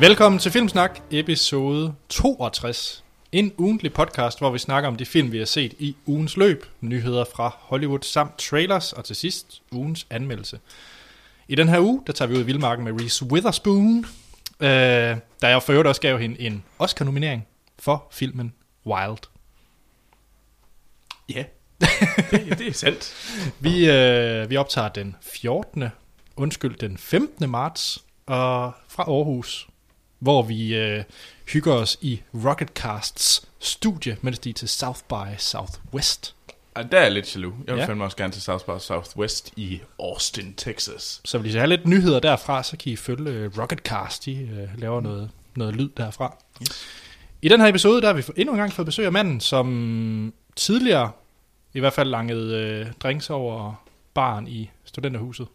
Velkommen til Filmsnak, episode 62. En ugentlig podcast, hvor vi snakker om de film, vi har set i ugens løb, nyheder fra Hollywood samt trailers, og til sidst ugens anmeldelse. I den her uge, der tager vi ud i Vildmarken med Reese Witherspoon, øh, der jeg for øvrigt også gav hende en Oscar-nominering for filmen Wild. Ja, det, det er sandt. Vi, øh, vi optager den 14. Undskyld, den 15. marts og fra Aarhus, hvor vi øh, hygger os i Rocketcasts studie, mens de er til South by Southwest. Og der er jeg lidt jaloux. Jeg vil Ja. ja. fandme også gerne til South by Southwest i Austin, Texas. Så hvis I har lidt nyheder derfra, så kan I følge øh, Rocketcast. De øh, laver noget, noget lyd derfra. Yes. I den her episode, der har vi endnu en gang fået besøg af manden, som tidligere i hvert fald langede øh, drinks over baren i studenterhuset.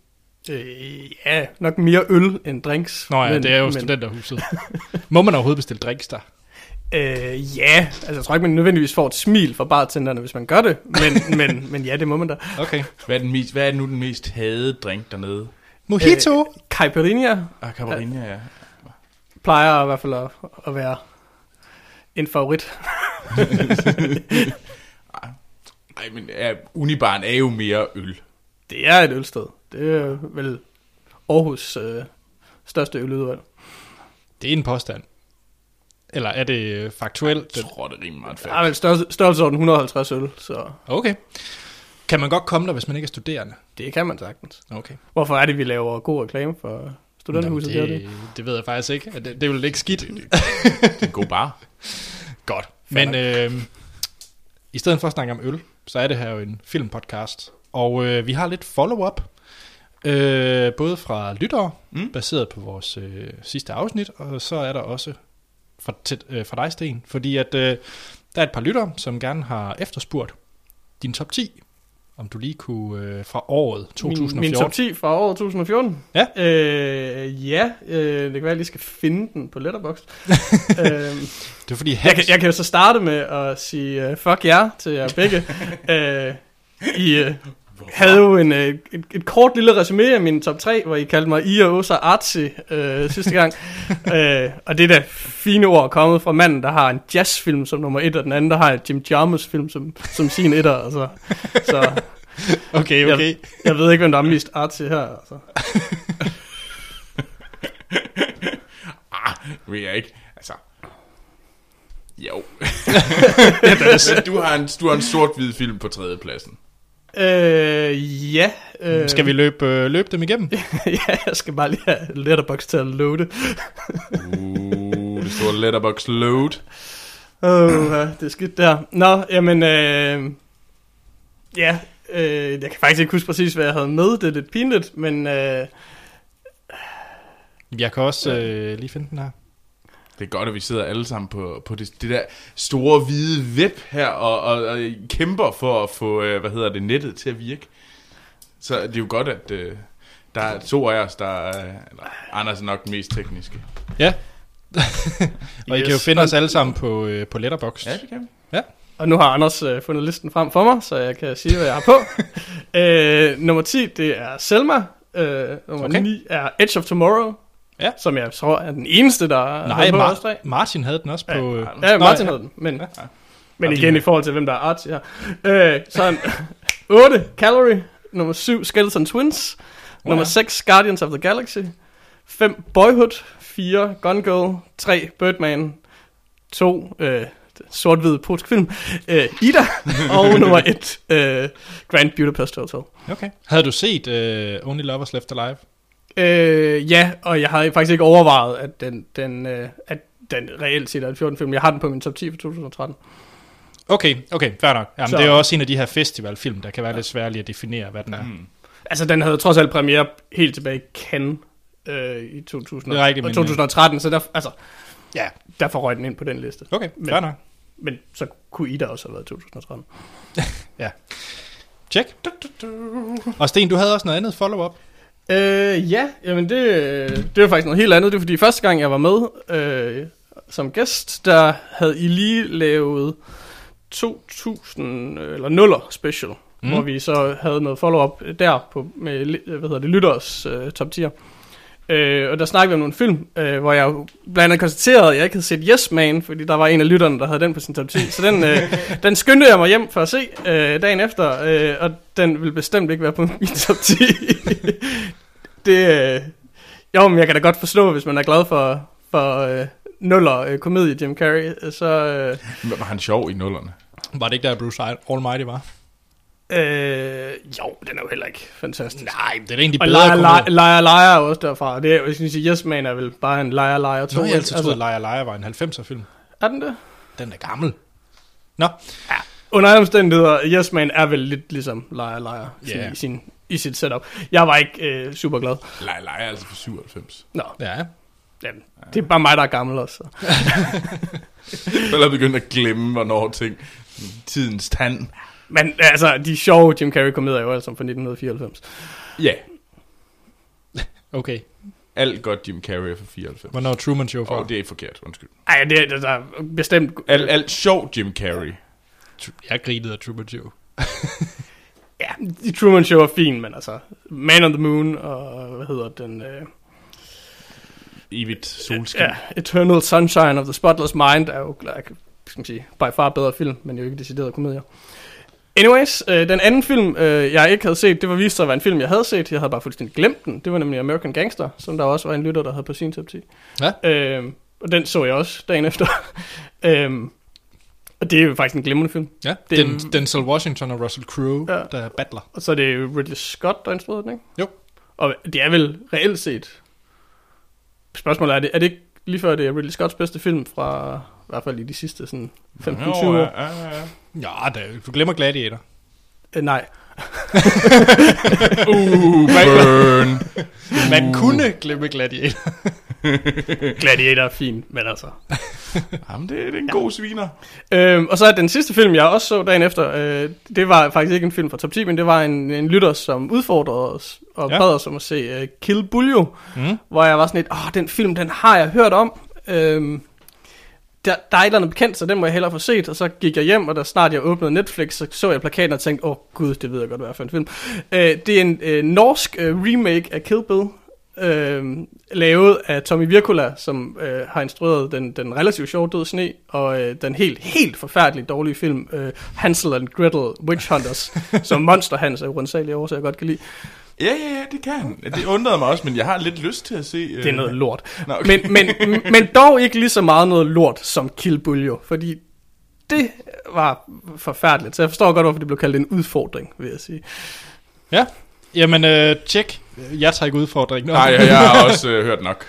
Øh, ja, nok mere øl end drinks. Nå ja, men, det er jo men, studenterhuset. Må man overhovedet bestille drinks der? Øh, ja, altså jeg tror ikke, man nødvendigvis får et smil fra bartenderne, hvis man gør det. Men, men, men ja, det må man da. Okay. Hvad er, den mest, hvad er nu den mest hadede drink dernede? Mojito! Øh, Caipirinha Ah, Caipirinha, ja. plejer i hvert fald at, at være en favorit. Ej, men ja, Unibaren er jo mere øl. Det er et ølsted. Det er vel Aarhus øh, største øludvalg. Det er en påstand. Eller er det øh, faktuelt? Jeg tror, det er rimelig meget Der fedt. er vel størrelse, størrelsesorden 150 øl, så Okay. Kan man godt komme der, hvis man ikke er studerende? det kan man sagtens. Okay. Hvorfor er det, vi laver god reklame for studenterhuset? Nå, Det, det, det. det ved jeg faktisk ikke. Det, det er vel ikke skidt. Det er en god bar. Godt. Fair Men øh, i stedet for at snakke om øl, så er det her jo en filmpodcast. Og øh, vi har lidt follow-up. Øh, både fra lyttere, mm. Baseret på vores øh, sidste afsnit, og så er der også fra, til, øh, fra dig, Sten. Fordi at øh, der er et par lyttere, som gerne har efterspurgt din top 10. Om du lige kunne øh, fra året 2014. Min, min top 10 fra året 2014? Ja. Øh, ja, øh, det kan være, at jeg lige skal finde den på Letterboxd. øh, Det er fordi, jeg, Hans, kan, jeg kan jo så starte med at sige uh, fuck jer til jer begge. uh, I uh, havde jo en, uh, et, et kort lille resume af min top 3, hvor I kaldte mig I og Osa Artsy uh, sidste gang. uh, og det er da fine ord kommet fra manden, der har en jazzfilm som nummer et, og den anden, der har en Jim Jarmus film som, som sin etter. Altså. Så okay, okay. Jeg, jeg ved ikke, hvem der er mest artsy her. Altså. Ah, ved jeg ikke. Altså, jo. du, har en, du har en sort-hvid film på tredjepladsen. Øh, ja. Øh, Skal vi løbe, øh, løbe dem igennem? ja, jeg skal bare lige have Letterboxd til at loade. Uh, det store letterbox load. Åh, oh, det er skidt der. Nå, jamen, øh, ja, øh, jeg kan faktisk ikke huske præcis, hvad jeg havde med. Det er lidt pinligt, men øh, Jeg kan også øh, lige finde den her. Det er godt, at vi sidder alle sammen på, på det, det der store hvide web her og, og, og kæmper for at få, øh, hvad hedder det, nettet til at virke. Så det er jo godt, at øh, der er to af os, der er, Anders er nok den mest tekniske. Ja. og I kan jo Yes. finde os alle sammen på, øh, på Letterboxd. Ja, det kan vi. og nu har Anders øh, fundet listen frem for mig, så jeg kan sige, hvad jeg har på. øh, nummer 10, det er Selma. Øh, nummer okay. 9 er Edge of Tomorrow. Ja. Som jeg tror er den eneste, der Nej, på Mar- tre. Martin havde den også på... Øh, Ja, Martin Nå, havde den, men, Ja. ja. men Ja, igen i forhold til, hvem der er artsy her. Øh, så en 8, Calorie. Nummer 7, Skeleton Twins. Nummer 6, Guardians of the Galaxy. 5, Boyhood. 4, Gun Girl. 3, Birdman. 2, øh, sort-hvid polsk film. Øh, Ida. og nummer 1, øh, Grand Budapest Hotel. Okay. Havde du set øh, Only Lovers Left Alive? Øh, ja, og jeg har faktisk ikke overvejet, at den, den, øh, at den reelt set er en 14 film. Jeg har den på min top 10 for 2013. Okay, okay, fair nok. Jamen, Så- det er jo også en af de her festivalfilm, der kan være lidt svært lige at definere, hvad den er. Mm. Altså, den havde trods alt premiere helt tilbage i Cannes øh, i 2000, Det er rigtigt, og men- 2013, så der, altså, Ja. derfor røg den ind på den liste. Okay, Men- fair nok. Men så kunne Ida også have været i 2013. Check. Og Sten, du havde også noget andet follow-up. Øh, ja, jamen det, det var faktisk noget helt andet. Det er fordi første gang, jeg var med øh, som gæst, der havde I lige lavet 2000 eller nuller special, Mm. hvor vi så havde noget follow-up der på, med hvad hedder det, lytters øh, top 10'er. Øh, og der snakkede vi om nogle film, øh, hvor jeg blandt andet konstaterede, at jeg ikke havde set Yes Man, fordi der var en af lytterne, der havde den på sin top 10. Så den, øh, den skyndte jeg mig hjem for at se øh, dagen efter, øh, og den vil bestemt ikke være på min top 10. det, øh, jo, men jeg kan da godt forstå, hvis man er glad for, for øh, nuller øh, komedie Jim Carrey, så... Øh, Var han sjov i nullerne? Var det ikke der, Bruce Almighty var? Øh, jo, den er jo heller ikke fantastisk. Nej, det er egentlig Og bedre komedie. Liar, Liar er også derfra. Det er, jeg siger, Yes Man er vel bare en Liar, Liar 2. Nå, jeg altid altså, at Liar Liar var en 90'er film. Er den det? Den er gammel. Nå, Under alle omstændigheder, Yes Man er vel lidt ligesom Liar Ja. yeah. i, sin, i sit setup. Jeg var ikke øh, super glad. Nej, nej, altså for 97. Nå, ja. jamen, det er bare mig, der er gammel også. Så. Eller begyndt at glemme, hvornår ting... Tidens tand. Men altså, de sjove Jim Carrey-komedier er jo sammen fra 1994. Ja, Okay. alt godt Jim Carrey er fra 94. Hvornår er Truman Show for? Åh, oh, det er forkert, undskyld. Ej, det, er bestemt... Alt, alt sjov Jim Carrey. Jeg grinede af Truman Show. Ja, de Truman Show er fin, men altså... Man on the Moon og... Hvad hedder den? Øh, Evigt solskin. ja, Eternal Sunshine of the Spotless Mind er jo, like, skal man sige, by far bedre film, men jo ikke decideret komedier. Anyways, øh, den anden film, øh, jeg ikke havde set, det var vist sig at være en film, jeg havde set. Jeg havde bare fuldstændig glemt den. Det var nemlig American Gangster, som der også var en lytter, der havde på sin top 10. Ja. Øh, og den så jeg også dagen efter. øhm, og det er jo faktisk en glimrende film. Ja, Det Den, Denzel Washington og Russell Crowe, Ja. der battler. Og så er det Ridley Scott, der har instrueret den, ikke? Jo. Og det er vel reelt set... Spørgsmålet er, er det, er det ikke lige før, det er Ridley Scotts bedste film fra... I hvert fald i de sidste sådan 15-20 år? ja, ja, ja. Ja, der, du glemmer Gladiator. Øh, nej. Uh, burn. Man kunne glemme Gladiator. Gladiator er fin, men altså... Jamen, det, det er en god sviner. Øhm, og så er den sidste film, jeg også så dagen efter, øh, det var faktisk ikke en film fra top 10, men det var en, en lytter, som udfordrede os og Ja. ja. bad os om at se uh, Kill Buljo, Mm. hvor jeg var sådan lidt, åh, den film, den har jeg hørt om. Øhm, der, der er et eller andet bekendt, så den må jeg hellere få set. Og så gik jeg hjem, og da snart jeg åbnede Netflix, så så jeg plakaten og tænkte, åh oh, gud, det ved jeg godt, hvad er for en film. Øh, det er en øh, norsk øh, remake af Kill Bill, øh, lavet af Tommy Wirkola, som øh, har instrueret den, den relativt sjove Død Sne, og øh, den helt, helt forfærdeligt dårlige film, øh, Hansel and Gretel Witch Hunters, som Monster Hans er urensagelige årsager, jeg godt kan lide. Ja, ja, ja, det kan han. Det undrede mig også, men jeg har lidt lyst til at se... øh, Det er noget lort. Nå, okay. Men, men, men dog ikke lige så meget noget lort som Kill Buljo, fordi det var forfærdeligt. Så jeg forstår godt, hvorfor det blev kaldt en udfordring, vil jeg sige. Ja, jamen øh, tjek. Jeg tager ikke udfordringen. Nej, jeg, jeg har også øh, hørt nok.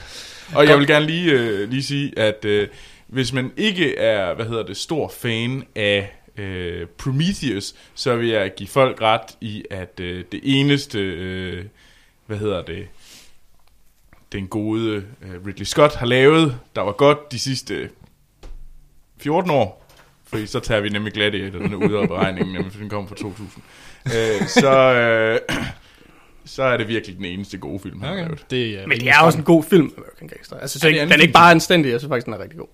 Og jeg vil gerne lige, øh, lige sige, at øh, hvis man ikke er, hvad hedder det, stor fan af øh, Prometheus, så vil jeg give folk ret i, at øh, det eneste, øh, hvad hedder det, den gode øh, Ridley Scott har lavet, der var godt de sidste 14 år, fordi så tager vi nemlig Gladiator, den er ude af beregningen, nemlig, for den kommer fra 2000. Øh, så, øh, så er det virkelig den eneste gode film, han har Okay. lavet. Det, er Men det er også en god film, American Gangster. Altså, så Ja, ikke, en den er ikke bare anstændig, jeg synes faktisk, den er rigtig god.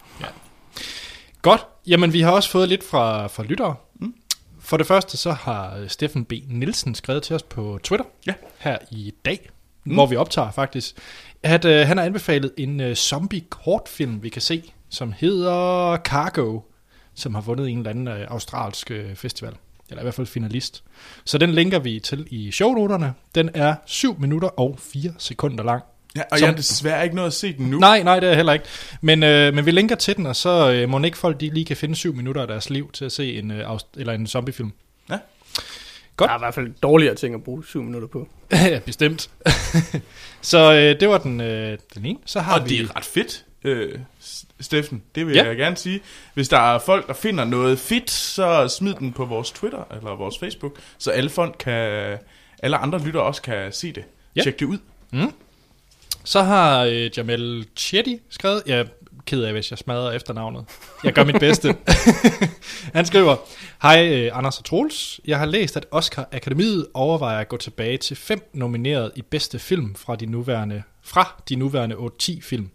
Godt. Jamen, vi har også fået lidt fra, fra lyttere. Mm. For det første, så har Steffen B. Nielsen skrevet til os på Twitter. Ja. Her i dag, mm. hvor vi optager faktisk. At øh, han har anbefalet en øh, zombie-kortfilm, vi kan se, som hedder Cargo, som har vundet en eller anden øh, australsk øh, festival. Eller i hvert fald finalist. Så den linker vi til i shownoterne. Den er 7 minutter og 4 sekunder lang. Ja, og Som- jeg har desværre ikke noget at se den nu. Nej, nej, det er heller ikke. Men, øh, men vi linker til den, og så øh, må ikke folk de lige kan finde syv minutter af deres liv til at se en, øh, eller en zombiefilm. Godt. Der er i hvert fald dårligere ting at bruge syv minutter på. ja, bestemt. så øh, det var den, øh, den ene. Så har Og vi... det er ret fedt, øh, Steffen. Det vil Ja. ja. jeg gerne sige. Hvis der er folk, der finder noget fedt, så smid den på vores Twitter eller vores Facebook, så alle folk kan, alle andre lyttere også kan se det. Ja. Ja. Tjek det ud. Så har øh, Jamel Chetty skrevet, jeg er ked af, hvis jeg smadrer efternavnet. Jeg gør mit bedste. Han skriver, Hej øh, Anders og Troels. Jeg har læst, at Oscar Akademiet overvejer at gå tilbage til fem nomineret i bedste film fra de nuværende, fra de nuværende 8-10 film.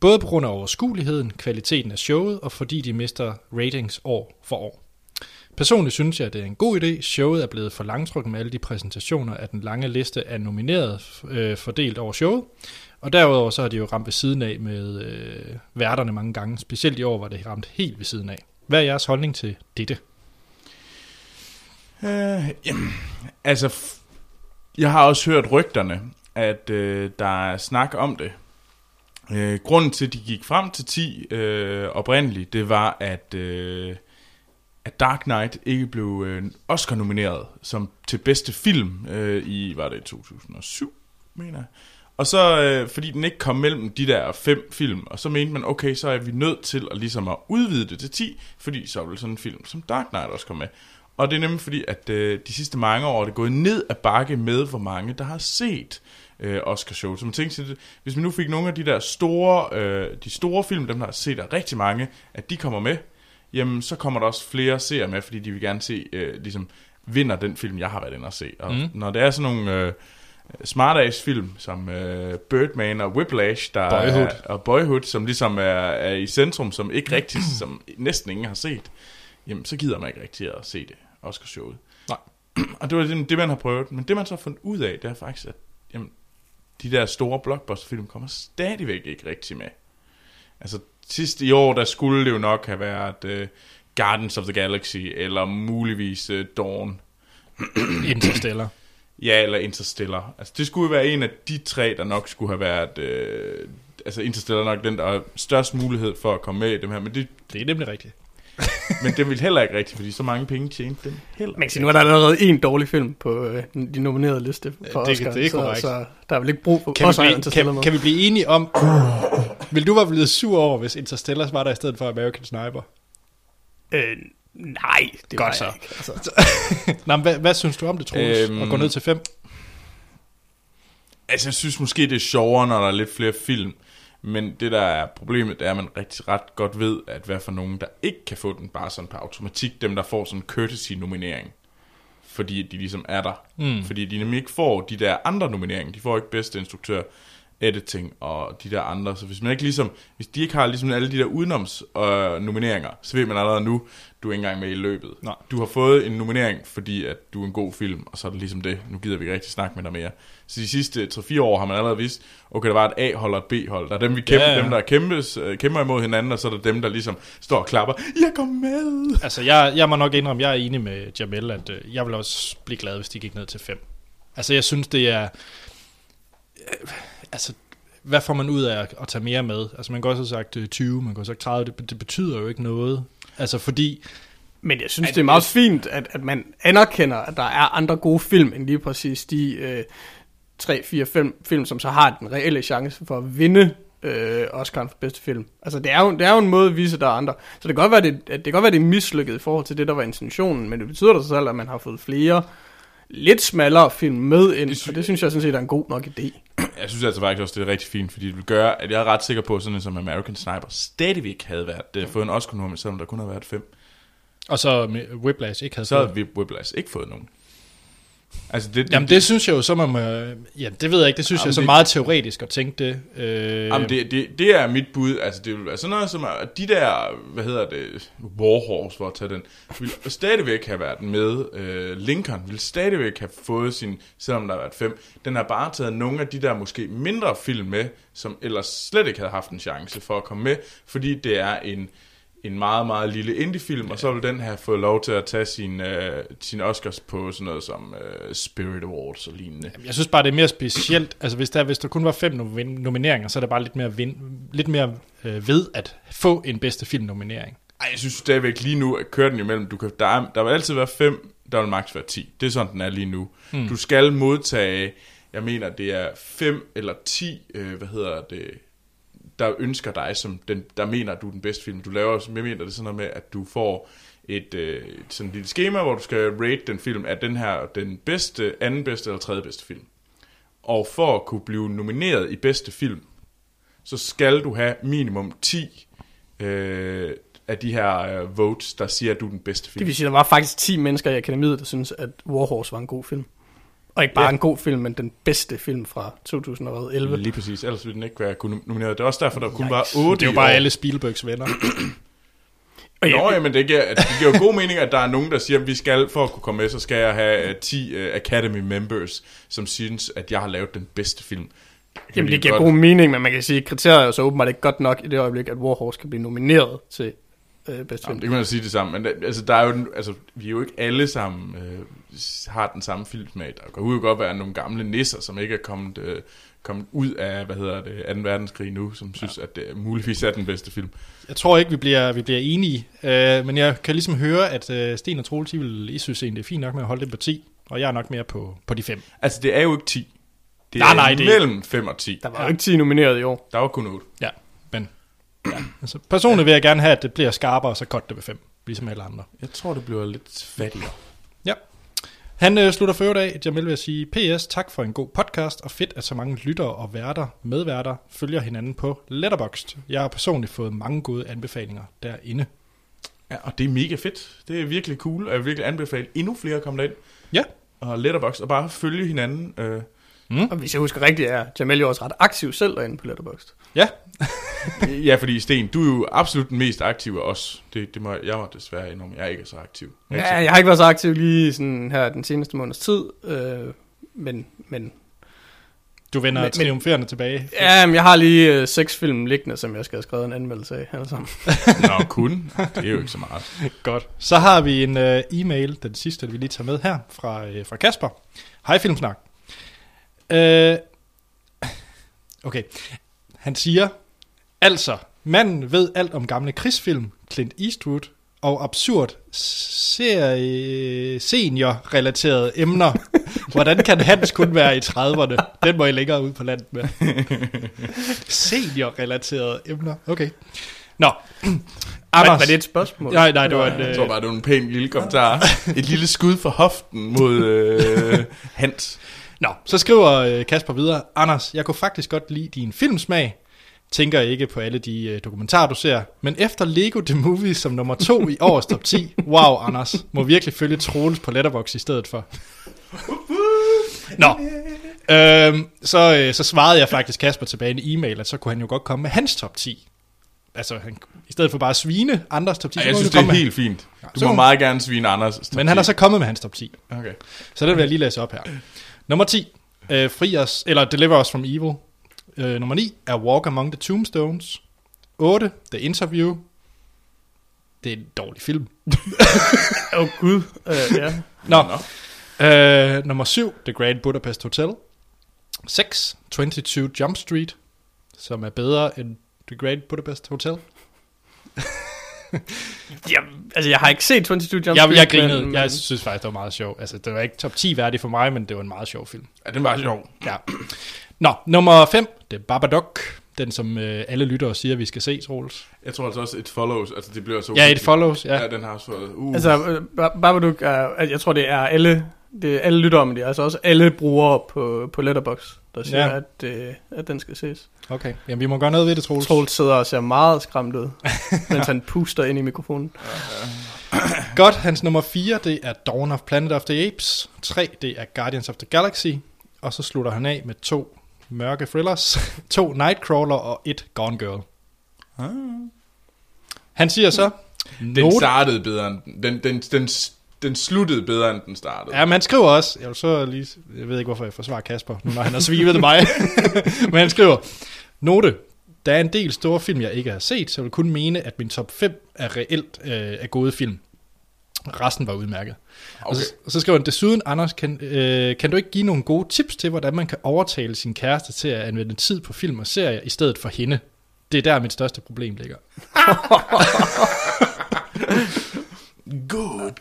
Både på grund af overskueligheden, kvaliteten af showet og fordi de mister ratings år for år personligt synes jeg, at det er en god idé. Showet er blevet for langtrukket med alle de præsentationer af den lange liste af nomineret øh, fordelt over showet. Og derudover så har de jo ramt ved siden af med øh, værterne mange gange. Specielt i år var det ramt helt ved siden af. Hvad er jeres holdning til dette? Øh, jamen, altså, f- jeg har også hørt rygterne, at øh, der er snak om det. Øh, grunden til, at de gik frem til 10 øh, oprindeligt, det var, at, øh, at Dark Knight ikke blev øh, Oscar-nomineret som til bedste film øh, i, var det 2007, mener jeg. Og så, øh, fordi den ikke kom mellem de der fem film, og så mente man, okay, så er vi nødt til at, ligesom at udvide det til 10, fordi så vil sådan en film som Dark Knight også komme med. Og det er nemlig fordi, at øh, de sidste mange år er det gået ned ad bakke med, hvor mange der har set øh, Oscar show. Så man tænker sig, hvis man nu fik nogle af de der store, øh, de store film, dem der har set der rigtig mange, at de kommer med, jamen så kommer der også flere seere med, fordi de vil gerne se, øh, ligesom, vinder den film, jeg har været inde og se. Og mm. når det er sådan nogle øh, smart film som øh, Birdman og Whiplash, der Boyhood. Er, og Boyhood, som ligesom er, er i centrum, som ikke rigtig, som næsten ingen har set, jamen så gider man ikke rigtig at se det Oscar-showet. Nej. Og det var det, det, man har prøvet. Men det, man så har fundet ud af, det er faktisk, at jamen, de der store blockbuster-film kommer stadigvæk ikke rigtig med. Altså, sidst i år, der skulle det jo nok have været uh, Guardians of the Galaxy, eller muligvis uh, Dawn. Interstellar. Ja, eller Interstellar. Altså, det skulle være en af de tre, der nok skulle have været... Øh, altså, Interstellar er nok den, der har størst mulighed for at komme med i dem her. Men det, Det er nemlig rigtigt. men det vil heller ikke rigtigt, fordi så mange penge tjente den heller Man kan sige, nu er der allerede en dårlig film på øh, de nominerede liste for det- Oscar, det er så, korrekt. så der er vel ikke brug for Kan vi, også blive, Interstellar kan, kan vi blive enige om... Vil du være blevet sur over, hvis Interstellar var der i stedet for American Sniper? Øh, nej, det Godt var så. jeg ikke. Altså, Nå, men hvad, hvad synes du om det, Troels? Øhm, Øhm, at gå ned til fem? Altså, jeg synes måske, det er sjovere, når der er lidt flere film. Men det, der er problemet, det er, at man rigtig ret godt ved, at hvad for nogen, der ikke kan få den bare sådan på automatik, dem der får sådan en courtesy-nominering. Fordi de ligesom er der. Mm. Fordi de nemlig ikke får de der andre nomineringer. De får ikke bedste instruktør, editing og de der andre. Så hvis man ikke ligesom, hvis de ikke har ligesom alle de der udenoms øh, nomineringer, så ved man allerede nu, du er ikke engang med i løbet. Nej. Du har fået en nominering, fordi at du er en god film, og så er det ligesom det. Nu gider vi ikke rigtig snakke med dig mere. Så de sidste 3-4 år har man allerede vidst, okay, der var et A-hold og et B-hold. Der er dem, vi kæmper, Ja, ja. dem der kæmpes, øh, kæmper imod hinanden, og så er der dem, der ligesom står og klapper. Jeg går med! Altså, jeg, jeg må nok indrømme, jeg er enig med Jamel, at øh, jeg vil også blive glad, hvis de gik ned til 5. Altså, jeg synes, det er... Øh, altså, hvad får man ud af at, at tage mere med? Altså, man kan også have sagt øh, 20, man kan også have sagt 30, det, det betyder jo ikke noget. Altså, fordi... men jeg synes, det er meget fint, at, at man anerkender, at der er andre gode film, end lige præcis de øh, 3, 4, 5 film, som så har den reelle chance for at vinde øh, Oscar for bedste film. Altså, det er, jo, det er jo en måde at vise, at der er andre. Så det kan godt være, det, at det kan godt være, det er mislykket i forhold til det, der var intentionen, men det betyder da så selv, at man har fået flere lidt smallere film med ind, Det sy- og det synes jeg sådan set er en god nok idé. Jeg synes altså faktisk også, det er rigtig fint, fordi det vil gøre, at jeg er ret sikker på, at sådan en som American Sniper stadigvæk havde været, øh, fået en oscar nominering selvom der kun har været fem. Og så Whiplash ikke havde Så fået- havde Whip- Whiplash ikke fået nogen. Altså det, Jamen det synes jeg jo, så man må, ja, det ved jeg ikke, det synes jeg er så det- meget teoretisk at tænke det. Øh, Jamen, det, det, det er mit bud. Altså, det vil være sådan noget som, at de der, hvad hedder det, Warhorse, for at tage den, vil stadigvæk have været med. Øh, Lincoln vil stadigvæk have fået sin, selvom der har været fem. Den har bare taget nogle af de der måske mindre film med, som ellers slet ikke havde haft en chance for at komme med, fordi det er en, en meget, meget lille indie-film, og så vil den have fået lov til at tage sin, øh, sin Oscars på sådan noget som øh, Spirit Awards og lignende. Jeg synes bare, det er mere specielt. Altså, hvis der, hvis der kun var fem nomin- nomineringer, så er det bare lidt mere, vin, lidt mere øh, ved at få en bedste filmnominering. Ej, jeg synes stadigvæk lige nu, at kører den imellem. Du kan, der, er, der vil altid være 5, der vil maks være 10. Det er sådan, den er lige nu. Mm. Du skal modtage, jeg mener, det er 5 eller 10, øh, hvad hedder det, der ønsker dig, som den, der mener, at du er den bedste film. Du laver, som jeg mener, det er sådan noget med, at du får et øh, sådan et lille schema, hvor du skal rate den film, er den her den bedste, anden bedste eller tredje bedste film. Og for at kunne blive nomineret i bedste film, så skal du have minimum 10 øh, af de her øh, votes, der siger, at du er den bedste Det film. vil sige, der var faktisk 10 mennesker i akademiet, der synes at Warhorse var en god film. Og ikke bare Ja. en god film, men den bedste film fra 2011. Lige præcis, ellers ville den ikke være kunne nomineret. Det er også derfor, der kun var Yikes. 8 Det er jo bare alle Spielbergs venner. Og Nå, jamen det giver, det giver jo god mening, at der er nogen, der siger, at vi skal, for at kunne komme med, så skal jeg have uh, 10 uh, Academy members, som synes, at jeg har lavet den bedste film. Jamen, det giver godt- god mening, men man kan sige, at kriteriet er så åbenbart ikke godt nok i det øjeblik, at Warhorse kan blive nomineret til øh, bedste Jamen, film. det kan man sige det samme, men altså, der er jo, altså, vi er jo ikke alle sammen øh, har den samme filmsmag. Der kan jo godt være nogle gamle nisser, som ikke er kommet, øh, kommet ud af, hvad hedder det, 2. verdenskrig nu, som synes, at det muligvis er den bedste film. Jeg tror ikke, vi bliver, vi bliver enige, øh, men jeg kan ligesom høre, at øh, Sten og Troels, I, vil, I synes egentlig, det er fint nok med at holde det på 10, og jeg er nok mere på, på de 5. Altså, det er jo ikke 10. Det Nej, er nej, det- mellem 5 og 10. Der var jo ikke 10 nomineret i år. Der var kun 8. Ja, men ja. Altså, personligt vil jeg gerne have, at det bliver skarpere, og så kort det ved 5, ligesom alle andre. Jeg tror, det bliver lidt fattigere. Han øh, slutter for øvrigt af. Jamil vil sige, PS, tak for en god podcast, og fedt, at så mange lyttere og værter, medværter, følger hinanden på Letterboxd. Jeg har personligt fået mange gode anbefalinger derinde. Ja, og det er mega fedt. Det er virkelig cool, og jeg vil virkelig anbefale endnu flere at komme derind. Ja. Og Letterboxd, og bare følge hinanden. Øh, Og hvis jeg husker rigtigt, er Jamel jo også ret aktiv selv derinde på Letterboxd. Ja, ja, fordi Sten, du er jo absolut den mest aktive af os. Det, det må, jeg må desværre indrømme, jeg er ikke så aktiv. Jeg Ja, jeg har ikke været så aktiv lige sådan her den seneste måneds tid, øh, men, men du vender Men- men, triumferende tilbage. ja, men jeg har lige øh, seks film liggende, som jeg skal have skrevet en anmeldelse af. Altså. så- Nå, kun. Det er jo ikke så meget. Godt. Så har vi en øh, e-mail, den sidste, vi lige tager med her, fra, øh, fra Kasper. Hej Filmsnak. Øh, okay. Han siger, altså, manden ved alt om gamle krigsfilm, Clint Eastwood, og absurd serie senior-relaterede emner. Hvordan kan Hans kun være i 30'erne? Den må I længere ud på landet med. Senior-relaterede emner. Okay. Nå. Var, Anders. var det et spørgsmål? Nej, nej, det var en... Jeg Øh, tror bare, det var en pæn lille kommentar. Et lille skud for hoften mod øh, Hans. Nå, så skriver øh, Kasper videre, Anders, jeg kunne faktisk godt lide din filmsmag. Tænker ikke på alle de øh, dokumentarer, du ser. Men efter Lego The Movie som nummer to i årets top 10, wow, Anders, må virkelig følge Troels på Letterboxd i stedet for. Nå, øhm, så, øh, så svarede jeg faktisk Kasper tilbage i en e-mail, at så kunne han jo godt komme med hans top 10. Altså, han, i stedet for bare at svine andres top 10. Ej, så jeg synes, det er helt fint. Du så- må meget gerne svine Anders. top med, Men han er 10. så kommet med hans top 10. Okay. Så den vil jeg lige læse op her. Nummer 10, øh, Fri os, eller Deliver Us From Evil. Øh, nummer 9 er Walk Among the Tombstones. 8, The Interview. Det er en dårlig film. Åh oh, gud, øh, ja. Nå, Nå. øh, nummer 7, The Grand Budapest Hotel. 6, 22 Jump Street, som er bedre end The Grand Budapest Hotel. Jeg, altså, jeg har ikke set 22 Jump Jeg, Street. jeg grinede. men- Jeg synes faktisk, det var meget sjovt. Altså, det var ikke top 10 værdig for mig, men det var en meget sjov film. Ja, den var sjov. Ja. Nå, nummer 5, det er Babadook. Den, som øh, alle lyttere siger, vi skal se, Troels. Jeg tror altså også, et follows. Altså, det bliver så Ja, et uhyggeligt. follows, ja. Ja, den har også fået... Uh. Altså, øh, Ba- Babadook er, jeg tror, det er alle, det er alle lyttere, men det er altså også alle brugere på, på Letterboxd, der siger, Ja. ja. at, øh, at den skal ses. Okay, jamen vi må gøre noget ved det, Troels. Troels sidder og ser meget skræmt ud, mens han puster ind i mikrofonen. Godt, hans nummer 4, det er Dawn of Planet of the Apes. 3, det er Guardians of the Galaxy. Og så slutter han af med to mørke thrillers, to Nightcrawler og et Gone Girl. Ah. Han siger så, Den note, startede bedre end den. Den, den, den, sluttede bedre, end den startede. Ja, men han skriver også, jeg vil så lige, jeg ved ikke hvorfor jeg forsvarer Kasper, nu når han har svivet mig, men han skriver, note, der er en del store film, jeg ikke har set, så jeg vil kun mene, at min top 5 er reelt øh, er gode film. Resten var udmærket. Okay. Og, så, og så skriver han, desuden, Anders, kan, øh, kan du ikke give nogle gode tips til, hvordan man kan overtale sin kæreste til at anvende tid på film og serier, i stedet for hende? Det er der, mit største problem ligger.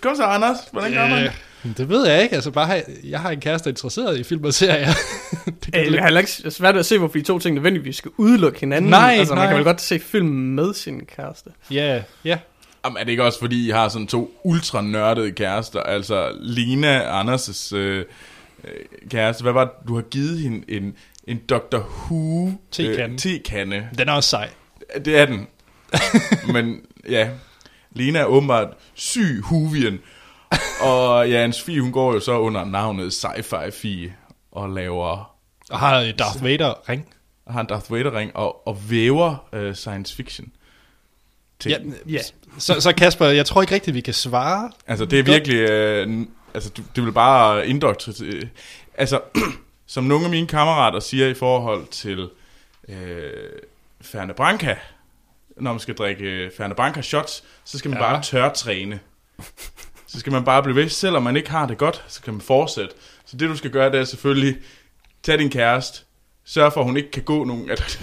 Kom så, Anders. Hvordan gør man? Øh, det ved jeg ikke. Altså, bare, have- jeg har en kæreste, der er interesseret i film og serier. det kan Øh, lidt- heller ikke svært at se, hvorfor de to ting nødvendigvis skal udelukke hinanden. Nej, altså, man nej. kan vel godt se film med sin kæreste. Ja, ja. Jamen, er det ikke også, fordi I har sådan to ultra nørdede kærester? Altså, Lina, Anders' øh, øh, kæreste, hvad var det, du har givet hende en, en Dr. Who Tekande. Øh, tekande. Den er også sej. Det er den. Men ja, Lena er åbenbart syg huvien. Og ja, hans fie, hun går jo så under navnet Sci-Fi Fie og laver Og har Darth Vader ring. har en Darth Vader ring og, og væver øh, science fiction. ting. Ja, Ja. Så, så Kasper, jeg tror ikke rigtigt, vi kan svare. Altså, det er virkelig... Øh, altså, du, det vil bare indoktrinere... Øh, altså, som nogle af mine kammerater siger i forhold til øh, Ferne Branca, når man skal drikke øh, Ferne Branca shots, så skal man Ja. bare tørtræne. Så skal man bare blive ved, selvom man ikke har det godt, så kan man fortsætte. Så det, du skal gøre, det er selvfølgelig, tage din kæreste, sørg for, at hun ikke kan gå nogen... At,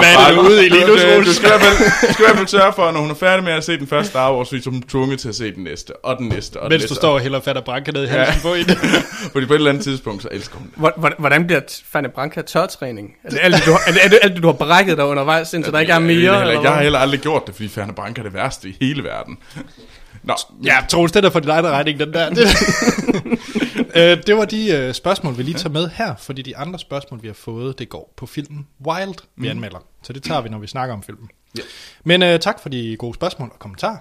Hvad er det, ude i lige nu, du, skal i hvert fald, du skal i hvert fald sørge for, at når hun er færdig med at se den første Star Wars, så er hun tvunget til at se den næste, og den næste, og den Mens næste. du står og hælder fat og branker ned i halsen Ja. på en. Fordi på et eller andet tidspunkt, så elsker hun det. Hvor- hvor- Hvordan bliver Fanny Branca tørtræning? Er det alt det, du har, er det, alt du har brækket dig undervejs, indtil der ikke er Jeg- mere? Jeg, eller jeg, har heller aldrig gjort det, fordi Ferne Branca er det værste i hele verden. Nå, Ja, Troels, det er for din egen regning, den der. Det, øh, det var de øh, spørgsmål, vi lige tager med her, fordi de andre spørgsmål, vi har fået, det går på filmen Wild, vi anmelder. Så det tager vi, når vi snakker om filmen. Ja. Men øh, tak for de gode spørgsmål og kommentarer.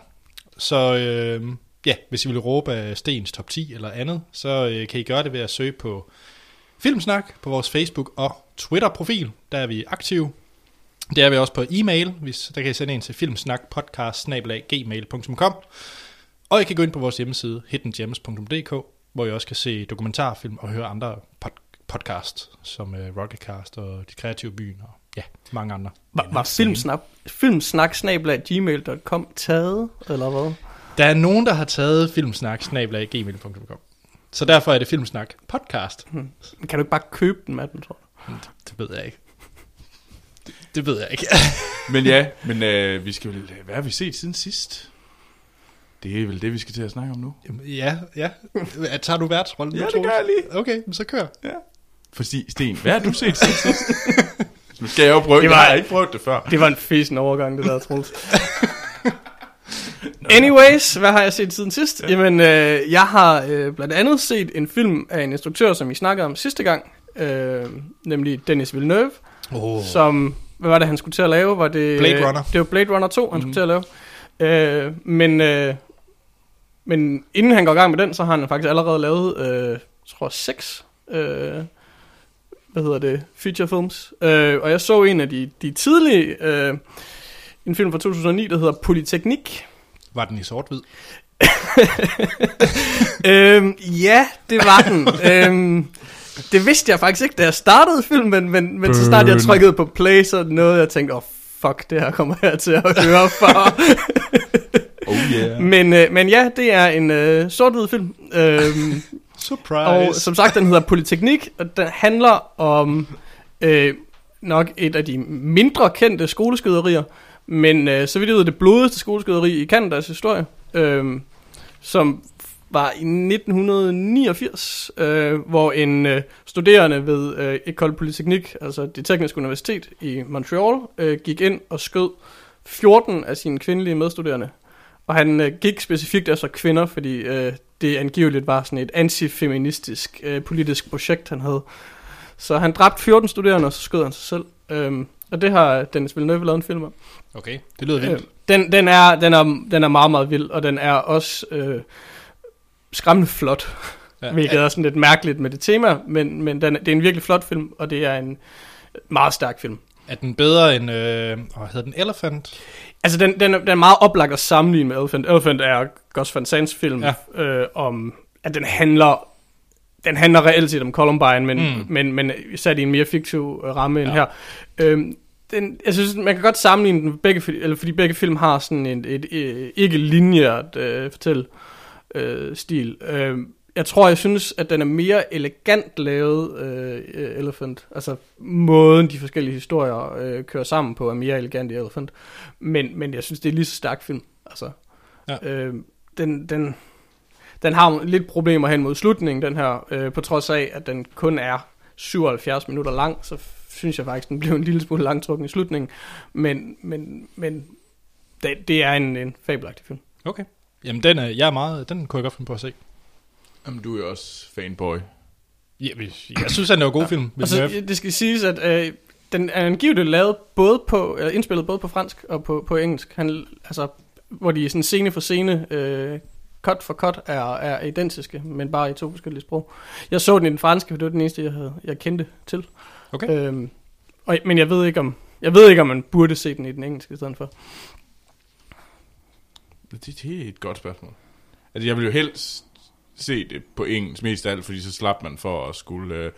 Så øh, ja, hvis I vil råbe af Stens top 10 eller andet, så øh, kan I gøre det ved at søge på Filmsnak på vores Facebook og Twitter-profil. Der er vi aktive. Det er vi også på e-mail. Hvis, der kan I sende en til filmsnakpodcast.gmail.com Og I kan gå ind på vores hjemmeside hiddengems.dk, hvor I også kan se dokumentarfilm og høre andre pod- podcast, som uh, Rocketcast og De Kreative Byen og ja, mange andre. Var, var filmsnak, filmsnak gmail.com taget, eller hvad? Der er nogen, der har taget filmsnak.gmail.com. Så derfor er det Filmsnak podcast. Kan du ikke bare købe den med den, tror jeg? Det ved jeg ikke. Det, det ved jeg ikke. men ja, men øh, vi skal vel, hvad har vi set siden sidst? Det er vel det, vi skal til at snakke om nu. Jamen, ja, ja. Tager du værtsrollen? Ja, det gør jeg lige. Okay, men så kør. Fordi, Sten, hvad har du set siden sidst? nu skal jeg jo prøve, Det var- jeg har ikke prøvet det før. Det var en fesen overgang, det der, Troels. Anyways, hvad har jeg set siden sidst? Ja. Jamen, øh, jeg har øh, blandt andet set en film af en instruktør, som vi snakkede om sidste gang, øh, nemlig Dennis Villeneuve, Oh. som, hvad var det, han skulle til at lave? Var det, Blade Runner. Det var Blade Runner 2, han Mhm. skulle til at lave. Øh, men, øh, men inden han går i gang med den, så har han faktisk allerede lavet, øh, jeg tror, seks, øh, hvad hedder det, feature films. Øh, og jeg så en af de, de tidlige, øh, en film fra 2009, der hedder Polyteknik. Var den i sort-hvid? øhm, ja, det var den. øhm, det vidste jeg faktisk ikke, da jeg startede filmen, men, men så snart jeg trykkede på play, så noget, jeg tænkte, åh, oh, fuck, det her kommer jeg til at høre for. Yeah. men, øh, men ja, det er en øh, sort-hvid film. Øhm, Surprise. og som sagt, den hedder Polyteknik, og den handler om øh, nok et af de mindre kendte skoleskyderier, men øh, så vidt jeg ved, det blodigste skoleskyderi i Kanadas historie, øh, som var i 1989, øh, hvor en øh, studerende ved øh, École Polytechnique, altså det tekniske universitet i Montreal, øh, gik ind og skød 14 af sine kvindelige medstuderende. Og han øh, gik specifikt efter kvinder, fordi øh, det angiveligt var sådan et antifeministisk øh, politisk projekt, han havde. Så han dræbte 14 studerende, og så skød han sig selv. Øhm, og det har Dennis Villeneuve lavet en film om. Okay, det lyder vildt. Øh, den, den, er, den, er, den er meget, meget vild, og den er også øh, skræmmende flot. Ja. Hvilket er sådan lidt mærkeligt med det tema, men, men den, det er en virkelig flot film, og det er en meget stærk film. Er den bedre end, øh, hvad hedder den, Elephant? Altså, den, den, er, den er meget oplagt at sammenligne med Elephant. Elephant er Gus Van Sands film ja. øh, om, at den handler, den handler reelt set om Columbine, men, Mm. men, men sat i en mere fiktiv øh, ramme end Ja. her. Øhm, den, jeg synes, man kan godt sammenligne den, begge, eller fordi begge film har sådan et, et, et ikke linjert øh, fortæl øh, stil. Øh, jeg tror, jeg synes, at den er mere elegant lavet, øh, øh, Elephant. Altså, måden de forskellige historier øh, kører sammen på, er mere elegant i Elephant. Men, men jeg synes, det er lige så stærk film. Altså, Ja. øh, den, den, den har lidt problemer hen mod slutningen, den her, øh, på trods af, at den kun er 77 minutter lang, så synes jeg faktisk, den blev en lille smule langtrukken i slutningen. Men, men, men det, det er en, en fabelagtig film. Okay. Jamen, den er, jeg er meget, den kunne jeg godt finde på at se. Jamen, du er jo også fanboy. Ja, hvis- jeg synes, han er en god film. Og så, det skal siges, at øh, den er angiveligt lavet både på, øh, indspillet både på fransk og på, på engelsk. Han, altså, hvor de sådan scene for scene, øh, cut for cut, er, er identiske, men bare i to forskellige sprog. Jeg så den i den franske, for det var den eneste, jeg, havde, jeg kendte til. Okay. Øhm, og, men jeg ved ikke om jeg ved ikke, om man burde se den i den engelske i stedet for. Det, det er et godt spørgsmål. Altså, jeg vil jo helst se det på engelsk, mest af alt, fordi så slap man for at skulle... Øh,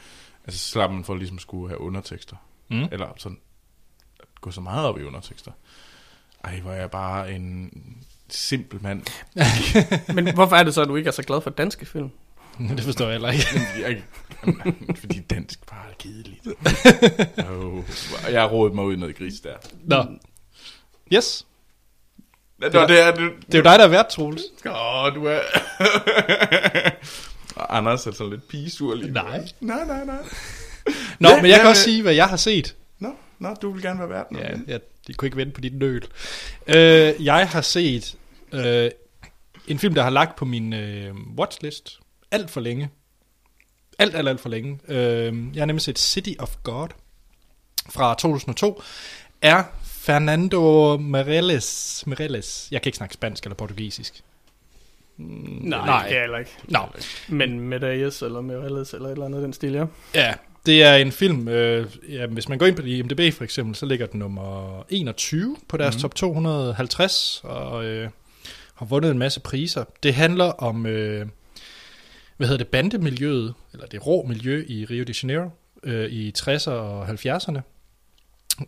altså, så slap man for at ligesom skulle have undertekster. Mm. Eller sådan gå så meget op i undertekster. Ej, hvor er jeg bare en simpel mand. Men hvorfor er det så, at du ikke er så glad for danske film? det forstår jeg heller ikke. jeg, jamen, fordi dansk bare er kedeligt. oh, jeg har rodet mig ud i noget gris der. Nå. Yes. Nå, det er, det, Det er jo dig, der er vært, Troels. Åh, du er... Og Anders er sådan lidt pigesur lige nu. Nej. Nej, nej, nej. Nå, Ja, men jeg ja, kan også sige, hvad jeg har set. Nå, nå, du vil gerne være verden. Ja, jeg, de kunne ikke vente på dit nøl. Øh, jeg har set øh, en film, der har lagt på min øh, watchlist alt for længe. Alt, alt, alt for længe. Øh, jeg har nemlig set City of God fra 2002. Er Fernando Meirelles, Meirelles. Jeg kan ikke snakke spansk eller portugisisk. Nej, Nej. det kan jeg heller ikke. Nå, Men Medalles eller Mirelles eller et eller andet den stil, ja. Ja, det er en film, øh, ja, hvis man går ind på IMDb for eksempel, så ligger den nummer 21 på deres mm. top 250, og øh, har vundet en masse priser. Det handler om, øh, hvad hedder det, bandemiljøet, eller det rå miljø i Rio de Janeiro, øh, i 60'erne og 70'erne,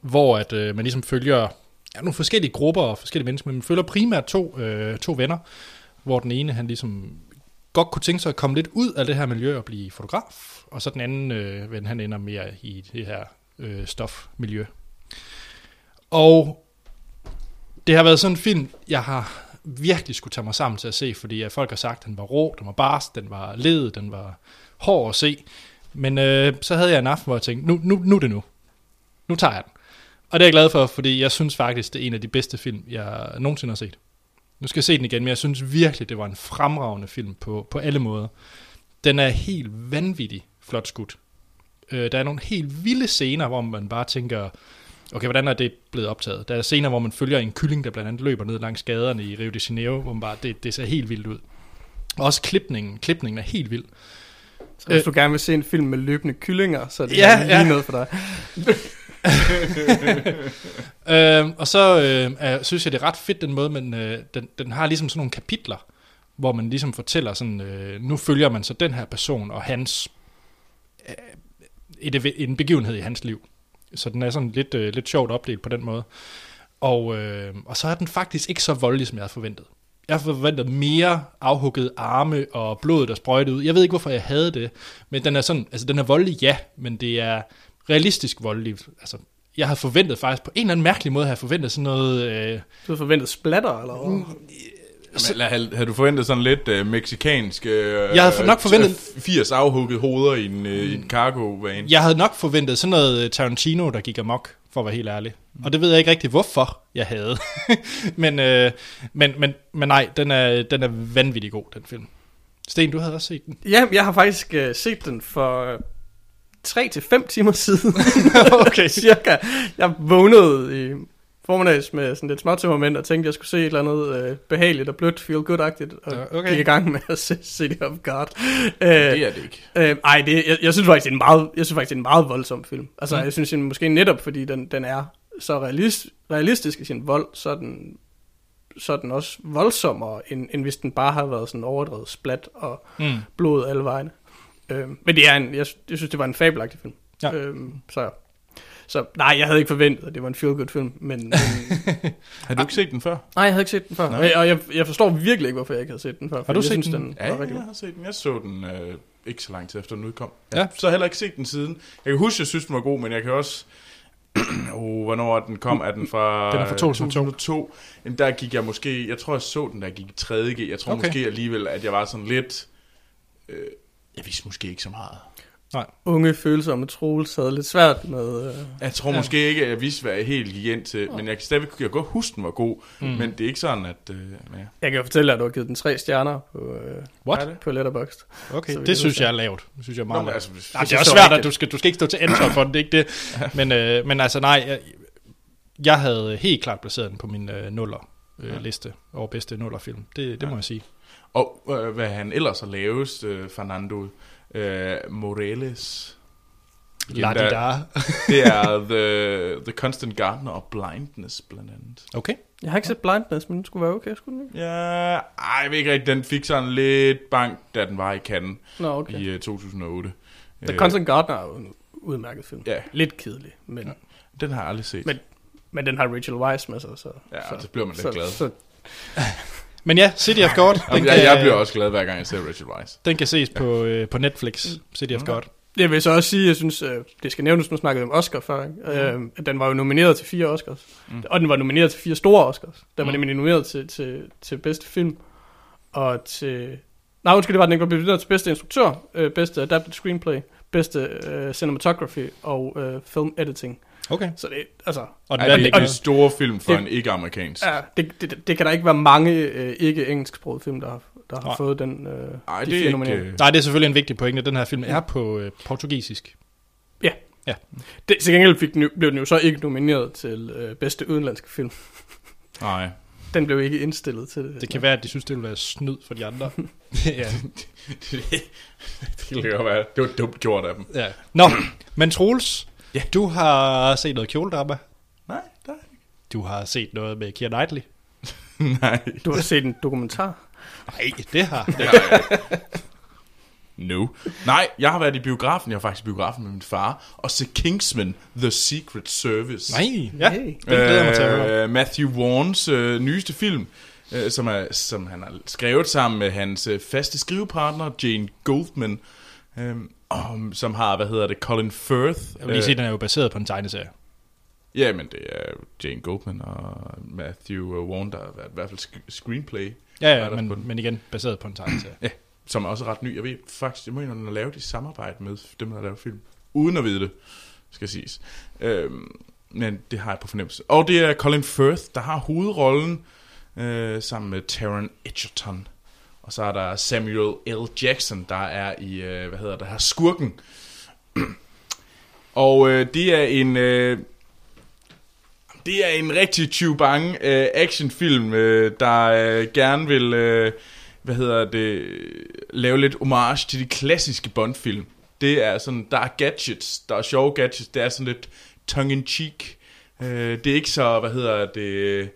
hvor at øh, man ligesom følger ja, nogle forskellige grupper og forskellige mennesker, men man følger primært to, øh, to venner, hvor den ene, han ligesom godt kunne tænke sig at komme lidt ud af det her miljø og blive fotograf, og så den anden øh, ven, han ender mere i det her øh, stofmiljø. Og det har været sådan en film, jeg har virkelig skulle tage mig sammen til at se, fordi at folk har sagt, at den var rå, den var bars, den var led, den var hård at se. Men øh, så havde jeg en aften, hvor jeg tænkte, nu, nu, nu er det nu. Nu tager jeg den. Og det er jeg glad for, fordi jeg synes faktisk, det er en af de bedste film, jeg nogensinde har set. Nu skal jeg se den igen, men jeg synes virkelig, det var en fremragende film på, på alle måder. Den er helt vanvittig flot skudt. Øh, der er nogle helt vilde scener, hvor man bare tænker, okay, hvordan er det blevet optaget? Der er scener, hvor man følger en kylling, der blandt andet løber ned langs gaderne i Rio de Janeiro, hvor man bare, det, det ser helt vildt ud. Og også klipningen. Klipningen er helt vild. Så hvis Øh. du gerne vil se en film med løbende kyllinger, så er det Ja, lige ja. noget for dig. Øhm, og så øh, er, synes jeg, det er ret fedt den måde, men øh, den, den har ligesom sådan nogle kapitler, hvor man ligesom fortæller sådan, øh, nu følger man så den her person og hans, øh, et, en begivenhed i hans liv. Så den er sådan lidt, øh, lidt sjovt opdelt på den måde. Og, øh, og så er den faktisk ikke så voldelig, som jeg havde forventet. Jeg havde forventet mere afhugget arme og blod, der sprøjtede ud. Jeg ved ikke, hvorfor jeg havde det, men den er sådan, altså den er voldelig, ja, men det er realistisk voldelig. Altså, jeg havde forventet faktisk, på en eller anden mærkelig måde, havde jeg forventet sådan noget... Øh, Du havde forventet splatter, eller hvad? Mm. Jamen, eller havde, havde du forventet sådan lidt øh, meksikansk... Øh, Jeg havde nok forventet- 80 afhugget hoveder i en, øh, i en cargo-van. jeg havde nok forventet sådan noget Tarantino, der gik amok, for at være helt ærlig. Og det ved jeg ikke rigtig, hvorfor jeg havde. men, øh, men, men, men nej, den er, den er vanvittig god, den film. Sten, du havde også set den. Ja, jeg har faktisk uh, set den for 3 til 5 timer siden. okay. Cirka. Jeg vågnede i formiddags med sådan lidt småtømmermænd og tænkte, at jeg skulle se et eller andet uh, behageligt og blødt, feel good-agtigt, og Ja, okay. gik i gang med at se City of God. Uh, Det er det ikke. Øh, ej, det, jeg, jeg synes faktisk, det er en meget, jeg synes faktisk, det er en meget voldsom film. Altså, mm. jeg synes den, måske netop, fordi den, den er så realist, realistisk i sin vold, så er den, så er den også voldsommere, end, end hvis den bare har været sådan overdrevet splat og Mm. blod alle vegne. Øh, men det er en, jeg, jeg synes, det var en fabelagtig film. Ja. Øh, så, så nej, jeg havde ikke forventet, at det var en feel-good film, men, men Har du ikke set den før? nej, jeg havde ikke set den før. Nej. Og jeg, jeg forstår virkelig ikke, hvorfor jeg ikke havde set den før. fordi du jeg set synes, den? den Ja, var rigtig jeg har set den. Jeg så den øh, ikke så lang tid efter den udkom. Ja. Jeg har så heller ikke set den siden. Jeg kan huske, at jeg synes, den var god, men jeg kan også... oh, hvornår den kom? Er den fra... Den er fra 2002. 2002. Jamen, Der gik jeg måske... Jeg tror, jeg så den, der gik i 3.G. Jeg tror okay. måske alligevel, at jeg var sådan lidt... Øh, jeg vidste måske ikke så meget. Unge, følsomme Troels havde lidt svært med... Øh, Jeg tror Ja. ja. måske ikke, at jeg vidste, hvad jeg helt gik ind til. Men jeg kan stadigvæk jeg kan godt huske, den var god. Mm. Men det er ikke sådan, at... Øh, ja. Jeg kan jo fortælle dig, at du har givet den tre stjerner på, øh, What? Det? på Letterboxd. Okay, det synes jeg er lavt. Det synes jeg er Nå, meget men lavt. altså, Nej, det er også så svært, at du skal, du skal ikke stå til ansvar for den, det er ikke det. Men, øh, men altså nej, jeg, jeg havde helt klart placeret den på min øh, nuller øh, Ja. liste over bedste nullerfilm. Det, det Ja. må jeg sige. Og øh, hvad han ellers har lavet, øh, Fernando øh, Morales. La da. Det er The, The Constant Gardener og Blindness, blandt andet. Okay. Jeg har ikke set Blindness, men den skulle være okay, skulle den ikke? Ja, ej, jeg ved ikke rigtigt, den fik sådan lidt bank, da den var i Cannes Nå, okay. i uh, 2008. The Øh, Constant Gardener er jo en udmærket film. Ja, Lidt kedelig, men, ja. den har jeg aldrig set. Men- men den har Rachel Weisz med sig, så... ja, så bliver man lidt så, glad. Så, Men ja, City of God, den, kan, jeg, jeg bliver også glad, hver gang jeg ser Rachel Weisz. den kan ses på, øh, på Netflix, City of Mm. God. jeg vil så også sige, jeg synes, øh, det skal nævnes, nu snakkede om Oscar før, ikke? Øh, at den var jo nomineret til fire Oscars. Mm. Og den var nomineret til fire store Oscars. Den var Mm. nemlig nomineret til, til, til bedste film, og til... Nej, undskyld, det var den ikke, var blevet nomineret til bedste instruktør, øh, bedste adapted screenplay, bedste øh, cinematography og øh, film editing. Okay. Så det, altså, Og den Ej, det ikke er en stor film for Det- en ikke-amerikansk. ja, det, det, det kan der ikke være mange øh, ikke-engelsksprogede film, der har, der har Nej. fået den. Øh, Ej, de det er ikke... øh, Nej, det er selvfølgelig en vigtig pointe. Den her film er på øh, portugisisk. det, til gengæld fik den, jo- blev den jo så ikke nomineret til øh, bedste udenlandske film. Nej. Den blev ikke indstillet til det. Det kan være, at de synes, det vil være snyd for de andre. ja. det, det kan godt være. Det var dumt gjort af dem. ja. Nå, men Troels, Ja. du har set noget kjoledrama. Nej, nej. Du har set noget med Keira Knightley. Nej. Du har set en dokumentar. Nej, det har jeg ikke. No. Nej, jeg har været i biografen. Jeg har faktisk i biografen med min far. Og se Kingsman, The Secret Service. Nej, ja. Hey. Det glæder mig til at høre. Øh, Matthew Warns øh, nyeste film, øh, som, er, som han har skrevet sammen med hans øh, faste skrivepartner, Jane Goldman, øh, om, som har, hvad hedder det, Colin Firth. Jeg vil lige sige, at den er jo baseret på en tegneserie. Ja, men det er Jane Goldman og Matthew øh, Warren, der har været i hvert fald screenplay, Ja, ja, den? men, men igen, baseret på en tegneserie. som er også ret ny. Jeg ved faktisk, jeg mener, den er lavet i samarbejde med dem, der har lavet film. Uden at vide det, skal siges. Øhm, men det har jeg på fornemmelse. Og det er Colin Firth, der har hovedrollen øh, sammen med Taron Egerton. Og så er der Samuel L. Jackson, der er i, øh, hvad hedder det her, Skurken. Og øh, det er en... Øh, det er en rigtig chubang øh, actionfilm, øh, der øh, gerne vil, øh, hvad hedder det, lave lidt homage til de klassiske Bond-film. Det er sådan, der er gadgets, der er sjove gadgets, det er sådan lidt tongue-in-cheek. Øh, det er ikke så, hvad hedder det,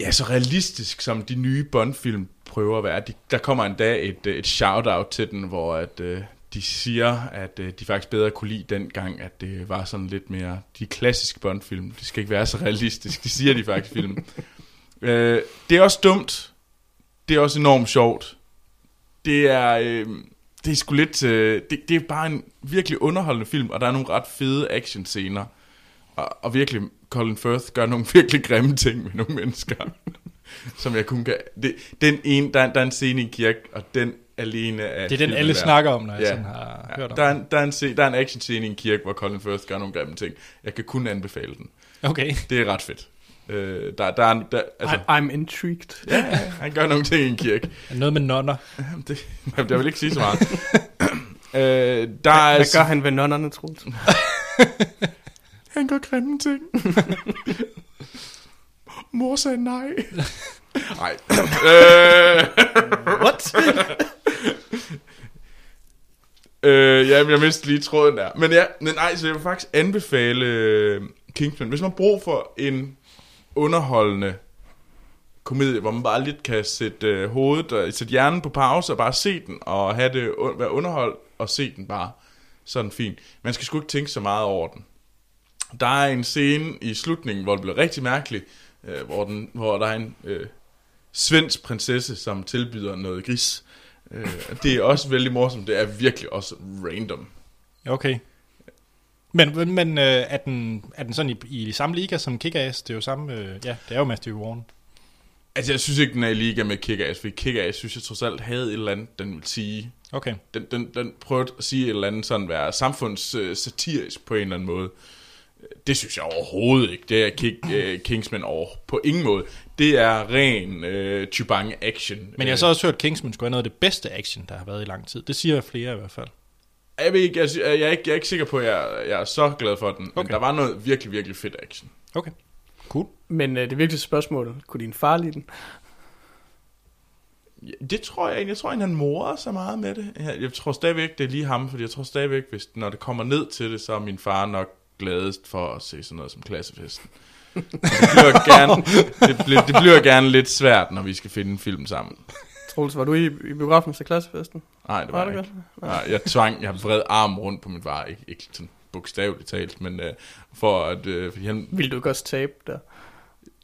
ja, så realistisk, som de nye Bond-film prøver at være. De, der kommer en dag et, øh, et shout-out til den, hvor at, øh, de siger, at øh, de faktisk bedre kunne lide dengang, at det var sådan lidt mere de klassiske Bond-film. Det skal ikke være så realistisk. Det siger de faktisk i filmen. øh, det er også dumt. Det er også enormt sjovt. Det er, øh, det er sgu lidt, øh, det, det er bare en virkelig underholdende film, og der er nogle ret fede actionscener. Og, og virkelig, Colin Firth gør nogle virkelig grimme ting med nogle mennesker, som jeg kun kan... Det, den ene, der, er- der er en scene i en kirke, og den alene er... Det er den, alle værd. snakker om, når jeg Ja. sådan har Ja, hørt om der, er den. en, der, er en, scene, der er en action scene i en kirke, hvor Colin Firth gør nogle grimme ting. Jeg kan kun anbefale den. Okay. Det er ret fedt. Øh, der, der, er, der, altså, I, I'm intrigued. ja, han gør nogle ting i en kirke. Noget med nonner. Det, jamen, jeg vil ikke sige så meget. øh, der er, Hvad gør han ved nonnerne, Troels? Han gør grimme ting. Mor sagde nej. Nej. øh, What? øh, ja, jeg mistede lige tråden der. Men ja, men nej, så jeg vil faktisk anbefale øh, Kingsman. Hvis man har brug for en underholdende komedie, hvor man bare lidt kan sætte øh, hovedet og sætte hjernen på pause og bare se den, og have det, være underholdt og se den bare sådan fint. Man skal sgu ikke tænke så meget over den. Der er en scene i slutningen, hvor det bliver rigtig mærkeligt, øh, hvor, den, hvor der er en øh, svensk prinsesse, som tilbyder noget gris. Øh, det er også vældig morsomt. Det er virkelig også random. Okay. Men, men, øh, er, den, er den sådan i, i samme liga som Kick-Ass? Det er jo samme, øh, ja, det er jo Matthew Warren. Altså, jeg synes ikke, den er i liga med Kick-Ass, fordi Kick-Ass, synes jeg trods alt havde et eller andet, den ville sige. Okay. Den, den, den prøvede at sige et eller andet sådan, være samfundssatirisk på en eller anden måde. Det synes jeg overhovedet ikke. Det er Kick, uh, Kingsman over på ingen måde. Det er ren uh, chubang action. Men jeg har så også hørt, at Kingsman skulle have noget af det bedste action, der har været i lang tid. Det siger flere i hvert fald. Jeg, ved ikke, jeg, jeg, er ikke, jeg er ikke sikker på, at jeg, jeg er så glad for den. Okay. Men der var noget virkelig, virkelig fedt action. Okay. Cool. Men øh, det vigtigste spørgsmål, kunne din far lide den? Ja, Det tror jeg egentlig. Jeg tror egentlig, han morer så meget med det. Jeg, jeg tror stadigvæk, det er lige ham, fordi jeg tror stadigvæk, hvis, når det kommer ned til det, så er min far nok gladest for at se sådan noget som klassefesten. det, bliver gerne, det, bliver, det bliver gerne lidt svært, når vi skal finde en film sammen. Troels, var du i, i biografen til klassefesten? Nej, det var, Var var det ikke. Nej, jeg tvang, jeg vred arm rundt på min far. Ikke, ikke sådan bogstaveligt talt, men øh, for at... Øh, fordi han, Vil du ikke også tabe der?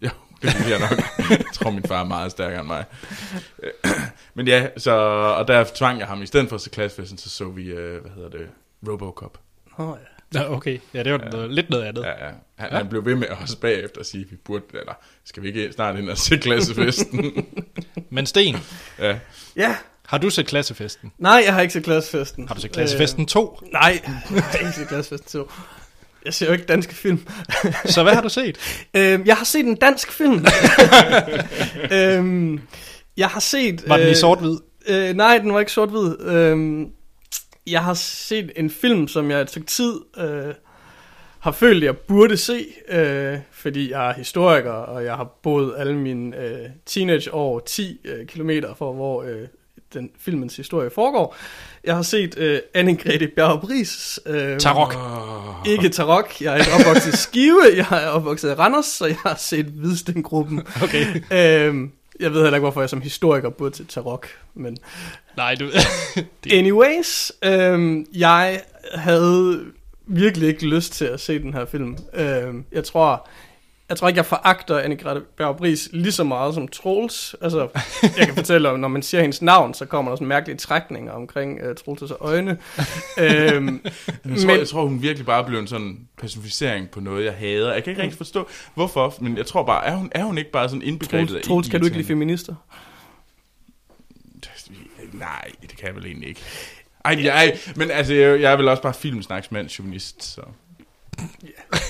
Jo, det vil jeg nok. jeg tror, min far er meget stærkere end mig. Men ja, så, og der tvang jeg ham, i stedet for at se klassefesten, så så vi, øh, hvad hedder det, Robocop. Åh, ja. Ja, okay. Ja, det var Ja. noget, lidt noget andet. Ja, ja. Han, Ja. han blev ved med os bagefter at sige, at vi burde, eller skal vi ikke snart ind og se klassefesten? Men Sten, ja. ja. har du set klassefesten? Nej, jeg har ikke set klassefesten. Har du set klassefesten 2? Øh, nej, jeg har ikke set klassefesten 2. Jeg ser jo ikke danske film. Så hvad har du set? Øh, jeg har set en dansk film. øhm, jeg har set... Var den i øh, sort-hvid? Øh, nej, den var ikke sort-hvid. Øhm, jeg har set en film, som jeg et stykke tid øh, har følt, jeg burde se, øh, fordi jeg er historiker, og jeg har boet alle mine øh, teenageår 10 øh, kilometer fra, hvor øh, den filmens historie foregår. Jeg har set øh, Anne-Grethe Bjarup-Ries... Øh, Tarok. Ikke Tarok. Jeg er ikke opvokset i Skive. Jeg er opvokset i Randers, så jeg har set Hvidstengruppen. Okay. øhm, jeg ved heller ikke, hvorfor jeg som historiker burde til Tarok, men... Nej, du... Anyways, øhm, jeg havde virkelig ikke lyst til at se den her film. Øhm, jeg tror, jeg tror ikke, jeg foragter Anne-Grethe Bjarup-Ris lige så meget som Troels. Altså, jeg kan fortælle, om når man siger hendes navn, så kommer der sådan mærkelige trækninger omkring uh, Troels' øjne. øhm, Jeg tror, Men- jeg tror, hun virkelig bare blev en sådan personificering på noget, jeg hader. Jeg kan ikke rigtig forstå, hvorfor, men jeg tror bare, er hun, er hun ikke bare sådan indbegrebet Troels, af Troels, kan du ikke lide feminister? Nej, det kan jeg vel egentlig ikke. Ej, jeg, men altså, jeg, jeg er vel også bare filmsnaksmand, journalist, så...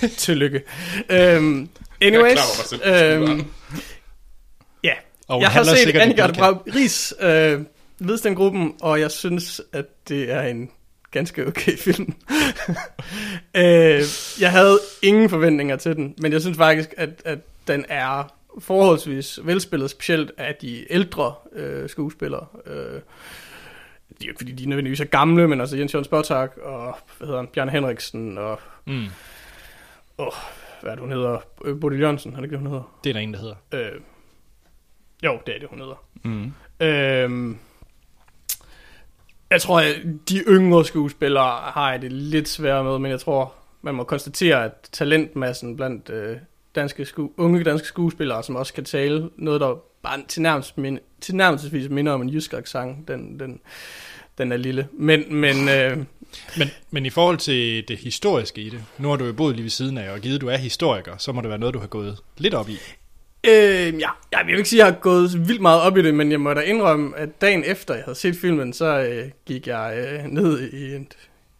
Tillykke. Øhm, anyways, Jeg på skulderen. øhm, ja, Og jeg har set podcast. Brav Ries øh, Hvidsten-gruppen, og jeg synes, at det er en ganske okay film. øh, jeg havde ingen forventninger til den, men jeg synes faktisk, at, at den er forholdsvis velspillet, specielt af de ældre øh, skuespillere. Øh, de er jo ikke fordi, de er nødvendigvis er gamle, men altså Jens Jørgen Spottak og hvad hedder han, Bjarne Henriksen og Mm, hvad er det, hun hedder? Øh, Bodil Jørgensen, er det ikke det, hun hedder? det er der en, der hedder. Øh, jo, det er det, hun hedder. Mm. Øh, jeg tror, at de yngre skuespillere har jeg det lidt sværere med, men jeg tror, man må konstatere, at talentmassen blandt øh, danske sku- unge danske skuespillere, som også kan tale noget, der bare tilnærmest min- tilnærmelsesvis minder om en jysk accent, den, den, den er lille. Men, men øh, Men, men i forhold til det historiske i det, nu har du jo boet lige ved siden af, og givet du er historiker, så må det være noget, du har gået lidt op i. Øh, ja, jeg vil ikke sige, at jeg har gået vildt meget op i det, men jeg må da indrømme, at dagen efter jeg havde set filmen, så øh, gik jeg øh, ned i et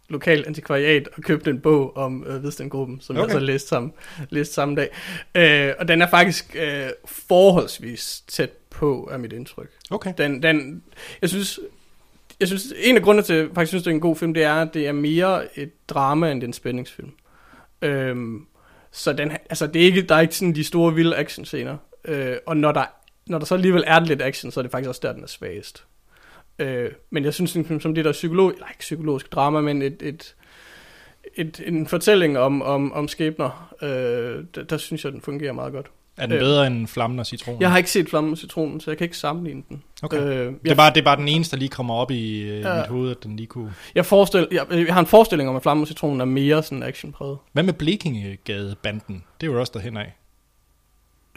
lokalt antikvariat og købte en bog om øh, Hvidstengruppen, som okay. Jeg så læste samme, læste samme dag. Øh, og den er faktisk øh, forholdsvis tæt på, er mit indtryk. Okay. Den, den, jeg synes, jeg synes, en af grundene til, at jeg faktisk synes, det er en god film, det er, at det er mere et drama, end en spændingsfilm. Øhm, så den, altså, det er ikke, der er ikke sådan de store vilde actionscener. Øh, og når der, når der så alligevel er lidt action, så er det faktisk også der, den er svagest. Øh, men jeg synes, en film som det der psykolog, eller ikke psykologisk drama, men et, et, et, en fortælling om, om, om skæbner, øh, der, der synes jeg, den fungerer meget godt. Er den Øh. bedre end Flammen og Citronen? Jeg har ikke set Flammen og Citronen, så jeg kan ikke sammenligne den. Okay. Øh, Det er, bare, det er bare den eneste, der lige kommer op i øh, Ja. mit hoved, at den lige kunne... Jeg, forestil, jeg, jeg har en forestilling om, at Flamme og Citronen er mere sådan actionpræget. Hvad med Blekingegade-banden? Det er jo også derhen af.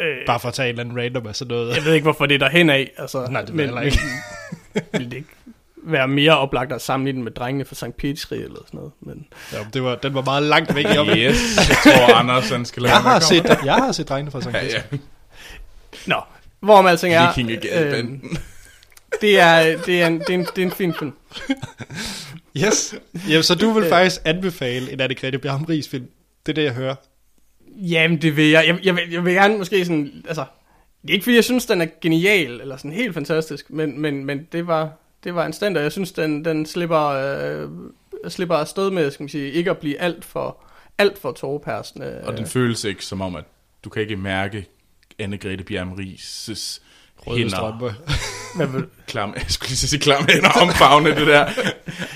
Øh, Bare for at tage et eller andet random af sådan noget. jeg ved ikke, hvorfor det er derhen af. Altså, Nej, det ved jeg heller ikke. Men, det ikke være mere oplagt at sammenligne den med drengene fra St. Petri eller sådan noget. Men, Ja, det var, den var meget langt væk i op. Yes, jeg tror, Anders han skal lade Jeg har, set, jeg har set drengene fra St. Ja, ja. nå, hvorom alting er... Vikingegadebanden. øh, det, er, det, er en, det, er en, det er en fin film. Yes. Jamen, så du vil Øh. faktisk anbefale en Anne-Grethe Bjarm Ries film. Det er det, jeg hører. Jamen, det vil jeg. Jeg, jeg, vil, jeg vil gerne måske sådan... Altså, det er ikke, fordi jeg synes, den er genial, eller sådan helt fantastisk, men, men, men det var... Det var en stand, og jeg synes, den, den slipper, øh, slipper afsted med, skal man sige, ikke at blive alt for, alt for tårpersende. Og den føles ikke som om, at du kan ikke mærke Anne-Grethe Bjerm Rises Røde hænder. strømpe. Klam, jeg skulle lige sige klam hænder omfavne det der.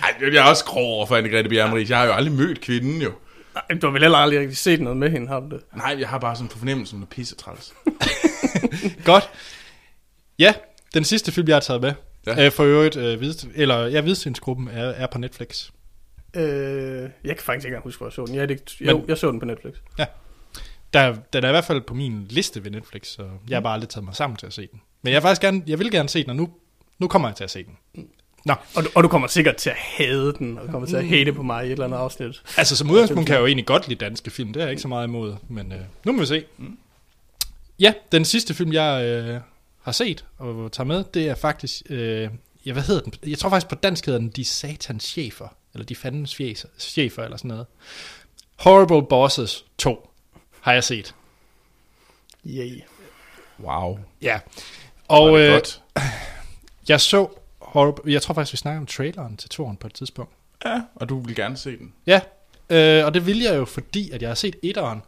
Ej, jeg er også grov over for Anne-Grethe Bjergmaris. Jeg har jo aldrig mødt kvinden jo. Ej, du har vel heller aldrig rigtig set noget med hende, har du det? Nej, jeg har bare sådan på fornemmelsen, at pisse træls. Godt. Ja, den sidste film, jeg har taget med. Ja. Ja. Øh, for øvrigt, øh, vid, eller ja, Hvidstensgruppen er, er på Netflix. Øh, jeg kan faktisk ikke engang huske, hvor jeg så den. Jeg, det, jo, Men- jeg så den på Netflix. Der, den er i hvert fald på min liste ved Netflix, så jeg har bare aldrig taget mig sammen til at se den. Men jeg, vil faktisk gerne, jeg vil gerne se den, og nu, nu kommer jeg til at se den. Og, du- og du kommer sikkert til at hade den, og du kommer til at hate på mig i et eller andet afsnit. Altså som udgangspunkt kan jeg jo egentlig godt lide danske film, det er jeg ikke så meget imod, men øh, nu må vi se. Ja, den sidste film, jeg øh, har set og tager med, det er faktisk, øh, ja, hvad hedder den? Jeg tror faktisk på dansk hedder den De Satans Chefer, eller De Fandens Chefer, eller sådan noget. Horrible Bosses 2 har jeg set. Yay. Wow. Ja. Og, øh, jeg så Horrible, jeg tror faktisk, vi snakker om traileren til toren på et tidspunkt. Ja, og du vil gerne se den. Ja, øh, og det vil jeg jo, fordi at jeg har set etteren.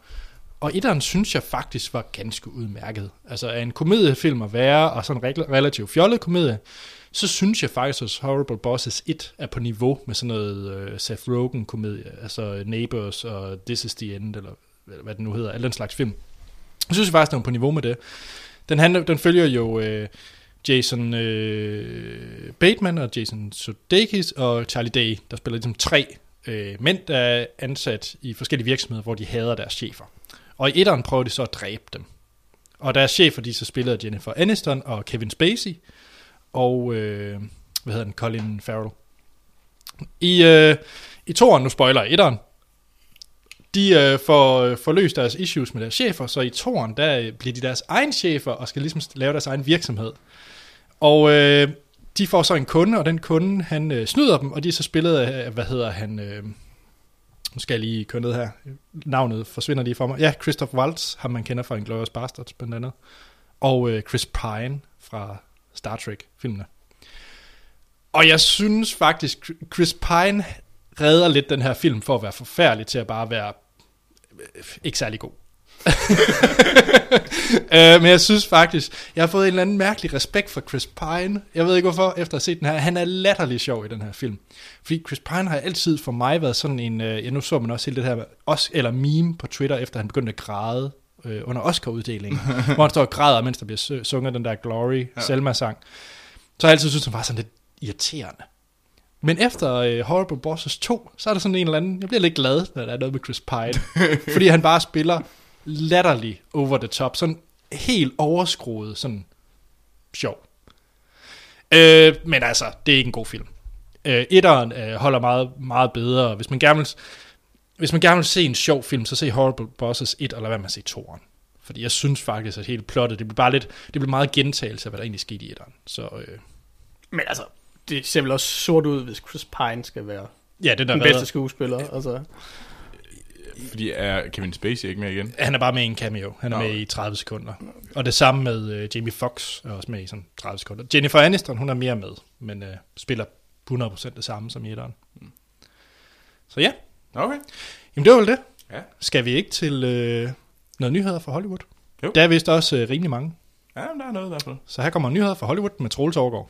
Og etteren synes jeg faktisk var ganske udmærket. Altså af en komediefilm at være, og sådan en relativt fjollet komedie, så synes jeg faktisk, at Horrible Bosses 1 er på niveau med sådan noget øh, Seth Rogen-komedie, altså øh, Neighbors og This is the End, eller hvad det nu hedder, alle den slags film. Jeg synes faktisk, den er på niveau med det. Den, handler, den følger jo øh, Jason øh, Bateman og Jason Sudeikis og Charlie Day, der spiller ligesom tre øh, mænd, der er ansat i forskellige virksomheder, hvor de hader deres chefer. Og i etteren prøver de så at dræbe dem. Og deres chefer, de så spillet Jennifer Aniston og Kevin Spacey, og øh, hvad hedder den, Colin Farrell. I, øh, i toeren, nu spoiler jeg etteren, de øh, får, øh, får løst deres issues med deres chefer, så i toren, der øh, bliver de deres egen chefer, og skal ligesom lave deres egen virksomhed. Og øh, de får så en kunde, og den kunde, han øh, snyder dem, og de er så spillet af, hvad hedder han, øh, nu skal jeg lige køre ned her, navnet forsvinder lige for mig. Ja, Christoph Waltz, ham man kender fra Inglourious Basterds blandt andet, og øh, Chris Pine fra Star Trek-filmene. Og jeg synes faktisk, Chris Pine redder lidt den her film for at være forfærdelig til at bare være øh, ikke særlig god. øh, men jeg synes faktisk, jeg har fået en eller anden mærkelig respekt for Chris Pine. Jeg ved ikke hvorfor, efter at have set den her. Han er latterlig sjov i den her film. Fordi Chris Pine har altid for mig været sådan en, øh, ja nu så man også hele det her, os, eller meme på Twitter, efter han begyndte at græde øh, under Oscar-uddelingen, hvor han står og græder, mens der bliver sunget den der Glory, ja. Selma-sang. Så har jeg altid synes, han var sådan lidt irriterende. Men efter øh, Horrible Bosses 2, så er der sådan en eller anden, jeg bliver lidt glad, når der er noget med Chris Pine, fordi han bare spiller latterlig over the top, sådan helt overskruet, sådan sjov. Øh, men altså, det er ikke en god film. Øh, etteren øh, holder meget, meget bedre. Hvis man, gerne vil, hvis man gerne vil se en sjov film, så se Horrible Bosses 1, eller hvad man se toeren. Fordi jeg synes faktisk, at hele plottet, det bliver bare lidt, det bliver meget gentagelse af, hvad der egentlig skete i etteren. Så øh, Men altså, det ser vel også sort ud, hvis Chris Pine skal være ja, den der den redder- bedste skuespiller. Altså, Fordi er Kevin Spacey ikke med igen? Han er bare med i en cameo. Han er Nå. med i 30 sekunder. Og det samme med øh, Jamie Foxx er også med i sådan 30 sekunder. Jennifer Aniston, hun er mere med, men øh, spiller 100% det samme som i etteren. Så ja, Okay. jamen det var vel det. Ja. Skal vi ikke til øh, noget nyheder fra Hollywood? Jo. Der er vist også øh, rimelig mange. Ja, der er noget i hvert fald. Så her kommer nyheder fra Hollywood med Troels Overgaard.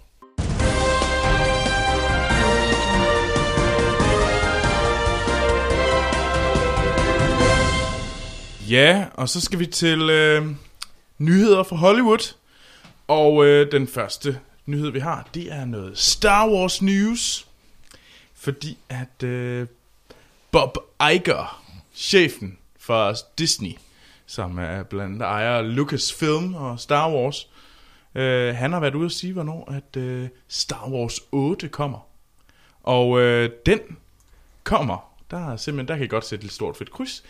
Ja, og så skal vi til øh, nyheder fra Hollywood. Og øh, den første nyhed, vi har, det er noget Star Wars news. Fordi at øh, Bob Iger, chefen for Disney, som er blandt andet ejer Lucasfilm og Star Wars, øh, han har været ude at sige, hvornår at øh, Star Wars 8 kommer. Og øh, den kommer, der er simpelthen, der kan I godt sætte et stort fedt kryds,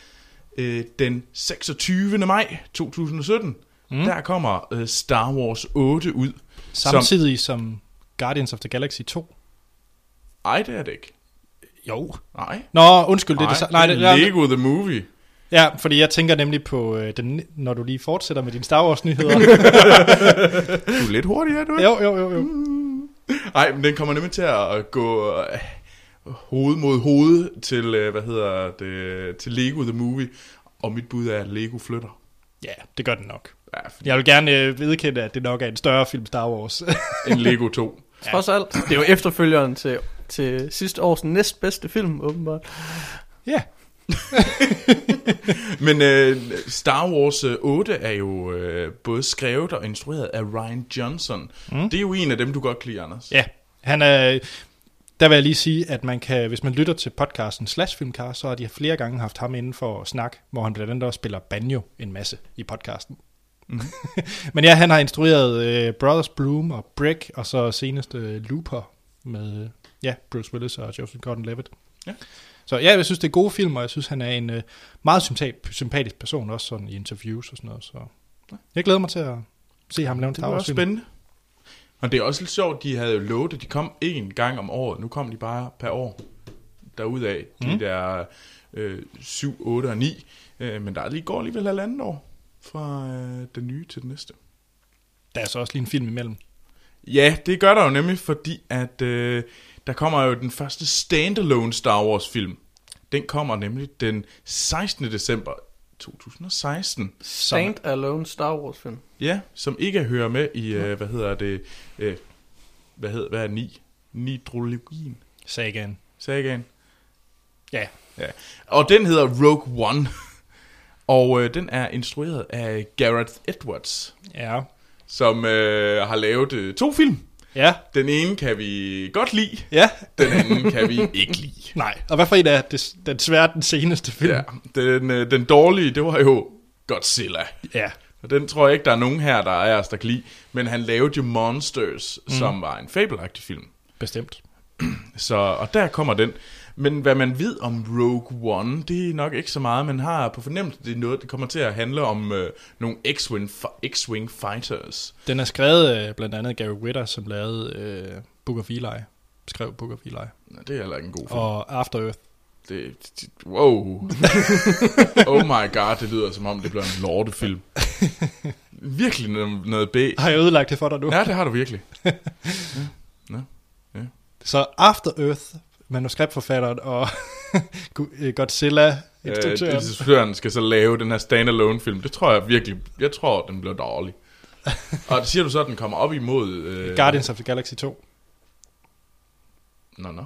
øh, den 26. maj 2017, mm. der kommer øh, Star Wars 8 ud. Samtidig som, som Guardians of the Galaxy 2. Ej, det er det ikke. Jo. Nej. Nå, undskyld, det er Nej, det, sa- nej, det det, Lego The Movie. Ja, fordi jeg tænker nemlig på, øh, den, når du lige fortsætter med dine Star Wars-nyheder. Du er lidt hurtigere, du er. jo, jo, jo, jo. Nej, men den kommer nemlig til at gå øh, hoved mod hoved til, øh, hvad hedder det, til Lego The Movie. Og mit bud er, at Lego flytter. Ja, det gør den nok. Ja, fordi Jeg vil gerne øh, vedkende, at det nok er en større film Star Wars. en Lego 2. Ja. Trods alt. Det er jo efterfølgeren til, til sidste års næstbedste film, åbenbart. ja. Men øh, Star Wars øh, 8 er jo øh, både skrevet og instrueret af Ryan Johnson. Mm. Det er jo en af dem, du godt kan lide, Anders. Ja, han er... Der vil jeg lige sige, at man kan, hvis man lytter til podcasten Slash Filmcast, så har de flere gange haft ham inden for at snakke, hvor han blandt andet også spiller banjo en masse i podcasten. Mm. Men ja, han har instrueret uh, Brothers Bloom og Brick, og så senest uh, Looper med uh, ja, Bruce Willis og Joseph Gordon-Levitt. Ja. Så ja, jeg synes, det er gode film, og jeg synes, han er en uh, meget sympatisk, sympatisk person, også sådan i interviews og sådan noget. Så jeg glæder mig til at se ham lave en Det Star var Wars også film. spændende. Og det er også lidt sjovt, de havde jo lovet, at de kom én gang om året. Nu kom de bare per år derudaf. De Mm. der øh, 7, 8 og 9. Øh, men der er lige går alligevel halvandet år fra øh, den nye til den næste. Der er så også lige en film imellem. Ja, det gør der jo nemlig, fordi at øh, der kommer jo den første standalone Star Wars film. Den kommer nemlig den 16. december 2016. Stand Alone Star Wars film. Ja, som ikke hører med i, øh, hvad hedder det, øh, hvad hedder, hvad er ni? Nidrologien, Sagan. sagaen. Ja. ja. Og den hedder Rogue One, og øh, den er instrueret af Gareth Edwards, Ja. som øh, har lavet øh, to film. Ja. Den ene kan vi godt lide, Ja. den anden kan vi ikke lide. Nej. Og hvad for en er den svært den seneste film? Ja, den, øh, den dårlige, det var jo Godzilla. ja. Og den tror jeg ikke, der er nogen her, der er os, der kan lide. Men han lavede jo Monsters, mm. som var en fabelagtig film. Bestemt. Så, og der kommer den. Men hvad man ved om Rogue One, det er nok ikke så meget. Man har på fornemmelse, det er noget, det kommer til at handle om øh, nogle X-Wing, X-Wing fighters. Den er skrevet af blandt andet Gary Whitta, som lavede øh, Book of Eli. Skrev Book of Eli. Nå, det er heller ikke en god film. Og After Earth. Det, det, wow. oh my god, det lyder som om, det bliver en lortefilm. Virkelig noget, noget B. Har jeg ødelagt det for dig nu? Ja, det har du virkelig. Så After Earth, manuskriptforfatteren og øh, Godzilla, Øh, instruktøren. instruktøren skal så lave den her standalone film. Det tror jeg virkelig, jeg tror, den bliver dårlig. og siger du så, at den kommer op imod... Øh, Guardians of the Galaxy 2. Nå, nå.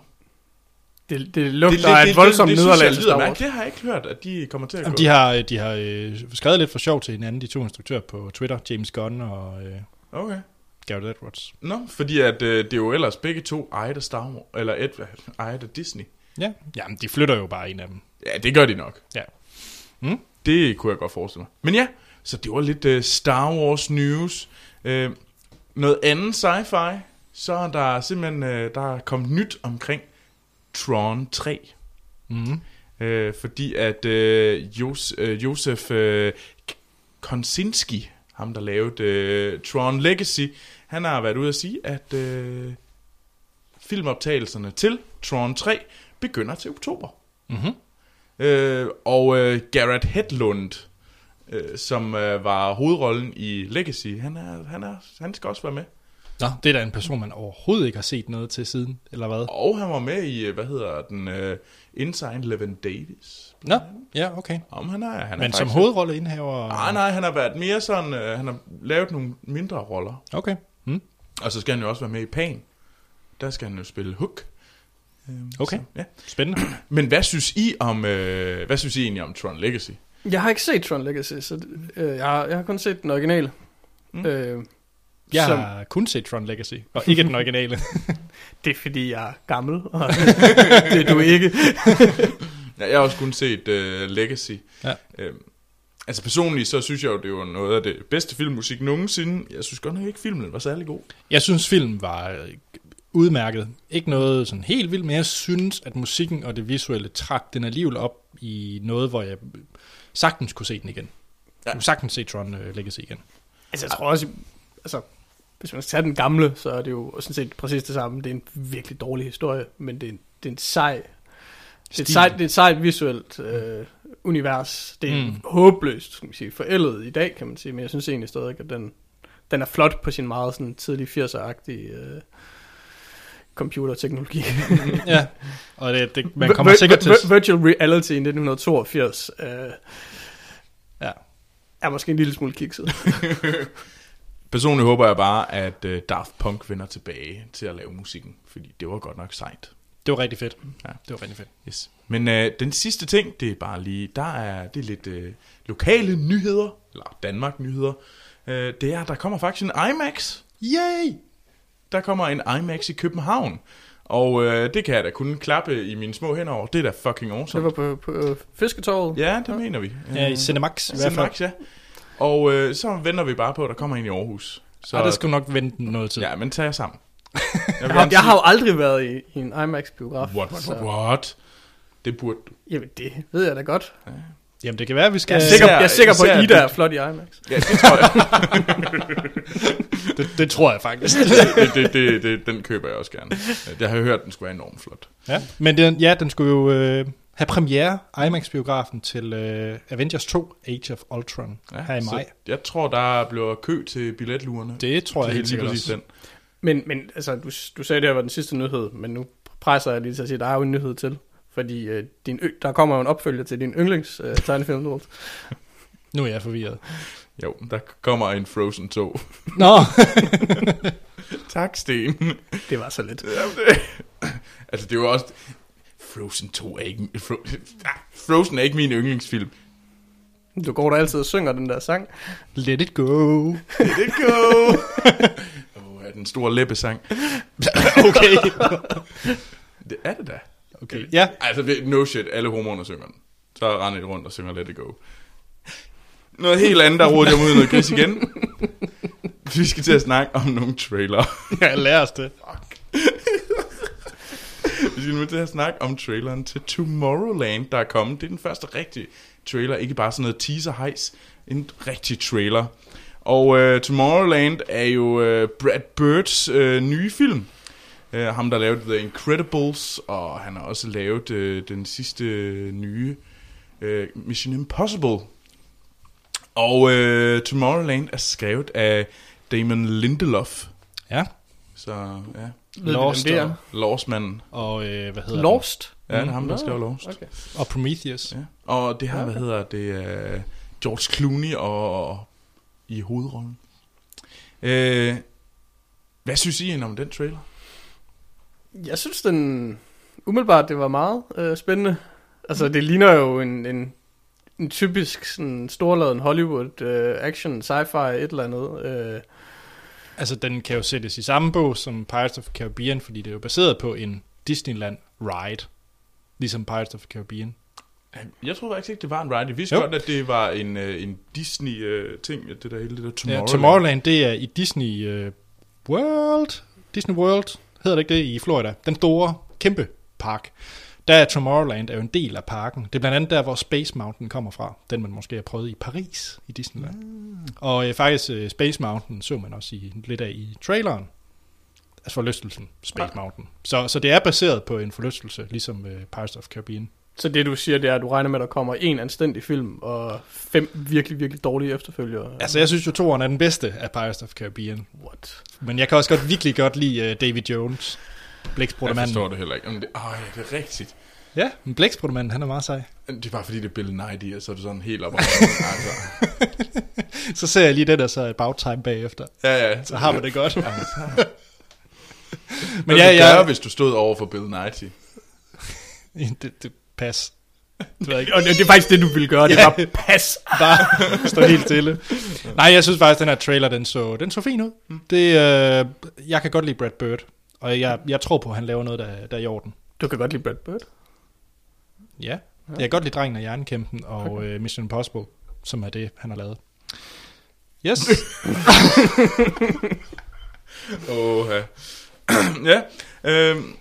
Det, det lugter af et voldsomt det, det, nederlag det, lyder. Det har jeg ikke hørt, at de kommer til at Jamen, gå. de har, de har øh, skrevet lidt for sjov til hinanden, de to instruktører på Twitter, James Gunn og øh, Okay. Gareth Edwards. Nå, fordi at, øh, det er jo ellers begge to ejet af Star Wars, eller et, ejet af Disney. Ja, jamen de flytter jo bare en af dem. Ja, det gør de nok. Ja. Mm. Det kunne jeg godt forestille mig. Men ja, så det var lidt uh, Star Wars news. Uh, noget andet sci-fi, så er der simpelthen uh, der er kommet nyt omkring Tron 3. Mm. Uh, fordi at uh, Jos, uh, Josef uh, Konsinski, ham der lavede uh, Tron Legacy, han har været ude at sige, at uh, filmoptagelserne til Tron 3 begynder til oktober. Mm-hmm. Øh, og øh, Garrett Hedlund, øh, som øh, var hovedrollen i Legacy, han, er, han, er, han skal også være med. Nå, det er da en person, man overhovedet ikke har set noget til siden, eller hvad? Og han var med i, øh, hvad hedder den, øh, Inside Levin Davis. Nå, ja, okay. Om han er, han er Men som faktisk- hovedrolleindhaver... Nej, nej, han har været mere sådan, øh, han har lavet nogle mindre roller. Okay. Mm. Og så skal han jo også være med i Pan. Der skal han jo spille Hook. Øh, Okay. Så, ja. Spændende. Men hvad synes I om, øh, hvad synes I egentlig om Tron Legacy? Jeg har ikke set Tron Legacy, så øh, jeg, har, jeg har kun set den originale. Mm. Øh, Jeg som, har kun set Tron Legacy, og ikke den originale. det er fordi, jeg er gammel, og det er du ikke. Ja, jeg har også kun set uh, Legacy. Ja. Øhm, altså personligt, så synes jeg jo, det var noget af det bedste filmmusik nogensinde. Jeg synes godt nok ikke, filmen var særlig god. Jeg synes, filmen var øh, udmærket. Ikke noget sådan helt vildt, men jeg synes, at musikken og det visuelle trak den alligevel op i noget, hvor jeg sagtens kunne se den igen. Ja. Jeg kunne sagtens se Tron uh, Legacy igen. Altså, jeg tror også, altså, hvis man skal tage den gamle, så er det jo sådan set præcis det samme. Det er en virkelig dårlig historie, men det er en, det er en sej, det er sejt, det er et sejt visuelt øh, univers. Det er Mm. håbløst, skal man sige, forældet i dag, kan man sige, men jeg synes egentlig stadig, at den, den er flot på sin meget sådan tidlig 80'er-agtige øh, computerteknologi. ja, og det, det, man kommer Vir- sikkert til... vir- Virtual reality i 1982. Øh, Ja. er måske en lille smule kikset. Personligt håber jeg bare, at uh, Daft Punk vender tilbage til at lave musikken, fordi det var godt nok sejt. Det var rigtig fedt. Ja. Det var rigtig fedt. Yes. Men uh, den sidste ting, det er bare lige, der er, det er lidt uh, lokale nyheder, eller Danmark-nyheder. Uh, det er, der kommer faktisk en IMAX. Yay! Der kommer en IMAX i København. Og uh, det kan jeg da kun klappe i mine små hænder over. Det er da fucking Det awesome. var på, på øh, Fisketorvet. Ja, det mener vi. Ja, i Øh, Cinemax i. Cinemax, ja. Og øh, så venter vi bare på, at der kommer en i Aarhus. Så, Og der skal nok vente noget tid. Ja, men tag jer sammen. Jeg, Jeg, jeg har jo aldrig været i, i en IMAX-biograf. What, what, what, what? Det burde du. Jamen, det ved jeg da godt. Jamen, det kan være, at vi skal... Jeg er Ja, sikker, jeg er sikker på, at Ida det- er flot i IMAX. Ja, det tror jeg. det, det tror jeg faktisk. det, det, det, det, den køber jeg også gerne. Jeg har hørt, den skulle være enormt flot. ja. Men den, ja, den skulle jo øh, have premiere, IMAX-biografen, til øh, Avengers 2, Age of Ultron, ja, her i maj. Jeg tror, der bliver kø til billetluerne. Det tror jeg helt sikkert også. den. Men, men altså, du, du sagde, det her var den sidste nyhed, men nu presser jeg lige til at sige, at der er jo en nyhed til. Fordi øh, din, ø- der kommer jo en opfølger til din yndlings øh, tegnefilm. Troels. Nu er jeg forvirret. Jo, der kommer en Frozen 2. Nå, tak, Sten. det var så lidt. Altså, det jo også... Frozen 2 er ikke... Fro, ah, Frozen er ikke min yndlingsfilm. Du går der altid og synger den der sang. let it go. Let it go! Den store læbesang. Okay. Det er det da. okay. Ja, Altså, no shit, alle hormoner synger den. Så render de rundt og synger Let It Go. Noget helt andet, der roder jeg mod noget gris igen. Vi skal til at snakke om nogle trailer. jeg lærer os det. Vi skal nu til at snakke om traileren til Tomorrowland, der er kommet. Det er den første rigtige trailer, ikke bare sådan noget teaser-hejs. En rigtig trailer. Og uh, Tomorrowland er jo uh, Brad Birds uh, nye film. Uh, ham, der lavede The Incredibles, og han har også lavet uh, den sidste uh, nye uh, Mission Impossible. Og uh, Tomorrowland er skrevet af Damon Lindelof. Ja, Så ja, Ved Lost hvem det og- er? Lost-manden. og øh, hvad hedder Lost? Ja, det er ham, der skrev Lost. Okay. den? Og Prometheus. Ja. Og det her, Ja, hvad okay. hedder det, uh, George Clooney og i hovedrollen. Uh, hvad synes I om den trailer? Jeg synes, den umiddelbart, det var meget øh, spændende. Altså, det ligner jo en, en, en typisk sådan, storladen Hollywood øh, action, sci-fi, et eller andet. Øh, Altså, den kan jo sættes i samme bog som Pirates of the Caribbean, fordi det er jo baseret på en Disneyland ride, ligesom Pirates of the Caribbean. Jeg troede faktisk ikke, det var en ride. Jeg vidste Jo. godt, at det var en, uh, en Disney-ting, det der hele det der Tomorrowland. Ja, Tomorrowland, det er i Disney uh, World, Disney World, hedder det ikke det, i Florida. Den store, kæmpe park. Der er Tomorrowland er jo en del af parken. Det er blandt andet der, hvor Space Mountain kommer fra. Den man måske har prøvet i Paris i Disneyland. Mm. Og øh, faktisk øh, Space Mountain så man også i, lidt af i traileren. Altså forlystelsen Space Ah. Mountain. Så, så det er baseret på en forlystelse, ligesom øh, Pirates of Caribbean. Så det, du siger, det er, at du regner med, at der kommer en anstændig film, og fem virkelig, virkelig dårlige efterfølgere. Altså jeg synes jo, toeren er den bedste af Pirates of the Caribbean. What? Men jeg kan også godt virkelig godt lide uh, David Jones. Jeg Blæksprutemanden. forstår det heller ikke. Men det, øj, det er rigtigt. Ja, men Blæksprutemanden, han er meget sej. Det er bare fordi, det er Bill Nighy, og så er det sådan helt op. altså. Så ser jeg lige det der så about time bagefter. Ja, ja. Så har man det godt. Ja, men ja, ja. ja, hvis du stod over for Bill Nighy? det, det pas. Det ved jeg ikke. Og det, er faktisk det, du ville gøre. Det Ja. var pas. Bare stå helt stille. Nej, jeg synes faktisk, den her trailer, den så, den så fin ud. Det, øh, jeg kan godt lide Brad Bird. Og jeg, jeg tror på, at han laver noget, der, der er i orden. Du kan godt lide Brad Bird. Ja. Jeg kan godt lide Drengen og Hjernekæmpen og okay. uh, Mission Impossible, som er det, han har lavet. Yes. Åh, ja. ja, øhm,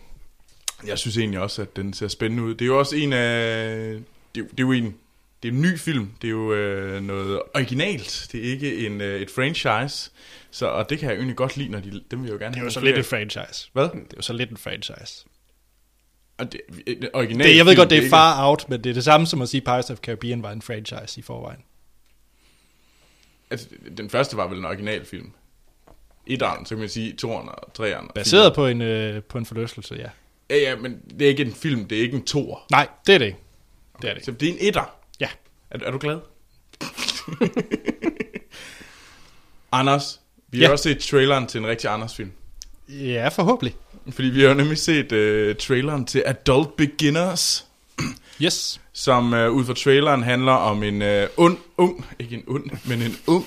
jeg synes egentlig også, at den ser spændende ud. Det er jo også en af... Det, er jo- det er jo en, det er en ny film. Det er jo øh, noget originalt. Det er ikke en, øh, et franchise. Så, og det kan jeg egentlig godt lide, når de... Dem vil jeg jo gerne Det er jo så flere lidt et franchise. Hvad? Det er jo så lidt en franchise. Og det, original Det, jeg ved film, godt, det er ikke- far out, men det er det samme som at sige, Pirates of Caribbean var en franchise i forvejen. Altså, den første var vel en originalfilm. Etteren, så kan man sige, toeren og treeren. Baseret på en, øh, på en forlystelse, ja. Ja, ja, men det er ikke en film, det er ikke en toer. Nej, det er det ikke. Det er det Så det er en etter. Ja. Er, er du glad? Anders, vi Ja. har også set traileren til en rigtig Anders-film. Ja, forhåbentlig. Fordi vi har jo nemlig set uh, traileren til Adult Beginners, Yes. som uh, ud fra traileren handler om en uh, und, ung, ikke en ond, men en ung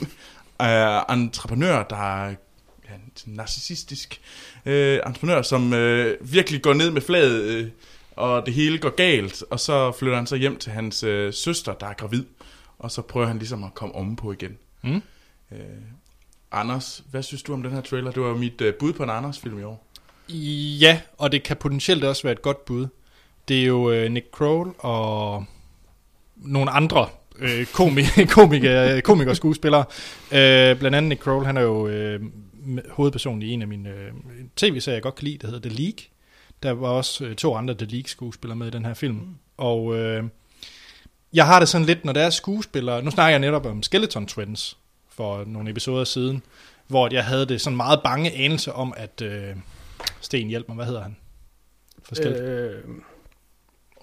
uh, entreprenør, der er ja, narcissistisk uh, entreprenør, som uh, virkelig går ned med flaget, uh, og det hele går galt, og så flytter han så hjem til hans uh, søster, der er gravid, og så prøver han ligesom at komme om på igen. Mm. Uh, Anders, hvad synes du om den her trailer? Det var jo mit uh, bud på en Anders-film i år. Ja, og det kan potentielt også være et godt bud. Det er jo øh, Nick Kroll og nogle andre øh, komi- komikere, komikere og skuespillere. Øh, blandt andet Nick Kroll, han er jo øh, hovedpersonen i en af mine øh, tv-serier, jeg godt kan lide, der hedder The League. Der var også øh, to andre The League-skuespillere med i den her film. Mm. Og øh, jeg har det sådan lidt, når der er skuespillere... Nu snakker jeg netop om Skeleton Twins for nogle episoder siden, hvor jeg havde det sådan meget bange anelse om, at... Øh, Sten, hjælp mig, hvad hedder han? For Skeleton. Øh,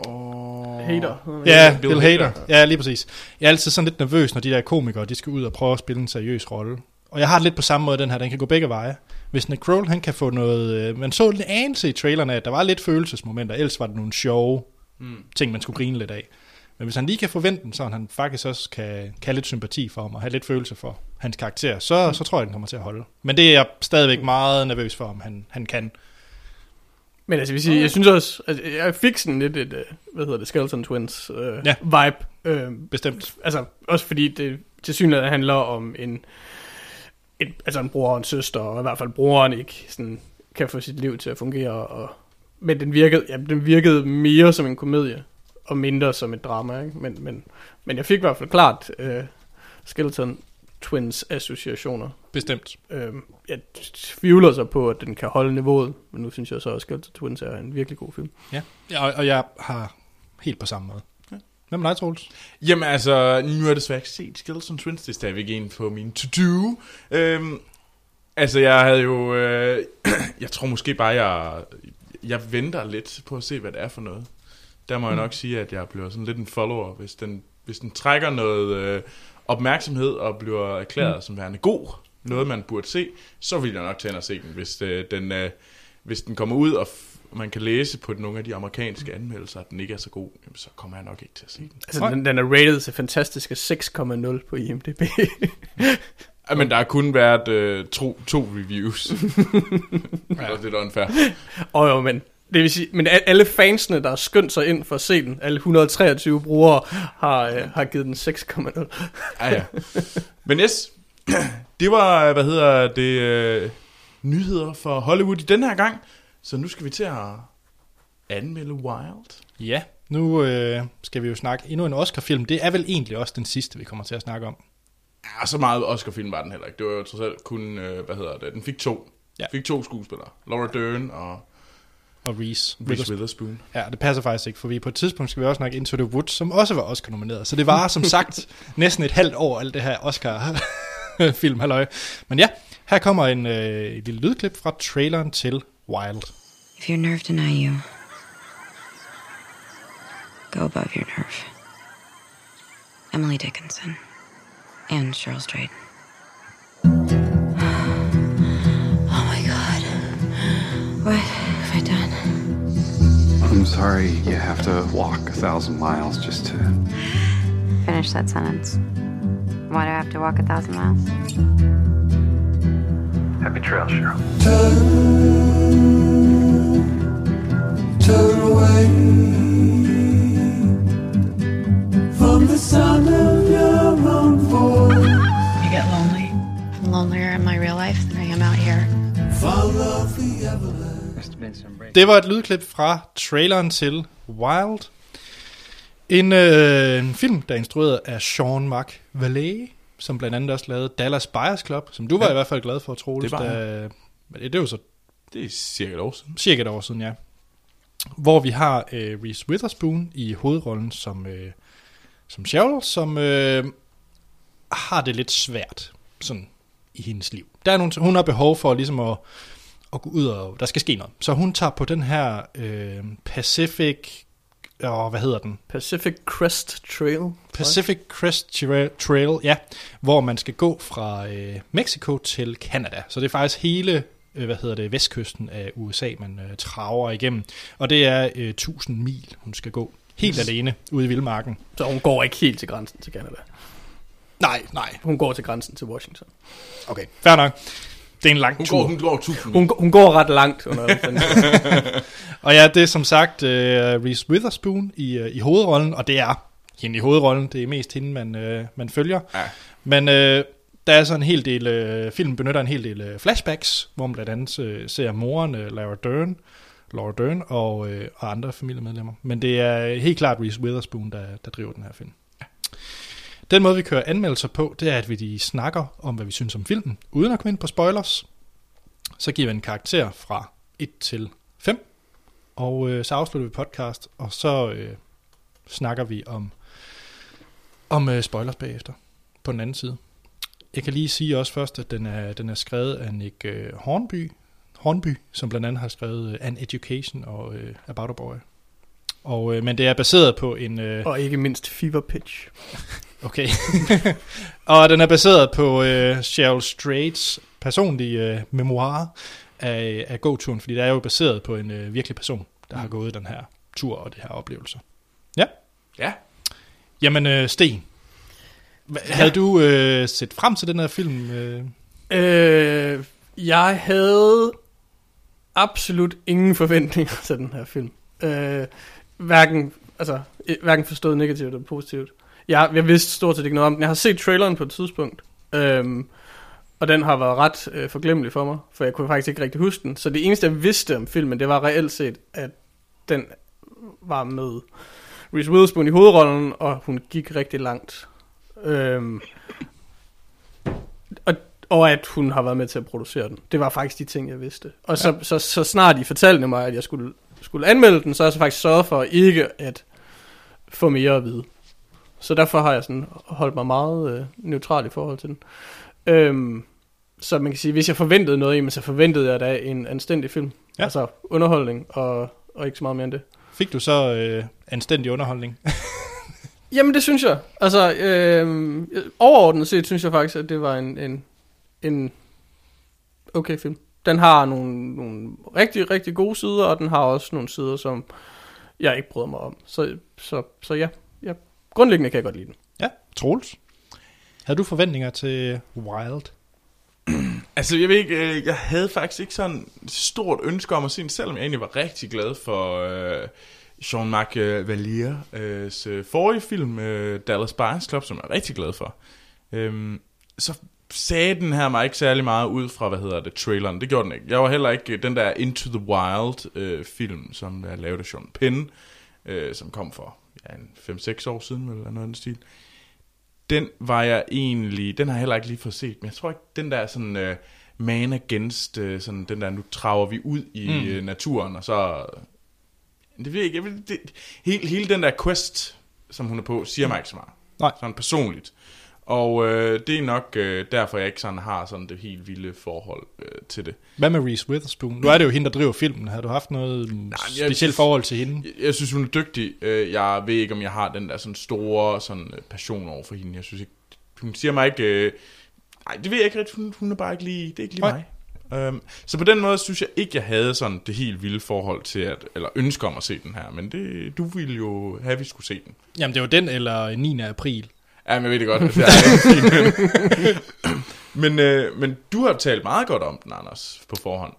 Oh. hater. Ja, Bill Bill, Hader. Hader. Ja, lige præcis. Jeg er altid sådan lidt nervøs, når de der komikere, de skal ud og prøve at spille en seriøs rolle. Og jeg har det lidt på samme måde, den her, den kan gå begge veje. Hvis Nick Kroll, han kan få noget... Øh, man så en anelse i trailerne, at der var lidt følelsesmomenter, ellers var det nogle sjove Mm. ting, man skulle grine lidt af. Men hvis han lige kan forvente den, så han faktisk også kan, kan have lidt sympati for ham, og have lidt følelse for hans karakter, så, så tror jeg, den kommer til at holde. Men det er jeg stadigvæk meget nervøs for, om han, han kan. Men altså, jeg, vil sige, jeg synes også, at jeg fik sådan lidt et, øh, hvad hedder det, Skeleton Twins øh, Ja. vibe. Øh, Bestemt. altså, også fordi det til synligheden handler om en, en, altså en bror og en søster, og i hvert fald broren ikke sådan, kan få sit liv til at fungere. Og, men den virkede, ja, den virkede mere som en komedie, og mindre som et drama. Ikke? Men, men, men jeg fik i hvert fald klart øh, Skeleton Twins associationer. Bestemt. Øh, jeg tvivler så på, at den kan holde niveauet, men nu synes jeg så også, at Skeleton Twins er en virkelig god film. Ja, ja og, og jeg har helt på samme måde. Hvem er dig, Troels? Jamen altså, nu jeg desværre ikke set Skeleton Twins, det er stadigvæk en på min to-do. Øhm, altså, jeg havde jo... Øh, jeg tror måske bare, jeg, jeg venter lidt på at se, hvad det er for noget. Der må jeg nok sige, at jeg bliver sådan lidt en follower, hvis den, hvis den trækker noget øh, opmærksomhed og bliver erklæret mm. som værende god, noget man burde se, så vil jeg nok ind og se den, hvis, øh, den, øh, hvis den kommer ud, og man kan læse på nogle af de amerikanske anmeldelser, at den ikke er så god, jamen, så kommer jeg nok ikke til at se den. Altså, den, den er rated til fantastiske 6,0 på IMDb. Ja, men der har kun været øh, to, to reviews. det er lidt unfair. Og jo, men det vil sige, men al- alle fansene, der har skyndt sig ind for at se den, alle 123 brugere, har, øh, har givet den 6,0. Ja, ja. Men yes, det var, hvad hedder det, øh, nyheder for Hollywood i den her gang. Så nu skal vi til at anmelde Wild. Ja, nu øh, skal vi jo snakke endnu en Oscar-film. Det er vel egentlig også den sidste, vi kommer til at snakke om. Ja, så meget Oscar-film var den heller ikke. Det var jo trods alt kun, øh, hvad hedder det, den fik to. Ja. Fik to skuespillere. Laura Dern og Og Reese. Reese Witherspoon. Ja, det passer faktisk ikke, for vi på et tidspunkt skal vi også snakke Into the Woods, som også var Oscar-nomineret. Så det var som sagt næsten et halvt år, alt det her Oscar-film, halløj. Men ja, her kommer en øh, et lille lydklip fra traileren til Wild. If your nerve deny you, go above your nerve. Emily Dickinson and Cheryl Strait. Oh my god. What have I done? I'm sorry you have to walk a thousand miles just to. Finish that sentence. Why do I have to walk a thousand miles? Happy trail, Cheryl. Det var et lydklip fra traileren til Wild. En, øh, en film, der er instrueret af Sean Mark Vallée, som blandt andet også lavede Dallas Buyers Club, som du var Ja. i hvert fald glad for, Troels. Det var da, men det, det er jo så Det er cirka et år siden. cirka et år siden, ja. Hvor vi har øh, Reese Witherspoon i hovedrollen som, øh, som Cheryl, som øh, har det lidt svært sådan i hendes liv. Der er nogle, hun har behov for ligesom at, at gå ud og der skal ske noget. Så hun tager på den her øh, Pacific åh, hvad hedder den? Pacific Crest Trail. Pacific Crest Tra- Trail, ja, hvor man skal gå fra øh, Mexico til Canada. Så det er faktisk hele, øh, hvad hedder det, vestkysten af USA, man øh, traver igennem. Og det er øh, 1000 mil, hun skal gå. Helt alene ude i vildmarken. Så hun går ikke helt til grænsen til Canada. Nej, nej. Hun går til grænsen til Washington. Okay, fair nok. Det er en lang Hun tur. går, hun går tusind. Hun, hun går ret langt under. Og ja, det er som sagt uh, Reese Witherspoon i, uh, i hovedrollen, og det er hende i hovedrollen. Det er mest hende, man, uh, man følger. Ja. Men uh, der er så en hel del, uh, filmen benytter en hel del uh, flashbacks, hvor man blandt andet uh, ser moren, uh, Laura Dern, Laura Dern og, uh, og andre familiemedlemmer. Men det er helt klart Reese Witherspoon, der, der driver den her film. Den måde, vi kører anmeldelser på, det er, at vi de snakker om, hvad vi synes om filmen, uden at komme ind på spoilers. Så giver vi en karakter fra 1 til 5, og øh, så afslutter vi podcast, og så øh, snakker vi om, om øh, spoilers bagefter på den anden side. Jeg kan lige sige også først, at den er, den er skrevet af Nick øh, Hornby, Hornby, som blandt andet har skrevet øh, An Education og øh, About a Boy. Og, øh, men det er baseret på en... Øh, og ikke mindst Fever Pitch. Okay. og den er baseret på øh, Cheryl Straits personlige øh, memoir af, af gåturen, fordi det er jo baseret på en øh, virkelig person, der har gået den her tur og det her oplevelser. Ja. Ja. Jamen, øh, Sten, hva- havde du øh, set frem til den her film? Øh? Øh, jeg havde absolut ingen forventninger til den her film. Øh, hverken, altså, hverken forstået negativt eller positivt. Jeg, jeg vidste stort set ikke noget om den. Jeg har set traileren på et tidspunkt, øhm, og den har været ret øh, forglemmelig for mig, for jeg kunne faktisk ikke rigtig huske den. Så det eneste, jeg vidste om filmen, det var reelt set, at den var med Reese Witherspoon i hovedrollen, og hun gik rigtig langt. Øhm, og, og at hun har været med til at producere den. Det var faktisk de ting, jeg vidste. Og så, så, så snart de fortalte mig, at jeg skulle, skulle anmelde den, så har jeg så faktisk sørget for ikke at få mere at vide. Så derfor har jeg sådan holdt mig meget øh, neutral i forhold til den. Øhm, så man kan sige, hvis jeg forventede noget, jamen, så forventede jeg da en anstændig film. Ja. Altså underholdning, og, og ikke så meget mere end det. Fik du så øh, anstændig underholdning? Jamen det synes jeg. Altså øh, overordnet set synes jeg faktisk, at det var en, en, en okay film. Den har nogle, nogle rigtig, rigtig gode sider, og den har også nogle sider, som jeg ikke bryder mig om. Så, så, så ja, grundlæggende kan jeg godt lide den. ja, Troels. Havde du forventninger til Wild? Altså, jeg ved ikke, øh, jeg havde faktisk ikke sådan et stort ønske om at se den, selvom jeg egentlig var rigtig glad for øh, Jean-Marc øh, Valliers øh, forrige film, øh, Dallas Buyers Club, som jeg er rigtig glad for. Øhm, så sagde den her mig ikke særlig meget ud fra, hvad hedder det, traileren. Det gjorde den ikke. Jeg var heller ikke den der Into the Wild øh, film, som er lavet af Sean Penn, øh, som kom for ja, en 5-6 år siden, eller noget den stil den var jeg egentlig, den har jeg heller ikke lige fået set, men jeg tror ikke, den der sådan uh, man against, uh, sådan den der, nu traver vi ud i Mm. mm. uh, naturen, og så, det ved jeg ikke, jeg ved, det, hele, hele den der quest, som hun er på, siger mig ikke så meget. Nej. Sådan personligt. Og øh, det er nok øh, derfor, jeg ikke sådan har sådan det helt vilde forhold øh, til det. Hvad med Reese Witherspoon? Nu er det jo hende, der driver filmen. Har du haft noget Nej, jeg specielt forhold til hende? Jeg, jeg synes, hun er dygtig. Øh, Jeg ved ikke, om jeg har den der sådan store sådan, øh, passion over for hende. Jeg synes ikke, hun siger mig ikke... Øh, nej, det ved jeg ikke rigtigt. Hun, hun er bare ikke lige, det er ikke lige mig. Um, så på den måde synes jeg ikke, jeg havde sådan det helt vilde forhold til, at, eller ønske om at se den her. Men det, du ville jo have, at vi skulle se den. Jamen, det var den eller 9. april. Ja, men jeg ved det godt. Det er men, øh, men du har talt meget godt om den, Anders, på forhånd.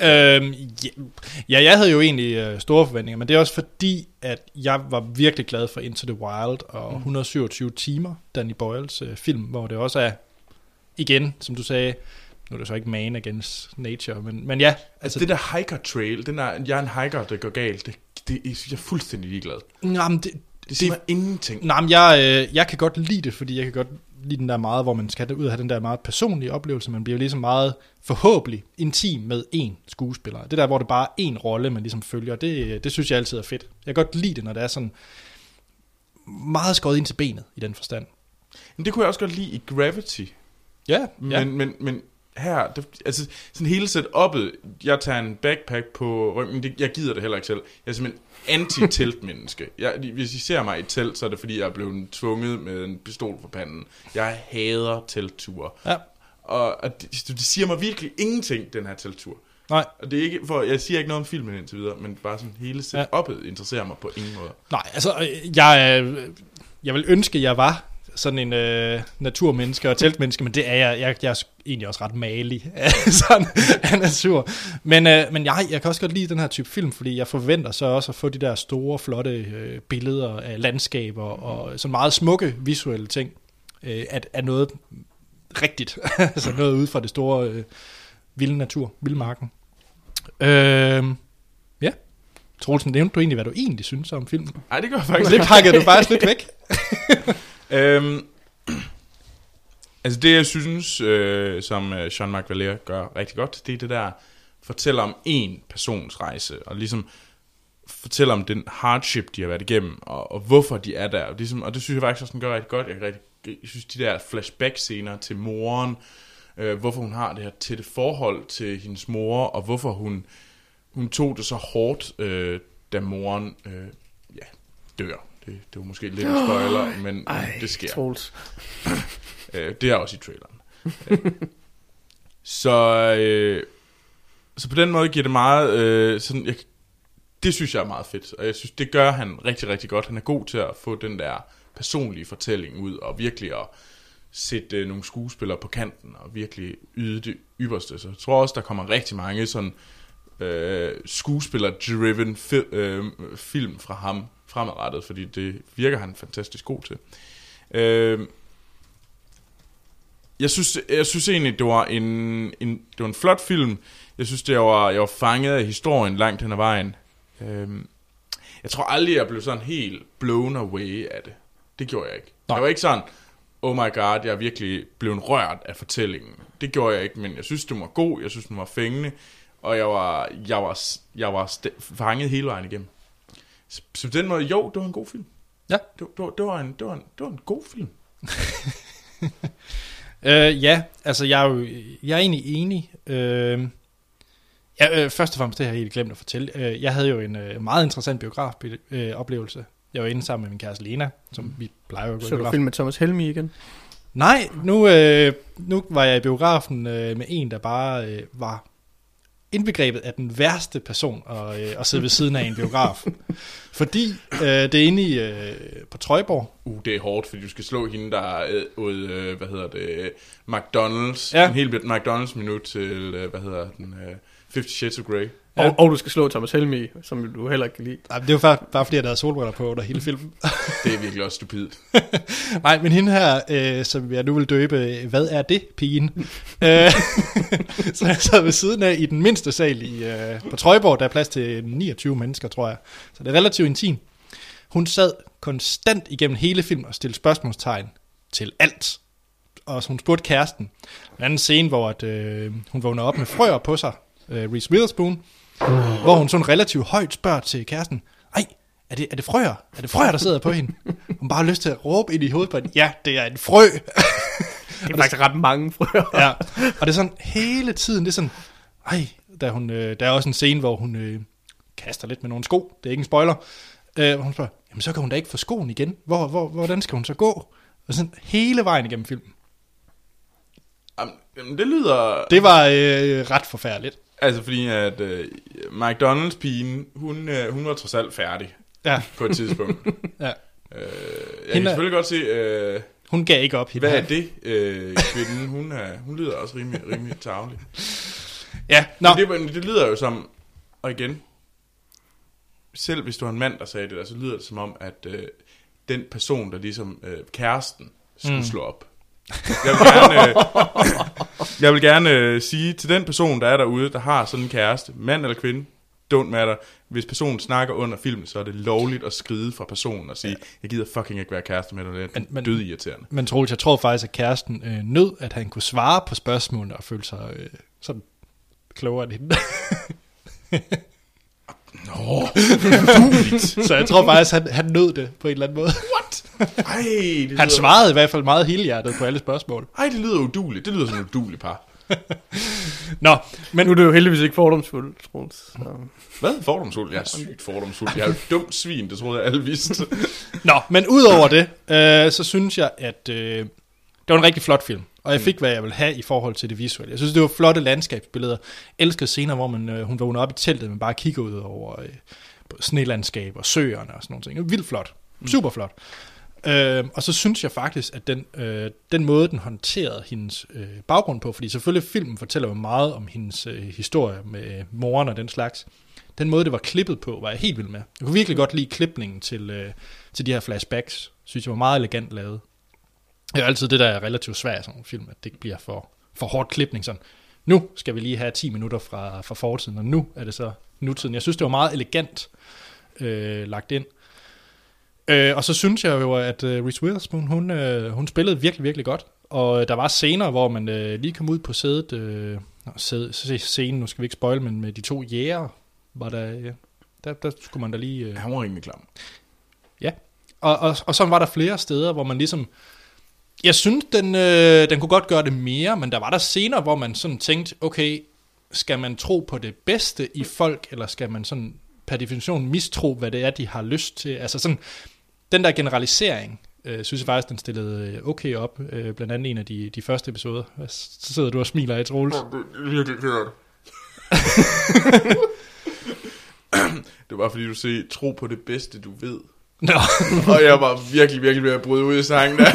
Øhm, ja, ja, jeg havde jo egentlig øh, store forventninger, men det er også fordi, at jeg var virkelig glad for Into the Wild og Mm. 127 timer, Danny Boyles øh, film, hvor det også er, igen, som du sagde, nu er det så ikke man against nature, men, men ja, Altså, altså, det der hiker trail, den der, jeg er en hiker, der går galt, det, det, jeg synes jeg er fuldstændig ligeglad. jamen, det, Det siger mig ingenting. Nej, men jeg, øh, jeg kan godt lide det, fordi jeg kan godt lide den der meget, hvor man skal ud og have den der meget personlige oplevelse. Man bliver ligesom meget forhåbentlig intim med én skuespiller. Det der, hvor det bare er én rolle, man ligesom følger, det, det synes jeg altid er fedt. Jeg kan godt lide det, når det er sådan meget skåret ind til benet i den forstand. Men det kunne jeg også godt lide i Gravity. Ja, ja. Men, men, men her, det, altså sådan hele setup'et, jeg tager en backpack på ryggen, det, jeg gider det heller ikke selv. Jeg er simpelthen anti-teltmenneske. Jeg, hvis I ser mig i telt, så er det fordi, jeg er blevet tvunget med en pistol for panden. Jeg hader teltture. Ja. Og, og det, det siger mig virkelig ingenting, den her telttur. Nej, Og det er ikke, for jeg siger ikke noget om filmen indtil videre, men bare sådan hele setup'et interesserer mig på ingen måde. nej, altså, øh, jeg, øh, jeg vil ønske, jeg var sådan en øh, naturmenneske og teltmenneske, men det er jeg. Jeg, jeg er egentlig også ret malig sådan af natur. Men, øh, men jeg, jeg kan også godt lide den her type film, fordi jeg forventer så også at få de der store, flotte øh, billeder af landskaber og sådan meget smukke visuelle ting øh, af, af noget rigtigt. altså noget ude fra det store øh, vilde natur, vildmarken. Øh, ja. Troelsen, nævnte du egentlig, hvad du egentlig synes om filmen? Nej, det gør jeg faktisk Det pakkede du faktisk lidt væk. Øhm, altså det, jeg synes, øh, som øh, Jean-Marc Valère gør rigtig godt, det er det der, fortæller om en persons rejse, og ligesom fortæller om den hardship, de har været igennem, og, og hvorfor de er der. Og, ligesom, og det synes jeg faktisk også, den gør rigtig godt. Jeg, rigtig, jeg synes, de der flashback-scener til moren, øh, hvorfor hun har det her tætte forhold til hendes mor, og hvorfor hun, hun tog det så hårdt, øh, da moren øh, ja, dør. Det, det var måske lidt en spoiler, men, men det sker. Troels. Øh, det er også i traileren. Øh, så, øh, så på den måde giver det meget... Øh, sådan, jeg, det synes jeg er meget fedt, og jeg synes, det gør han rigtig, rigtig godt. Han er god til at få den der personlige fortælling ud, og virkelig at sætte øh, nogle skuespillere på kanten, og virkelig yde det ypperste. Så jeg tror også, der kommer rigtig mange sådan øh, skuespiller-driven fi- øh, film fra ham fremadrettet, fordi det virker han fantastisk god til. Øh, jeg synes, jeg synes egentlig, det var en, en, det var en flot film. Jeg synes, det var, jeg var fanget af historien langt hen ad vejen. Øhm, jeg tror aldrig, jeg blev sådan helt blown away af det. Det gjorde jeg ikke. Nej. Jeg var ikke sådan, oh my god, jeg er virkelig blevet rørt af fortællingen. Det gjorde jeg ikke, men jeg synes, det var god. Jeg synes, den var fængende. Og jeg var, jeg var, jeg var fanget hele vejen igennem. Så, på den måde, jo, det var en god film. Ja. Det, det, var, det, var, en, det, var, en, det var en god film. Øh, ja, altså jeg er jo jeg er egentlig enig. Øh, ja, øh, først og fremmest, det har jeg helt glemt at fortælle. Øh, jeg havde jo en øh, meget interessant biografoplevelse. Øh, oplevelse. jeg var inde sammen med min kæreste Lena, som vi plejer jo at gå i Så du biografen. film med Thomas Helmi igen? Nej, nu, øh, nu var jeg i biografen øh, med en, der bare øh, var indbegrebet af den værste person at, øh, at sidde ved siden af en biograf. Fordi øh, det er inde i, øh, på Trøjborg. Uh, det er hårdt, fordi du skal slå hende, der er ud, øh, hvad hedder det, McDonald's. Ja. En helt McDonald's-minut til, øh, hvad hedder den, øh, 50 Shades of Grey. Ja. Og, og du skal slå Thomas Helmi, som du heller ikke kan lide. Ej, men det var bare, bare fordi, jeg havde solbriller på under hele filmen. Det er virkelig også stupidt. Nej, men hende her, øh, som jeg nu vil døbe, hvad er det, pigen? øh, så jeg sad ved siden af i den mindste sal i, øh, på Trøjborg, der er plads til 29 mennesker, tror jeg. Så det er relativt intim. Hun sad konstant igennem hele filmen og stillede spørgsmålstegn til alt. Og så hun spurgte kæresten. En anden scene, hvor at, øh, hun vågner op med frøer på sig, øh, Reese Witherspoon, hvor hun sådan relativt højt spørger til kæresten, ej, er det, er det frøer? Er det frøer, der sidder på hende? Hun bare har lyst til at råbe ind i hovedet på hende, ja, det er en frø. Det er faktisk ret mange frøer. ja. Og det er sådan hele tiden, det er sådan, ej, der er, hun, øh, der er også en scene, hvor hun øh, kaster lidt med nogle sko, det er ikke en spoiler, øh, hvor hun spørger, jamen så kan hun da ikke få skoen igen, hvor, hvor, hvordan skal hun så gå? Og sådan hele vejen igennem filmen. Jamen, jamen, det lyder... Det var øh, ret forfærdeligt. Altså fordi, at øh, McDonald's-pigen, hun, øh, hun var trods alt færdig Ja, på et tidspunkt. ja. øh, jeg kan selvfølgelig godt se, øh, Hun gav ikke op. hende hvad her. er det, øh, kvinden? Hun, er, hun lyder også rimelig, rimelig tavlig. Ja, nå. Men det, men det lyder jo som, og igen, selv hvis du var en mand, der sagde det der, så lyder det som om, at øh, den person, der ligesom øh, kæresten, skulle mm. slå op. Jeg vil gerne, øh, jeg vil gerne øh, sige til den person, der er derude, der har sådan en kæreste, mand eller kvinde, don't matter. Hvis personen snakker under filmen, så er det lovligt at skride fra personen og sige, jeg gider fucking ikke være kæreste med dig, det er Men- men- død irriterende. Men Troels, jeg tror faktisk, at kæresten øh, nød, at han kunne svare på spørgsmålene og føle sig øh, sådan klogere end hende. Nå, Så jeg tror faktisk, han, han nød det på en eller anden måde. Ej, det Han lyder, svarede i hvert fald meget helhjertet på alle spørgsmål. ej, det lyder uduligt. Det lyder som et uduligt par. Nå, men Nu er det jo heldigvis ikke fordomsfuldt, Troels. Så. Hvad? Fordomsfuld? Jeg er sygt fordomsfuld. Jeg er jo et dumt svin, det troede jeg alle vidste. Nå, men udover det, øh, så synes jeg, at øh, det var en rigtig flot film. Og jeg fik, hvad jeg ville have i forhold til det visuelle. Jeg synes, det var flotte landskabsbilleder. Elskede scener, hvor man, øh, hun vågner op i teltet, men bare kigger ud over øh, snelandskab og søerne og sådan nogle ting. Vildt flot. Super flot. Øh, og så synes jeg faktisk, at den, øh, den måde, den håndterede hendes øh, baggrund på, fordi selvfølgelig filmen fortæller jo meget om hendes øh, historie med øh, moren og den slags. Den måde, det var klippet på, var jeg helt vild med. Jeg kunne virkelig godt lide klipningen til, øh, til de her flashbacks. Synes jeg var meget elegant lavet. Det er altid det, der er relativt svært i sådan en film, at det ikke bliver for, for hårdt klipning. Sådan. Nu skal vi lige have 10 minutter fra, fra fortiden, og nu er det så nutiden. Jeg synes, det var meget elegant øh, lagt ind. Øh, og så synes jeg jo, at øh, Reese Witherspoon, hun, øh, hun spillede virkelig, virkelig godt. Og der var scener, hvor man øh, lige kom ud på sædet, øh, sæde, scenen, nu skal vi ikke spoil, men med de to jæger, var der, øh, der, der skulle man da lige... Øh, Han var rimelig klam. Ja, og, og, og så var der flere steder, hvor man ligesom... Jeg synes, den, øh, den kunne godt gøre det mere, men der var der scener, hvor man sådan tænkte, okay, skal man tro på det bedste i folk, eller skal man sådan per definition mistro, hvad det er, de har lyst til? Altså sådan, den der generalisering, øh, synes jeg faktisk, den stillede øh, okay op, øh, blandt andet en af de, de første episoder. Så sidder du og smiler i Troels. Det er virkelig ked Det var fordi, du siger, tro på det bedste, du ved. Nå, Og jeg var virkelig, virkelig ved at bryde ud i sangen der.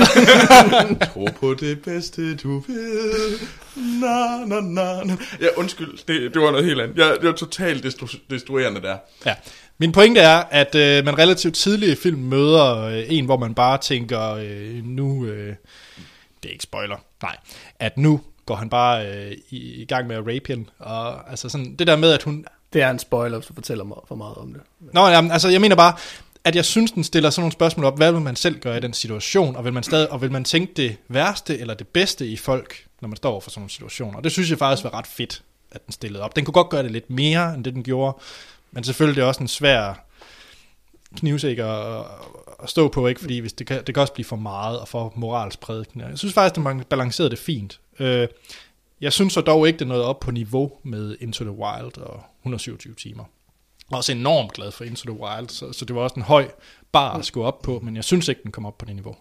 tro på det bedste, du ved. Na, na, na, na. Ja, undskyld, det, det var noget helt andet. Jeg, det var totalt destru- destruerende der. Ja. Min pointe er, at øh, man relativt tidligt i film møder øh, en, hvor man bare tænker, øh, nu, øh, det er ikke spoiler, nej, at nu går han bare øh, i, i gang med at rape hende, og altså sådan, det der med, at hun, Det er en spoiler, hvis du fortæller mig for meget om det. nå, jamen, altså jeg mener bare, at jeg synes, den stiller sådan nogle spørgsmål op, hvad vil man selv gøre i den situation, og vil man, stadig, og vil man tænke det værste eller det bedste i folk, når man står over for sådan nogle situationer, og det synes jeg faktisk var ret fedt, at den stillede op. Den kunne godt gøre det lidt mere, end det den gjorde, men selvfølgelig det er også en svær knivsæk at, at stå på, ikke? fordi hvis det, kan, det kan også blive for meget og for moralsprædikende. Jeg synes faktisk, at man balancerede det fint. Øh, jeg synes så dog ikke, det nåede op på niveau med Into the Wild og 127 timer. Jeg er også enormt glad for Into the Wild, så, så det var også en høj bar at skulle op på, men jeg synes ikke, den kom op på det niveau.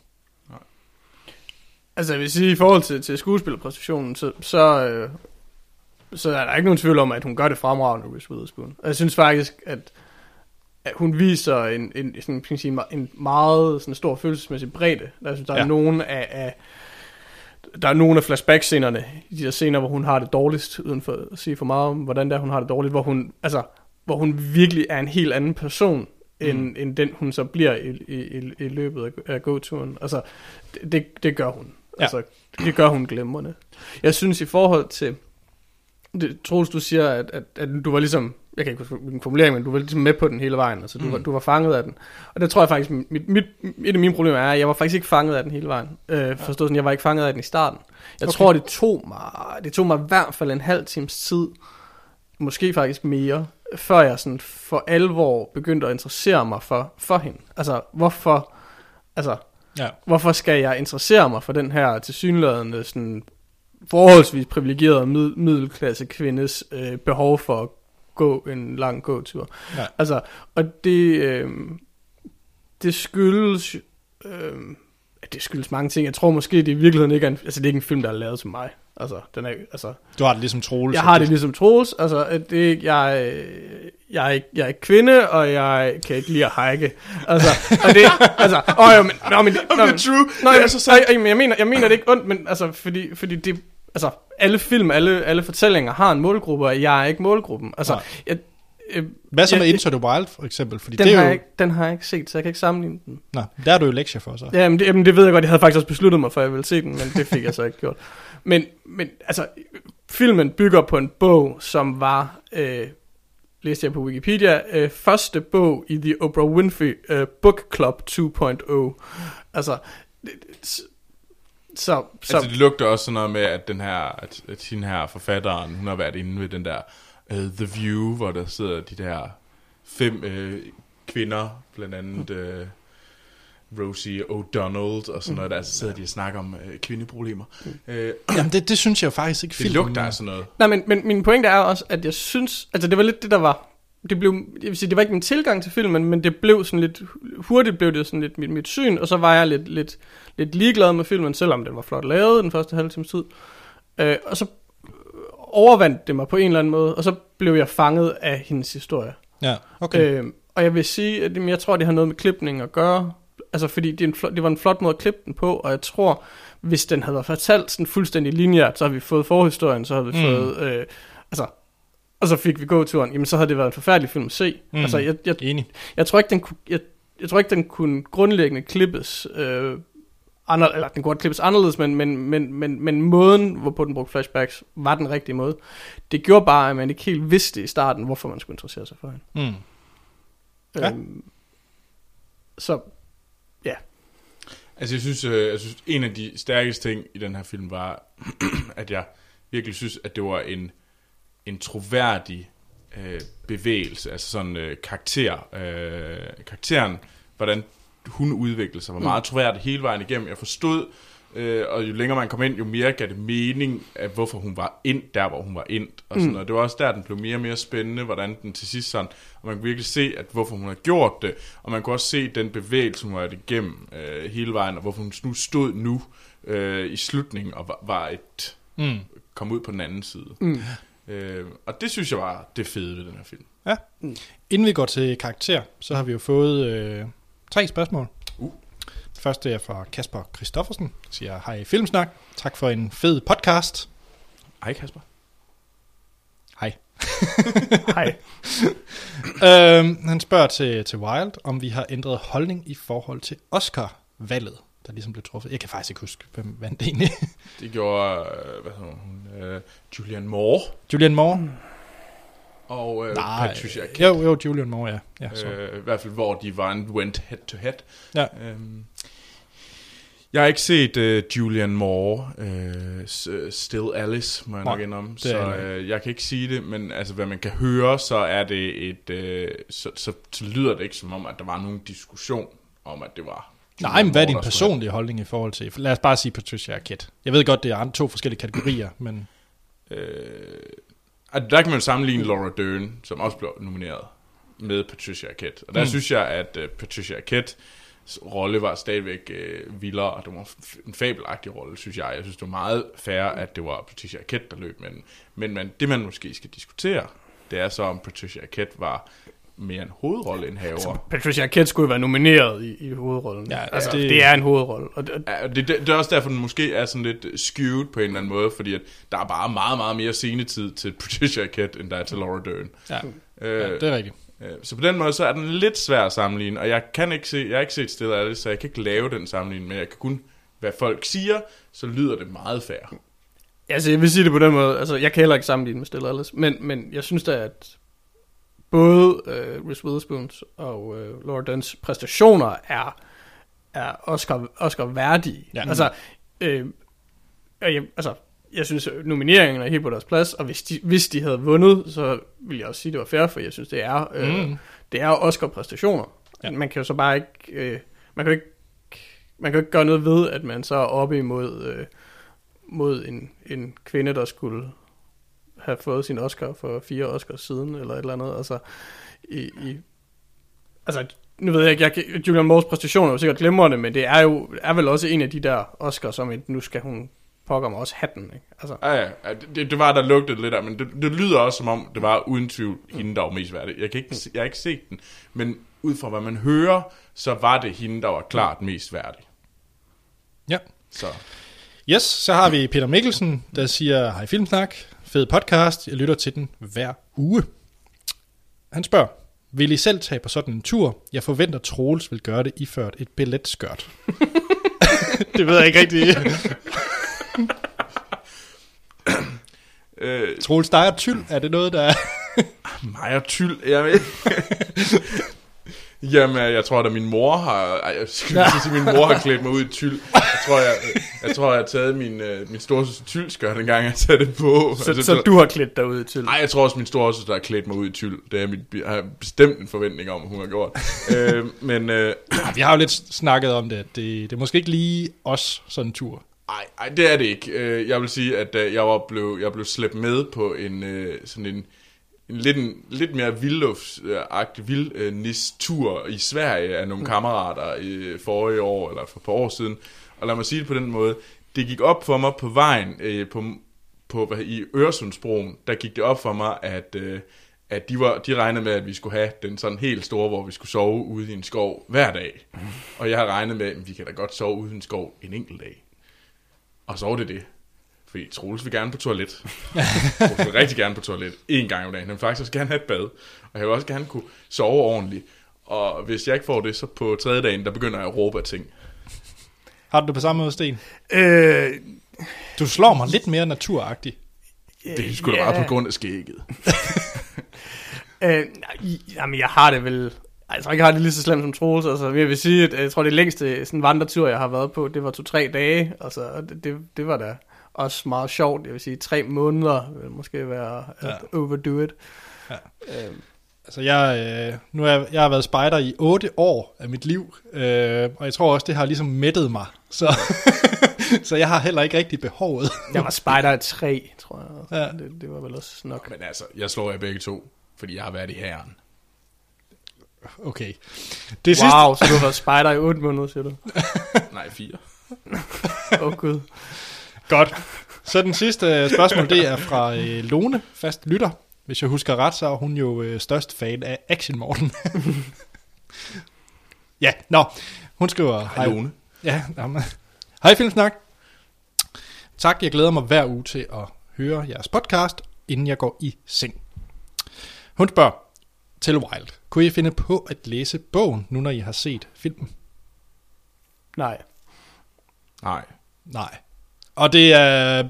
Altså jeg vil sige, i forhold til, til skuespillerpræstationen, så, så, øh, så er der ikke nogen tvivl om, at hun gør det fremragende, Reese Witherspoon. Og jeg synes faktisk, at, at hun viser en, en, sådan, kan sige, en meget sådan, stor følelsesmæssig bredde. Der, synes, der er Ja. nogen af, af der er nogle af flashback-scenerne, de der scener, hvor hun har det dårligst, uden for at sige for meget om, hvordan det er, hun har det dårligt, hvor hun, altså, hvor hun virkelig er en helt anden person, end, mm. end den hun så bliver i, i, i, løbet af, gåturen. Altså, det, det, gør hun. Ja. Altså, det gør hun glemrende. Jeg synes i forhold til, det, Troels, du siger, at, at, at du var ligesom, jeg kan ikke huske hvilken formulering, men du var ligesom med på den hele vejen, altså du, mm. var, du var fanget af den. Og det tror jeg faktisk, mit, mit, et af mine problemer er, at jeg var faktisk ikke fanget af den hele vejen. Øh, forstået sådan, jeg var ikke fanget af den i starten. Jeg okay. tror, det tog mig, det tog mig i hvert fald en halv times tid, måske faktisk mere, før jeg sådan for alvor begyndte at interessere mig for, for hende. Altså, hvorfor, altså, Ja. hvorfor skal jeg interessere mig for den her tilsyneladende sådan forholdsvis privilegerede mid- middelklasse kvindes øh, behov for at gå en lang gåtur. Ja. Altså, og det, øh, det skyldes, øh, det skyldes mange ting. Jeg tror måske, det i virkeligheden ikke er en, altså det er ikke en film, der er lavet til mig. Altså, den er, altså, Du har det ligesom Troels. jeg har det ligesom Troels, altså det, jeg, jeg, er ikke, jeg er ikke kvinde, og jeg kan ikke lide at hike. Altså, og det, altså, åh, jo, men, nå, men, nå, men, true. Nå, Det jeg, så nej, men jeg mener, jeg mener det ikke ondt, men altså, fordi, fordi det, altså, alle film, alle, alle fortællinger har en målgruppe, og jeg er ikke målgruppen. Altså, Nej. jeg, øh, Hvad så jeg- med Into the Wild, for eksempel? Fordi den, det er har jo... jeg ikke, den har jeg ikke set, så jeg kan ikke sammenligne den. Nå, der er du jo lektier for, så. Jamen det, jamen, det ved jeg godt, jeg havde faktisk også besluttet mig for, at jeg ville se den, men det fik jeg så ikke gjort. Men, men altså, filmen bygger på en bog, som var, øh, læste jeg på Wikipedia, øh, første bog i The Oprah Winfrey øh, Book Club 2.0. Altså, så, så, Altså, det lugter også sådan noget med, at den her, at, at hende her forfatteren, hun har været inde ved den der uh, The View, hvor der sidder de der fem øh, kvinder, blandt andet Øh, Rosie O'Donnell og sådan noget, der så sidder de og snakker om øh, kvindeproblemer. Øh, Jamen, det, det synes jeg jo faktisk ikke det filmen... lugter af sådan noget. Nej, men, men min pointe er også, at jeg synes, altså det var lidt det, der var, det blev, jeg vil sige, det var ikke min tilgang til filmen, men det blev sådan lidt, hurtigt blev det sådan lidt mit, mit syn, og så var jeg lidt, lidt, lidt ligeglad med filmen, selvom den var flot lavet den første halve times tid. Øh, og så overvandt det mig på en eller anden måde, og så blev jeg fanget af hendes historie. Ja, okay. Øh, og jeg vil sige, at jeg tror, det har noget med klipning at gøre. Altså, fordi det, er en flot, det var en flot måde at klippe den på, og jeg tror, hvis den havde været fortalt sådan fuldstændig lineært, så har vi fået forhistorien, så har vi Mm. fået... Øh, altså, og så fik vi gåturen, jamen så havde det været en forfærdelig film at se. Mm. Altså, jeg, jeg, Enig. jeg tror ikke, den kunne, jeg, jeg tror ikke, den kunne grundlæggende klippes øh, andre, eller den kunne godt klippes anderledes, men, men, men, men, men måden, hvorpå den brugte flashbacks, var den rigtige måde. Det gjorde bare, at man ikke helt vidste i starten, hvorfor man skulle interessere sig for hende. Mm. Ja. Øhm, så. Altså jeg synes, øh, jeg synes, en af de stærkeste ting i den her film var, at jeg virkelig synes, at det var en, en troværdig øh, bevægelse, altså sådan øh, karakter, øh, karakteren, hvordan hun udviklede sig, var meget troværdig hele vejen igennem. Jeg forstod, øh, og jo længere man kom ind, jo mere gav det mening, at hvorfor hun var ind der, hvor hun var ind. Og sådan Mm. noget. Det var også der, den blev mere og mere spændende, hvordan den til sidst sådan, og man kunne virkelig se, at hvorfor hun havde gjort det, og man kunne også se den bevægelse, hun var igennem øh, hele vejen, og hvorfor hun nu stod nu øh, i slutningen og var, var et Mm. kom ud på den anden side. Mm. Øh, og det synes jeg var det fede ved den her film. Inden vi går til karakter, så har vi jo fået øh, tre spørgsmål. Første er fra Kasper Christoffersen, siger hej Filmsnak, tak for en fed podcast. Ej, Kasper. Hej. Hej. øhm, han spørger til, til Wild, om vi har ændret holdning i forhold til Oscar-valget, der ligesom blev truffet. Jeg kan faktisk ikke huske, hvem vandt det egentlig. Det gjorde, øh, hvad hedder hun, øh, Julian Moore Julian Moore? og øh, Nej, Patricia Kidd. Jo, jo, Julian Moore, ja. ja så. Øh, I hvert fald, hvor de var en went head to head. Ja. Øhm, jeg har ikke set uh, Julian Moore, uh, Still Alice, må jeg Nej, nok indrømme, så jeg uh, jeg kan ikke sige det, men altså, hvad man kan høre, så er det et, uh, så, så, så lyder det ikke som om, at der var nogen diskussion om, at det var Julian Nej, men hvad er din personlige holdning i forhold til... Lad os bare sige Patricia Arquette. Jeg ved godt, det er to forskellige kategorier, men... Øh, at der kan man sammenligne Laura Dern, som også blev nomineret, med Patricia Arquette. Og der Mm. synes jeg, at uh, Patricia Arquettes rolle var stadigvæk uh, vildere, og det var en fabelagtig rolle, synes jeg. Jeg synes, det var meget fair, at det var Patricia Arquette, der løb med den. Men man, det, man måske skal diskutere, det er så, om Patricia Arquette var mere en hovedrolleindhaver. Patricia Arquette skulle være nomineret i, i hovedrollen. Ja, altså, det- det, er en hovedrolle. Og det, Ja, og det, det, det er også derfor, den måske er sådan lidt skewed på en eller anden måde, fordi at der er bare meget, meget mere scenetid til Patricia Arquette, end der er til Laura Dern. Ja, Øh, ja det er rigtigt. Øh, Så på den måde, så er den lidt svær at sammenligne, og jeg kan ikke se, jeg har ikke set Still Alice, så jeg kan ikke lave den sammenligning, men jeg kan kun, hvad folk siger, så lyder det meget fair. altså, jeg vil sige det på den måde. Altså, jeg kan heller ikke sammenligne med Stella Alice, men, men jeg synes da, at både øh, Reese Witherspoons og øh, Laura Derns præstationer er, er Oscar, Oscar værdige. Ja. Altså, øh, jeg, altså, jeg synes, nomineringen er helt på deres plads, og hvis de, hvis de havde vundet, så vil jeg også sige, at det var fair, for jeg synes, det er, øh, Mm. det er Oscar-præstationer. Ja. Man kan jo så bare ikke, øh, man kan jo ikke, man kan jo ikke gøre noget ved, at man så er oppe imod, øh, mod en, en kvinde, der skulle have fået sin Oscar for fire Oscars siden, eller et eller andet. Altså, i, i, altså nu ved jeg ikke, jeg, Julian Moores præstationer er jo sikkert glemrende, men det er jo er vel også en af de der Oscars, som et, nu skal hun pokker mig også hatten, ikke? Altså, Ja, ja, ja, det, det var, der lugtede lidt af, men det, det lyder også som om, det var uden tvivl hende, der var mest værdig. Jeg, kan ikke, se- jeg har ikke set den, men ud fra hvad man hører, så var det hende, der var klart mest værdig. Ja. Så Yes, så har vi Peter Mikkelsen, der siger, hej Filmsnak, fed podcast, jeg lytter til den hver uge. Han spørger, vil I selv tage på sådan en tur? Jeg forventer, Troels vil gøre det iført et billetskørt. det ved jeg ikke rigtig. Øh, Troels, dig og tyld, er det noget, der er... mig og Tyl, jeg ved. Jamen, jeg tror, at min mor har... Ej, jeg skulle lige sige, min mor har klædt mig ud i tyld. Jeg tror, jeg, jeg, tror, jeg har taget min, øh, min storsøster tyldskørt en gang, jeg satte det på. Så, Altså, så du har klædt dig ud til. Nej, jeg tror også, min storesøster har klædt mig ud i tyld. Det er mit, jeg har bestemt en forventning om, hun har gjort. øh, men øh, Ja, vi har jo lidt snakket om det, at det, det er måske ikke lige os sådan en tur. Ej, ej, det er det ikke. Øh, jeg vil sige, at øh, jeg, var blevet, jeg blev slæbt med på en øh, sådan en, en lidt, en, lidt mere vildluftsagtig vildnis-tur i Sverige af nogle kammerater i forrige år, eller for et par år siden. Og lad mig sige det på den måde. Det gik op for mig på vejen øh, på, på, hvad, i Øresundsbroen, der gik det op for mig, at, øh, at de, var, de regnede med, at vi skulle have den sådan helt store, hvor vi skulle sove ude i en skov hver dag. Og jeg har regnet med, at vi kan da godt sove ude i en skov en enkelt dag. Og så var det det. Fordi Troels vil gerne på toilet. Troels vil rigtig gerne på toilet. En gang om dagen. Han vil faktisk også gerne have et bad. Og jeg vil også gerne kunne sove ordentligt. Og hvis jeg ikke får det, så på tredje dagen, der begynder jeg at råbe af ting. Har du det på samme måde, Sten? Øh, Du slår mig lidt mere naturagtigt. Det er sgu da bare på grund af skægget. Øh, jamen, jeg har det vel... Ej, Jeg tror ikke, jeg har det lige så slemt som Troels. Altså, jeg vil sige, at jeg tror, det længste sådan vandretur, jeg har været på, det var to-tre dage. Altså, og det, det, det var da også meget sjovt. Jeg vil sige, tre måneder vil måske være at Ja. overdo it. Ja. Øhm, Altså, jeg, øh, nu er, jeg, har været spejder i 8 år af mit liv, øh, og jeg tror også, det har ligesom mættet mig. Så, så jeg har heller ikke rigtig behovet. jeg var spider i tre, tror jeg. Ja. Det, det var vel også nok. Men altså, jeg slår jer begge to, fordi jeg har været i herren. Okay. Det sidste, Wow, så du har været spider i otte måneder, siger du? Nej, fire. Åh oh, gud. Godt. Så den sidste øh, spørgsmål, det er fra øh, Lone, fast lytter. Hvis jeg husker ret, så er hun jo øh, størst fan af Action Morten. ja, nå. Hun skriver... Hej, Lone. Ja, jamen. Hej Filmsnak. Tak, jeg glæder mig hver uge til at høre jeres podcast, inden jeg går i seng. Hun spørger, Tell Wild, kunne I finde på at læse bogen, nu når I har set filmen? Nej. Nej. Nej. Og det er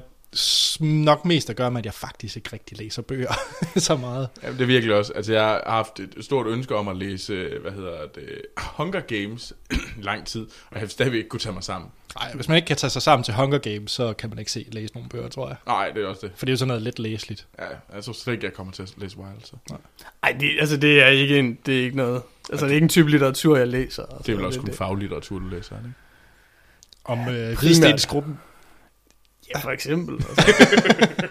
nok mest at gøre med, at jeg faktisk ikke rigtig læser bøger så meget. Ja, det er virkelig også. Altså, jeg har haft et stort ønske om at læse, øh, hvad hedder det, Hunger Games lang tid, og jeg har stadigvæk ikke kunne tage mig sammen. Nej, hvis man ikke kan tage sig sammen til Hunger Games, så kan man ikke se læse nogle bøger, tror jeg. Nej, det er også det. For det er jo sådan noget lidt læseligt. Ja, jeg tror slet ikke, jeg kommer til at læse Wild, så. Ej, det, altså det er ikke en, det er ikke noget. Altså det er ikke en type litteratur, jeg læser. Altså, Det er vel også kun faglitteratur, du læser, er ikke? Om øh, Primært. Ja, for eksempel. Altså.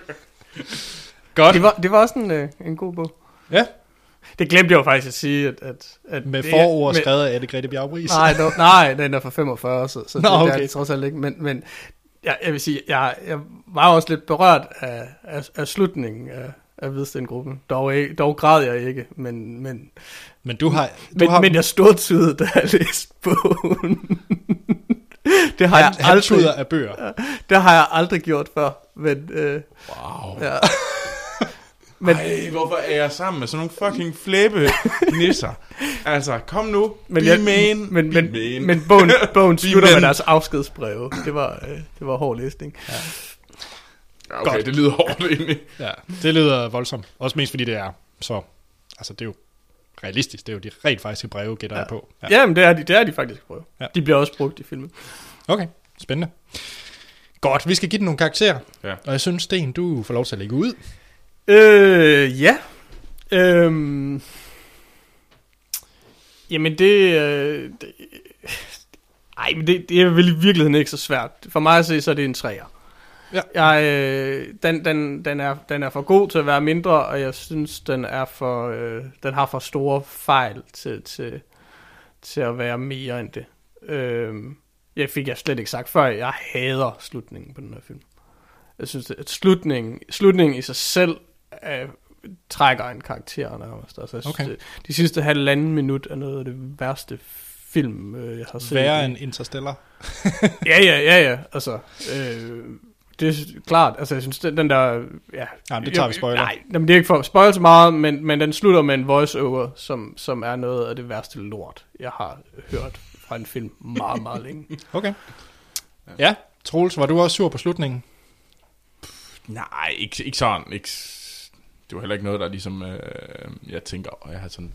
Godt. Det, var, det var også en, øh, en god bog. Ja, Det glemte jeg jo faktisk at sige, at... at, at med det, forord med- skrevet af Anne Grete Bjergbris. Nej, no, nej, den er fra 45, så, så Nå, det, det er okay. det trods alt ikke. Men, men jeg, jeg vil sige, jeg, jeg var også lidt berørt af, af, af slutningen af, af Hvidstengruppen. Dog, ikke- dog græd jeg ikke, men, men, Men du har... Du men, har men jeg stod tydet, da jeg læste bogen. det, har han, jeg aldrig, af bøger. det har jeg aldrig gjort før. Men, øh, Wow. ja. men, Ej, hvorfor er jeg sammen med sådan nogle fucking flæbe nisser? Altså, kom nu. men, be jeg, man. men, be men, man. men bogen, bogen slutter med deres afskedsbreve. Det var, øh, det var hård læsning. Ja, okay, Godt. det lyder hårdt egentlig. Ja, det lyder voldsomt. Også mest fordi det er så... Altså, det er jo realistisk. Det er jo de rent faktiske breve, gætter ja. jeg på. Ja, Jamen, det er de, det er de faktisk prøve. Ja. Ja. De bliver også brugt i filmen. Okay, spændende. Godt, vi skal give den nogle karakterer. Ja. Og jeg synes, Sten, du får lov til at lægge ud. Øh, ja. Øhm, jamen, det, øh, det... Ej, men det, det er vel i virkeligheden ikke så svært. For mig at se, så er det en træer. Ja. Jeg, øh, den, den, den, er, den er for god til at være mindre, og jeg synes, den er for, øh, den har for store fejl til, til, til at være mere end det. Øh, jeg fik jeg slet ikke sagt før, jeg hader slutningen på den her film. Jeg synes, at slutningen, slutningen i sig selv øh, trækker en karakter nærmest. Altså, jeg synes, Okay. det, de sidste halvanden minut er noget af det værste film, øh, jeg har set. Værre end Interstellar. Ja, ja, ja, ja. Altså, øh, det er klart. Altså, jeg synes, den, den der... Ja, Jamen, det tager vi spoiler. Nej, jamen, det er ikke for at spoil så meget, men, men den slutter med en voice-over, som, som er noget af det værste lort, jeg har hørt fra en film meget, meget længe. Okay. Ja, Troels, var du også sur på slutningen? Nej, ikke, ikke sådan. Ikke, det var heller ikke noget, der ligesom, øh, jeg tænker, og jeg har sådan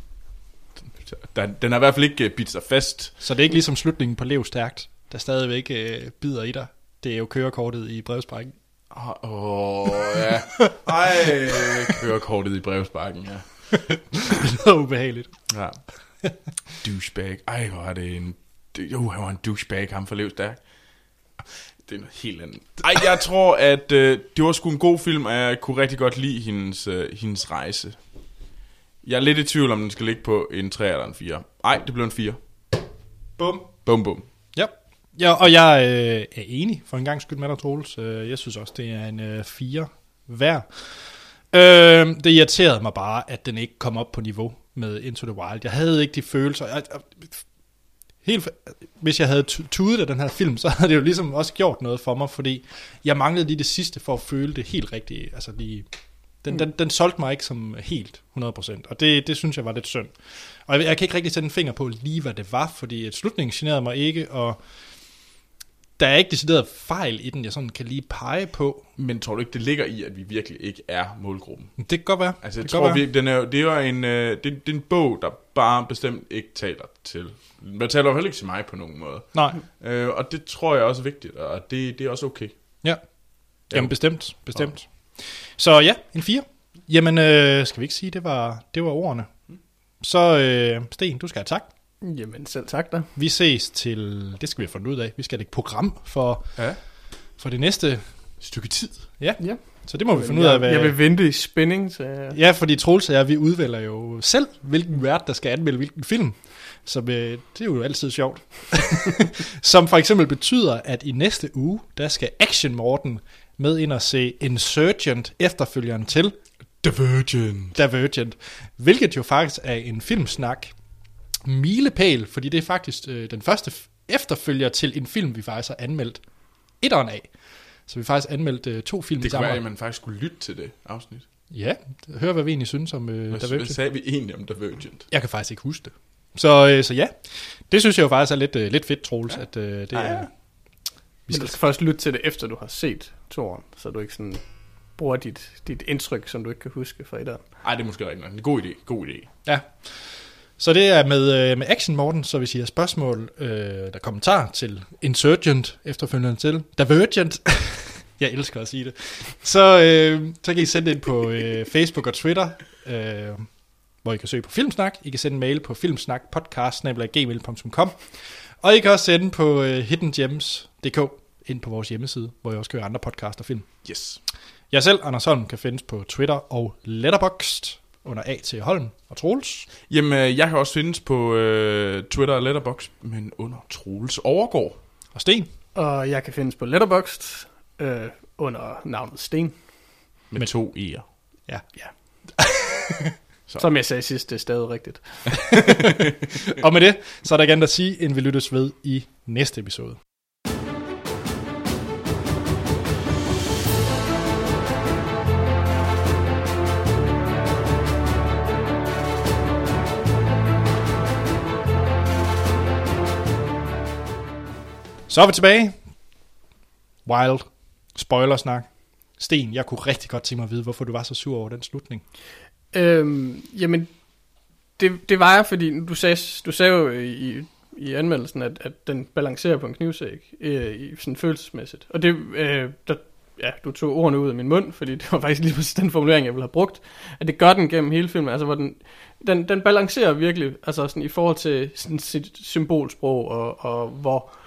Den, den har i hvert fald ikke øh, bidt sig fast. Så det er ikke ligesom slutningen på Lev Stærkt, der stadigvæk øh, bider i dig. Det er jo kørekortet i brevsprækken. Åh, oh, ja. Ej, kørekortet i brevsparken, ja. det er ubehageligt. ja. Douchebag. Ej, hvor er det en... Jo, han var en douchebag, ham for Stærk. Det er noget helt andet. Ej, jeg tror, at øh, det var sgu en god film, og jeg kunne rigtig godt lide hendes, øh, hendes rejse. Jeg er lidt i tvivl, om den skal ligge på en 3 eller en 4. Ej, det blev en 4. Bum. Bum, bum. Ja. og jeg øh, er enig for en gang skyld med dig, Troels. Øh, jeg synes også, det er en øh, 4 hver. Øh, det irriterede mig bare, at den ikke kom op på niveau med Into the Wild. Jeg havde ikke de følelser. Jeg, jeg, helt, hvis jeg havde tu- tudet af den her film, så havde det jo ligesom også gjort noget for mig, fordi jeg manglede lige det sidste for at føle det helt rigtigt. Altså lige, den, den, den solgte mig ikke som helt 100%, og det, det synes jeg var lidt synd. Og jeg, jeg kan ikke rigtig sætte en finger på lige, hvad det var, fordi slutningen generede mig ikke, og der er ikke decideret fejl i den, jeg sådan kan lige pege på. Men tror du ikke, det ligger i, at vi virkelig ikke er målgruppen? Det kan godt være. Altså, jeg det tror være. virkelig, den er, jo- det er en, øh, det, det er en bog, der bare bestemt ikke taler til. Man taler jo heller ikke til mig på nogen måde. Nej, Øh, og det tror jeg også er vigtigt, og det, det er også okay. ja. Jamen bestemt, bestemt. Så ja, en 4. Jamen, øh, skal vi ikke sige, det var, det var ordene. Så øh, Sten, du skal have tak. Jamen selv tak da. Vi ses til, det skal vi have fundet ud af, vi skal have et program for, Ja. for det næste. Stykke tid. Ja, Ja. så det må vi finde ud af, jeg, hvad... jeg vil vente i spænding til... Ja, fordi Troels og jeg, vi udvælger jo selv, hvilken vært, der skal anmelde hvilken film. Så øh, det er jo altid sjovt. Som for eksempel betyder, at i næste uge, der skal Action Morten med ind og se Insurgent, efterfølgeren til Divergent. Divergent. Hvilket jo faktisk er en filmsnak milepæl, fordi det er faktisk øh, den første f- efterfølger til en film, vi faktisk har anmeldt etteren af. Så vi har faktisk anmeldt øh, to film Det kunne sammen. være, at man faktisk skulle lytte til det afsnit. Ja, hør hvad vi egentlig synes om øh, Hvad, Divergent. hvad sagde vi egentlig om Divergent? Jeg kan faktisk ikke huske det. Så, øh, så ja, det synes jeg jo faktisk er lidt, øh, lidt fedt, Troels, ja. at øh, det Ja, er... ja. Vi Men skal, du skal først lytte til det, efter du har set toren, så du ikke sådan bruger dit, dit indtryk, som du ikke kan huske fra etteren. Ej, det er måske rigtigt. En god idé. God idé. ja. Så det er med, øh, med Action Morten, så hvis I har spørgsmål, øh, der kommentar til Insurgent, efterfølgende til Divergent, jeg elsker at sige det, så, øh, så kan I sende det ind på øh, Facebook og Twitter, øh, hvor I kan søge på Filmsnak. I kan sende en mail på filmsnakpodcast.gmail.com Og I kan også sende på øh, hiddengems.dk ind på vores hjemmeside, hvor I også kan høre andre podcast og film. Yes. Jeg selv, Anders Holm, kan findes på Twitter og Letterboxd under A til Holm og Troels. Jamen, øh, jeg kan også findes på øh, Twitter og Letterboxd, men under Troels Overgård. Og Sten. Og jeg kan findes på Letterboxd øh, under navnet Sten. Med, Men- med to E'er. Ja. Ja. Som jeg sagde sidst, det er stadig rigtigt. Og med det, så er der igen at sige, end vi lyttes ved i næste episode. Så er vi tilbage. Wild. Spoilersnak. Sten, jeg kunne rigtig godt tænke mig at vide, hvorfor du var så sur over den slutning. Øhm, jamen, det, det var jeg, fordi du sagde, du sagde jo i, i anmeldelsen, at, at den balancerer på en knivsæk, øh, i sådan følelsesmæssigt. Og det, øh, der, ja, du tog ordene ud af min mund, fordi det var faktisk lige præcis den formulering, jeg ville have brugt. At det gør den gennem hele filmen, altså hvor den, den, den balancerer virkelig, altså sådan i forhold til sådan sit symbolsprog, og, og hvor,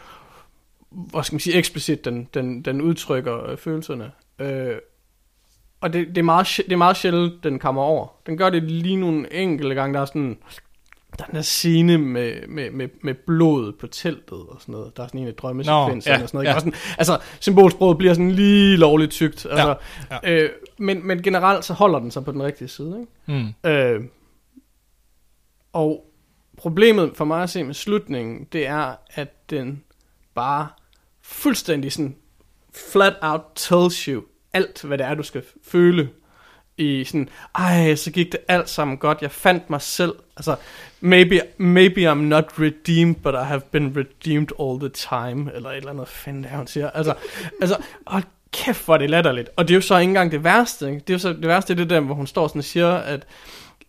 hvor skal man sige, eksplicit den, den, den udtrykker øh, følelserne. Øh, og det, det, er meget, det er meget sjældent, den kommer over. Den gør det lige nogle enkelte gange, der er sådan... Der er den der scene med, med, med, med blodet på teltet og sådan noget. Der er sådan en af drømmesekvenserne ja, og sådan noget. ja. Ja. Sådan, altså, symbolsproget bliver sådan lige lovligt tykt. Altså, ja, ja. Øh, men, men generelt så holder den sig på den rigtige side. Ikke? Mm. Øh, og problemet for mig at se med slutningen, det er, at den bare fuldstændig sådan flat out tells you alt, hvad det er, du skal føle i sådan, ej, så gik det alt sammen godt, jeg fandt mig selv, altså, maybe, maybe I'm not redeemed, but I have been redeemed all the time, eller et eller andet fanden, der hun siger, altså, altså, hold kæft, hvor er det latterligt, og det er jo så ikke engang det værste, ikke? det er jo så, det værste er det der, hvor hun står sådan og siger, at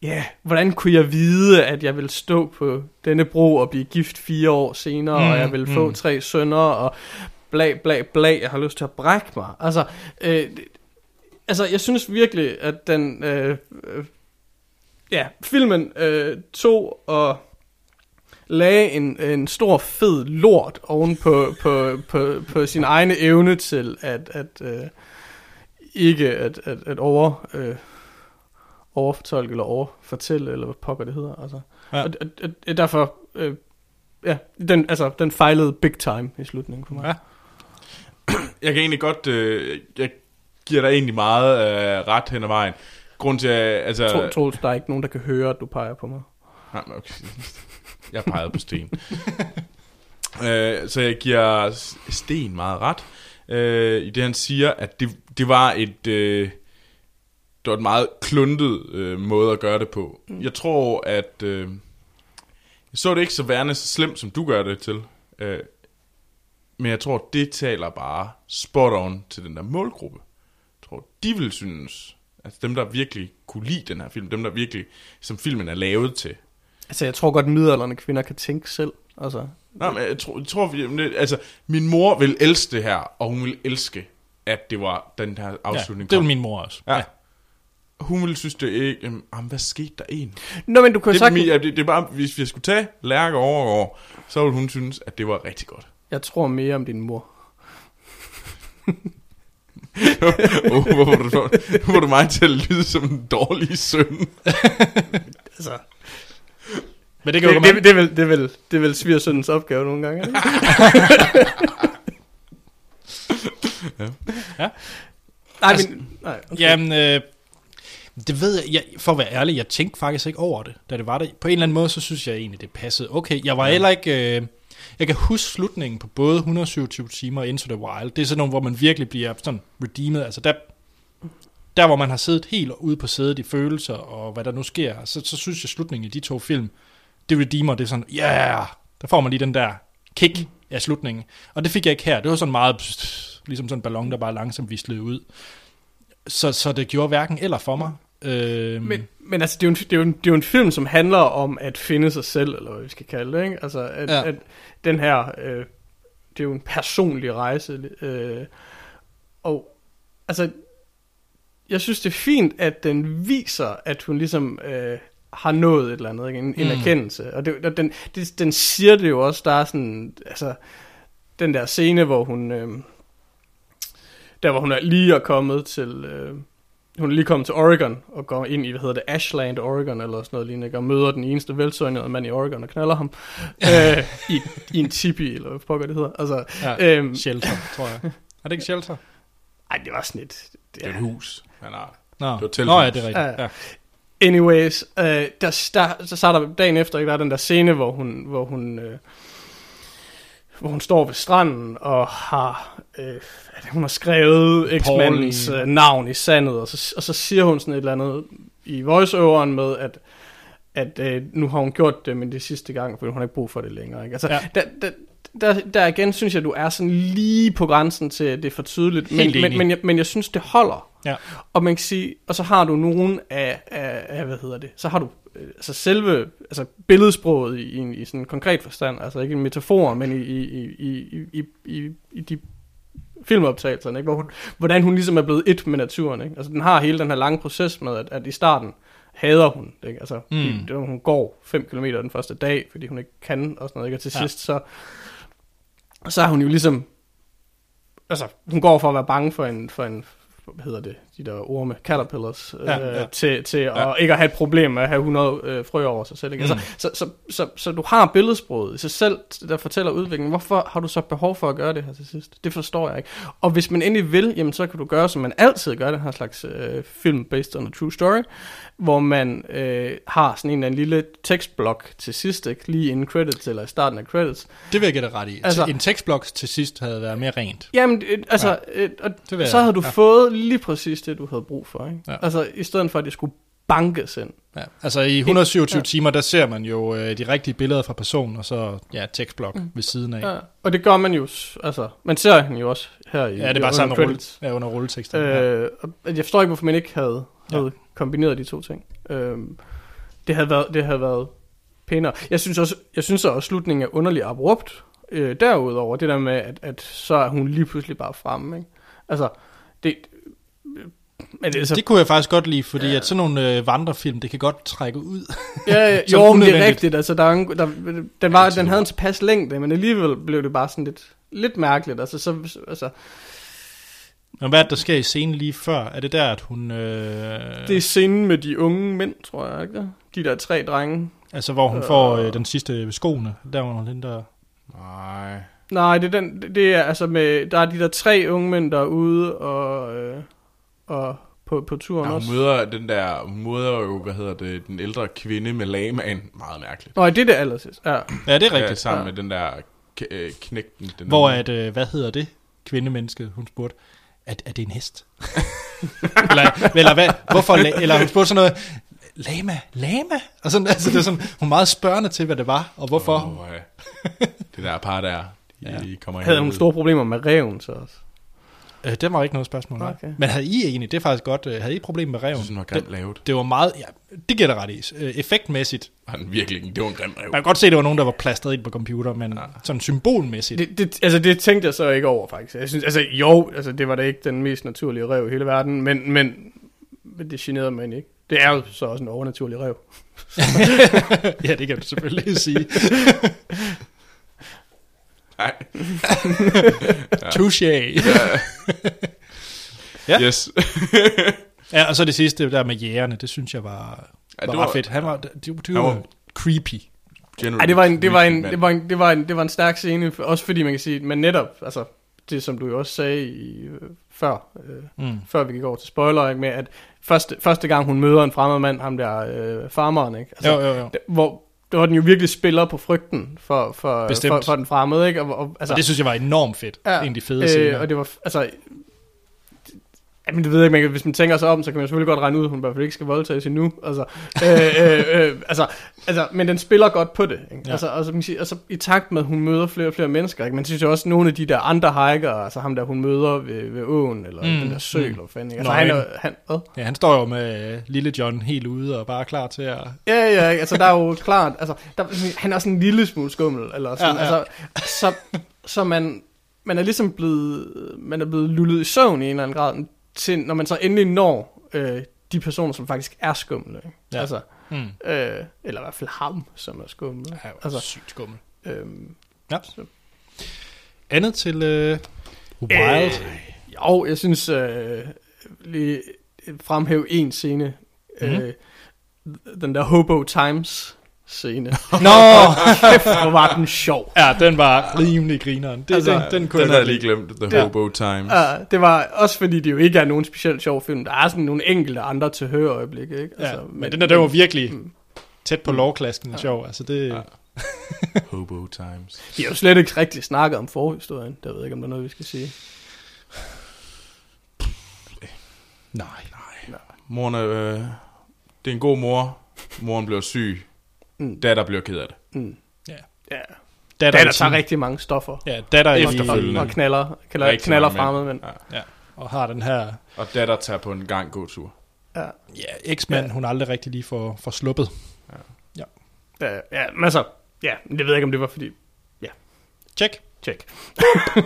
ja, hvordan kunne jeg vide, at jeg ville stå på denne bro og blive gift fire år senere, mm, og jeg ville få mm. tre sønner, og bla bla bla, jeg har lyst til at brække mig. Altså, øh, altså jeg synes virkelig, at den, øh, øh, ja, filmen øh, tog og lagde en, en stor fed lort oven på, på, på, på sin egne evne til at, at øh, ikke at, at, at over, øh, overfortolke eller overfortælle, eller hvad pokker det hedder. Altså. Ja. Og, og, og, og derfor, øh, ja, den, altså, den fejlede big time i slutningen for mig. Ja. Jeg kan egentlig godt... Øh, jeg giver dig egentlig meget øh, ret hen ad vejen. Grund til, at... Altså, Tro, Troels, der er ikke nogen, der kan høre, at du peger på mig. Nej, men okay. Jeg pegede på sten. øh, så jeg giver Sten meget ret. Øh, I det han siger, at det, det var et... Øh, det var et meget kluntet øh, måde at gøre det på. Mm. Jeg tror, at... Øh, jeg så det ikke så værende så slemt, som du gør det til. Øh, men jeg tror, det taler bare spot on til den der målgruppe. Jeg tror, de vil synes... Altså dem, der virkelig kunne lide den her film, dem, der virkelig, som filmen er lavet til, Altså, jeg tror godt, at midaldrende kvinder kan tænke selv. Altså, Nej, men jeg tror, jeg tror det- altså, min mor vil elske det her, og hun vil elske, at det var den her Ja, afslutning. det vil min mor også. Ja. Hun ville synes det ikke, jamen, jamen, hvad skete der egentlig? Nå, men du kan Det, sagtens... det, det, det er bare, hvis vi skulle tage Lærke overgår, så ville hun synes, at det var rigtig godt. Jeg tror mere om din mor. oh, hvor var du, var du mig til at lyde som en dårlig søn. Altså, Men det kan jo det, det, det, er vel, det, vel, det vel svigersøndens opgave nogle gange. ikke? Ja. Nej, Altså- men... Nej, okay. Jamen, øh, det ved jeg, jeg, for at være ærlig, jeg tænkte faktisk ikke over det, da det var der. På en eller anden måde, så synes jeg egentlig, det passede. Okay, jeg var ja. heller ikke... Øh, jeg kan huske slutningen på både 127 timer og Into the Wild. Det er sådan nogle, hvor man virkelig bliver sådan redeemed. Altså der, der hvor man har siddet helt ude på sædet i følelser, og hvad der nu sker, så, så synes jeg, slutningen i de to film, det redeemer, det er sådan, ja, yeah! der får man lige den der kick af slutningen. Og det fik jeg ikke her. Det var sådan meget, pst, ligesom sådan en ballon, der bare langsomt vislede ud. Så, så det gjorde hverken eller for mig. Øhm, Men, men altså, det er, jo en, det, er jo en, det er jo en film, som handler om at finde sig selv, eller hvad vi skal kalde det, ikke? Altså, at, Ja. at den her, øh, det er jo en personlig rejse, øh, og altså, jeg synes, det er fint, at den viser, at hun ligesom øh, har nået et eller andet, ikke? En, en Mm. erkendelse, og, det, og den, det, den siger det jo også, der er sådan, altså, den der scene, hvor hun, øh, der hvor hun er lige er kommet til, øh, hun er lige kommet til Oregon og går ind i, hvad hedder det, Ashland, Oregon, eller sådan noget lignende, og møder den eneste velsøgnede mand i Oregon og knaller ham øh, i, i en tipi, eller hvad pokker det hedder. Altså, ja, øhm, shelter, tror jeg. Er det ikke shelter? ej, det var sådan et... Det er et hus. Han har. Nå, Det var telthus. Nå ja, det er rigtigt. Ja. Ja. Anyways, øh, der, der, så, så er der dagen efter, ikke, der er den der scene, hvor hun, hvor hun, øh, hvor hun står ved stranden og har, øh, hun har skrevet eksmandens øh, navn i sandet, og så, og så siger hun sådan et eller andet i voiceoveren med, at at øh, nu har hun gjort det, men det sidste gang, for hun har ikke brug for det længere. Ikke? Altså, Ja. der, der, der, der igen synes jeg, du er sådan lige på grænsen til, at det er for tydeligt, men, men, men, jeg, men jeg synes, det holder. Ja. Og man kan sige, og så har du nogen af, af, af hvad hedder det, så har du øh, altså selve altså billedsproget i, i, i sådan en konkret forstand, altså ikke en metafor, men i, i, i, i, i, i, de filmoptagelserne, ikke? Hvor hun, hvordan hun ligesom er blevet et med naturen. Ikke? Altså den har hele den her lange proces med, at, at i starten hader hun, ikke? Altså, Mm. det, hun går 5 km den første dag, fordi hun ikke kan, og sådan noget, ikke? Og til Ja. sidst, så, så er hun jo ligesom, altså, hun går for at være bange for en, for en hvad hedder det, de der orme, caterpillars, Ja, ja, øh, ja. til, til Ja. at ikke at have et problem med at have 100 øh, frø over sig selv. Ikke? Mm. Altså, så, så, så, så, du har billedsproget i sig selv, der fortæller udviklingen. Hvorfor har du så behov for at gøre det her til sidst? Det forstår jeg ikke. Og hvis man endelig vil, jamen, så kan du gøre, som man altid gør, den her slags øh, film based on a true story, hvor man øh, har sådan en eller anden lille tekstblok til sidst, ikke? lige inden credits eller i starten af credits. Det vil jeg dig ret i. Altså, en tekstblok til sidst havde været mere rent. Jamen, øh, altså, ja. øh, og Det så havde du ja. fået lige præcis det, du havde brug for. Ikke? Ja. Ja. Altså, i stedet for, at det skulle bankes ind. Ja. Altså i 127 ja. Ja. timer, der ser man jo øh, de rigtige billeder fra personen, og så ja, tekstblok mm. ved siden af. Ja, Ja. Og det gør man jo, altså, man ser hende jo også her i ja det er bare sammen rulle, ja, under rulleteksten. Øh, ja. Jeg forstår ikke, hvorfor man ikke havde, Ja. havde kombineret de to ting. Øh, det havde været, det havde været pænere. Jeg synes også, jeg synes også, at slutningen er underligt abrupt. Øh, derudover, det der med, at, at så er hun lige pludselig bare fremme. Ikke? Altså, det... Men det, er så, Det kunne jeg faktisk godt lide, fordi at sådan nogle øh, vandrefilm, det kan godt trække ud. ja, ja, jo, men det er rigtigt. Altså, der, er en, der, den, var, den havde en tilpas længde, men alligevel blev det bare sådan lidt, lidt mærkeligt. Altså, så, altså, Men hvad er det, der sker i scenen lige før? Er det der, at hun... Øh, det er scenen med de unge mænd, tror jeg, ikke? De der tre drenge. Altså, hvor hun får øh, den sidste skoene. Der var den der... Nej. Nej, det er, den, det er altså med, der er de der tre unge mænd, der er ude og, øh, og på, på turen Ja, hun også. møder den der, hun møder jo, hvad hedder det, den ældre kvinde med lamaen. Meget mærkeligt. Nå, det er det allersidst. Ja. Ja, det er Ja, rigtigt. sammen Ja. med den der øh, knægten. Den Hvor anden. at, øh, hvad hedder det, kvindemenneske, hun spurgte, er, er det en hest? eller, eller hvad, hvorfor, eller hun spurgte sådan noget, lama, lama? Og sådan, altså, det er sådan, hun er meget spørgende til, hvad det var, og hvorfor. Oh. Ja. det der par der, de Ja. ja. kommer Havde hun helvede. store problemer med reven så også? Øh, det var ikke noget spørgsmål. Okay. Okay. Men havde I egentlig, det er faktisk godt, øh, havde I problemer med Jeg reven? synes, den var grimt det, lavet. det var meget, ja, det giver dig ret i, øh, effektmæssigt. Han virkelig, det var en grim rev. Man kan godt se, at det var nogen, der var plastret ind på computer, men ja. sådan symbolmæssigt. Det, det, altså, det tænkte jeg så ikke over, faktisk. Jeg synes, altså, jo, altså, det var da ikke den mest naturlige rev i hele verden, men, men, men det generede mig ikke. Det er jo så også en overnaturlig rev. ja, det kan du selvfølgelig sige. Nej. Touché. Ja. Yes. Ja, og så det sidste der med jægerne, det synes jeg var, Ja, var, det ret var- fedt. Han var, det, det, var var- creepy. Generally Ej, det var en, det var en, det var en, det var en, det var en stærk scene, også fordi man kan sige, men netop, altså, det som du jo også sagde i, øh, før, øh, Mm. før vi gik over til spoiler, ikke, med at første, første gang hun møder en fremmed mand, ham der øh, farmeren, ikke? Altså, Jo, jo, jo. det- hvor, hvor den jo virkelig spiller på frygten for, for, Bestemt. for, for den fremmede, ikke? Og, og, Altså, og det synes jeg var enormt fedt. Ja, en af de fede øh, scener. og det var, altså, Jamen, det ved jeg ikke, hvis man tænker sig om, så kan man selvfølgelig godt regne ud, at hun i hvert fald ikke skal voldtages endnu. Altså, øh, øh, øh, altså, altså, men den spiller godt på det. Ikke? Ja. Altså, altså, man kan sige, altså, i takt med, at hun møder flere og flere mennesker, ikke? man synes jo også, at nogle af de der andre hiker, altså ham der, hun møder ved, ved åen, eller Mm, den der sø, mm. eller hvad fanden, ikke? altså, han, er, han, hvad? Ja, han står jo med øh, lille John helt ude og bare klar til at... Ja, ja, altså der er jo klart, altså der, han er også en lille smule skummel, eller sådan, ja. ja. altså, så, så man, man er ligesom blevet, man er blevet lullet i søvn i en eller anden grad, til, når man så endelig når øh, de personer, som faktisk er skumle. Ikke? Ja. Altså, Mm. øh, eller i hvert fald ham, som er skummel. Ja, altså, sygt skummel. øhm, Ja. Andet til øh, Wild. Øh, jo, jeg synes øh, lige fremhæve en scene. Mm-hmm. Øh, den der Hobo Times scene. Nå! Kæft, hvor var den sjov. ja, den var rimelig grineren. Det, Altså, den, den kunne Den jeg lige glemt. The Ja. Hobo Times. Ja, det var også fordi, det jo ikke er nogen specielt sjov film. Der er sådan nogle enkelte andre til høre øjeblikke, ikke? Ja, men den der, den var virkelig tæt på lovklasken ja. sjov. Altså det, Ja. Hobo Times. Vi har jo slet ikke rigtig snakket om forhistorien. Der ved jeg ikke, om der er noget, vi skal sige. nej. Moren er, øh, det er en god mor. Moren bliver syg. Mm. Datter bliver ked af det. Mm. Ja. Ja. Datter, i tager rigtig mange stoffer. Ja, datter Efterfølgende. og, og knaller, knaller, Rigtig knaller fremmede, mænd. men Ja. Ja, og har den her Og datter tager på en gang gåtur. ja. ja, eksmand, ja. hun aldrig rigtig lige får, får sluppet. Ja, ja, men altså, ja, men det ved jeg ikke, om det var fordi, Check. tjek.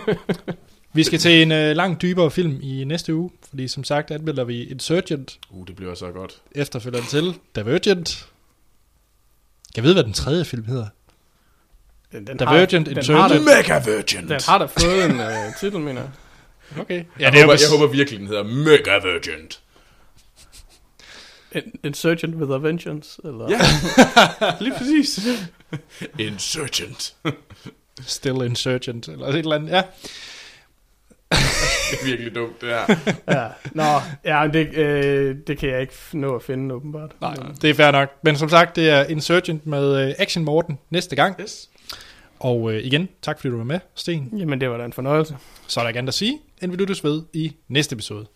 Vi skal til en øh, langt dybere film i næste uge, fordi som sagt anmelder vi Insurgent, Uh, det bliver så godt. efterfølgeren til Divergent. Jeg ved, hvad den tredje film hedder. Den, den Divergent, har, den Insurgent. har, da, Mega Virgin! den har da fået en uh, titel, mener jeg. Okay. Ja, jeg, håber, jeg håber virkelig, den hedder Mega Virgin. In- Insurgent with a Vengeance, eller? Ja, lige præcis. Insurgent. Still Insurgent, eller et eller andet. Ja. Det er virkelig dumt, det her. ja. Nå, ja, men det, øh, det kan jeg ikke nå at finde, åbenbart. Nej, det er fair nok. Men som sagt, det er Insurgent med øh, Action Morten næste gang. Yes. Og øh, igen, tak fordi du var med, Sten. Jamen, det var da en fornøjelse. Så er der ikke andet at sige, end vi lyttes ved i næste episode.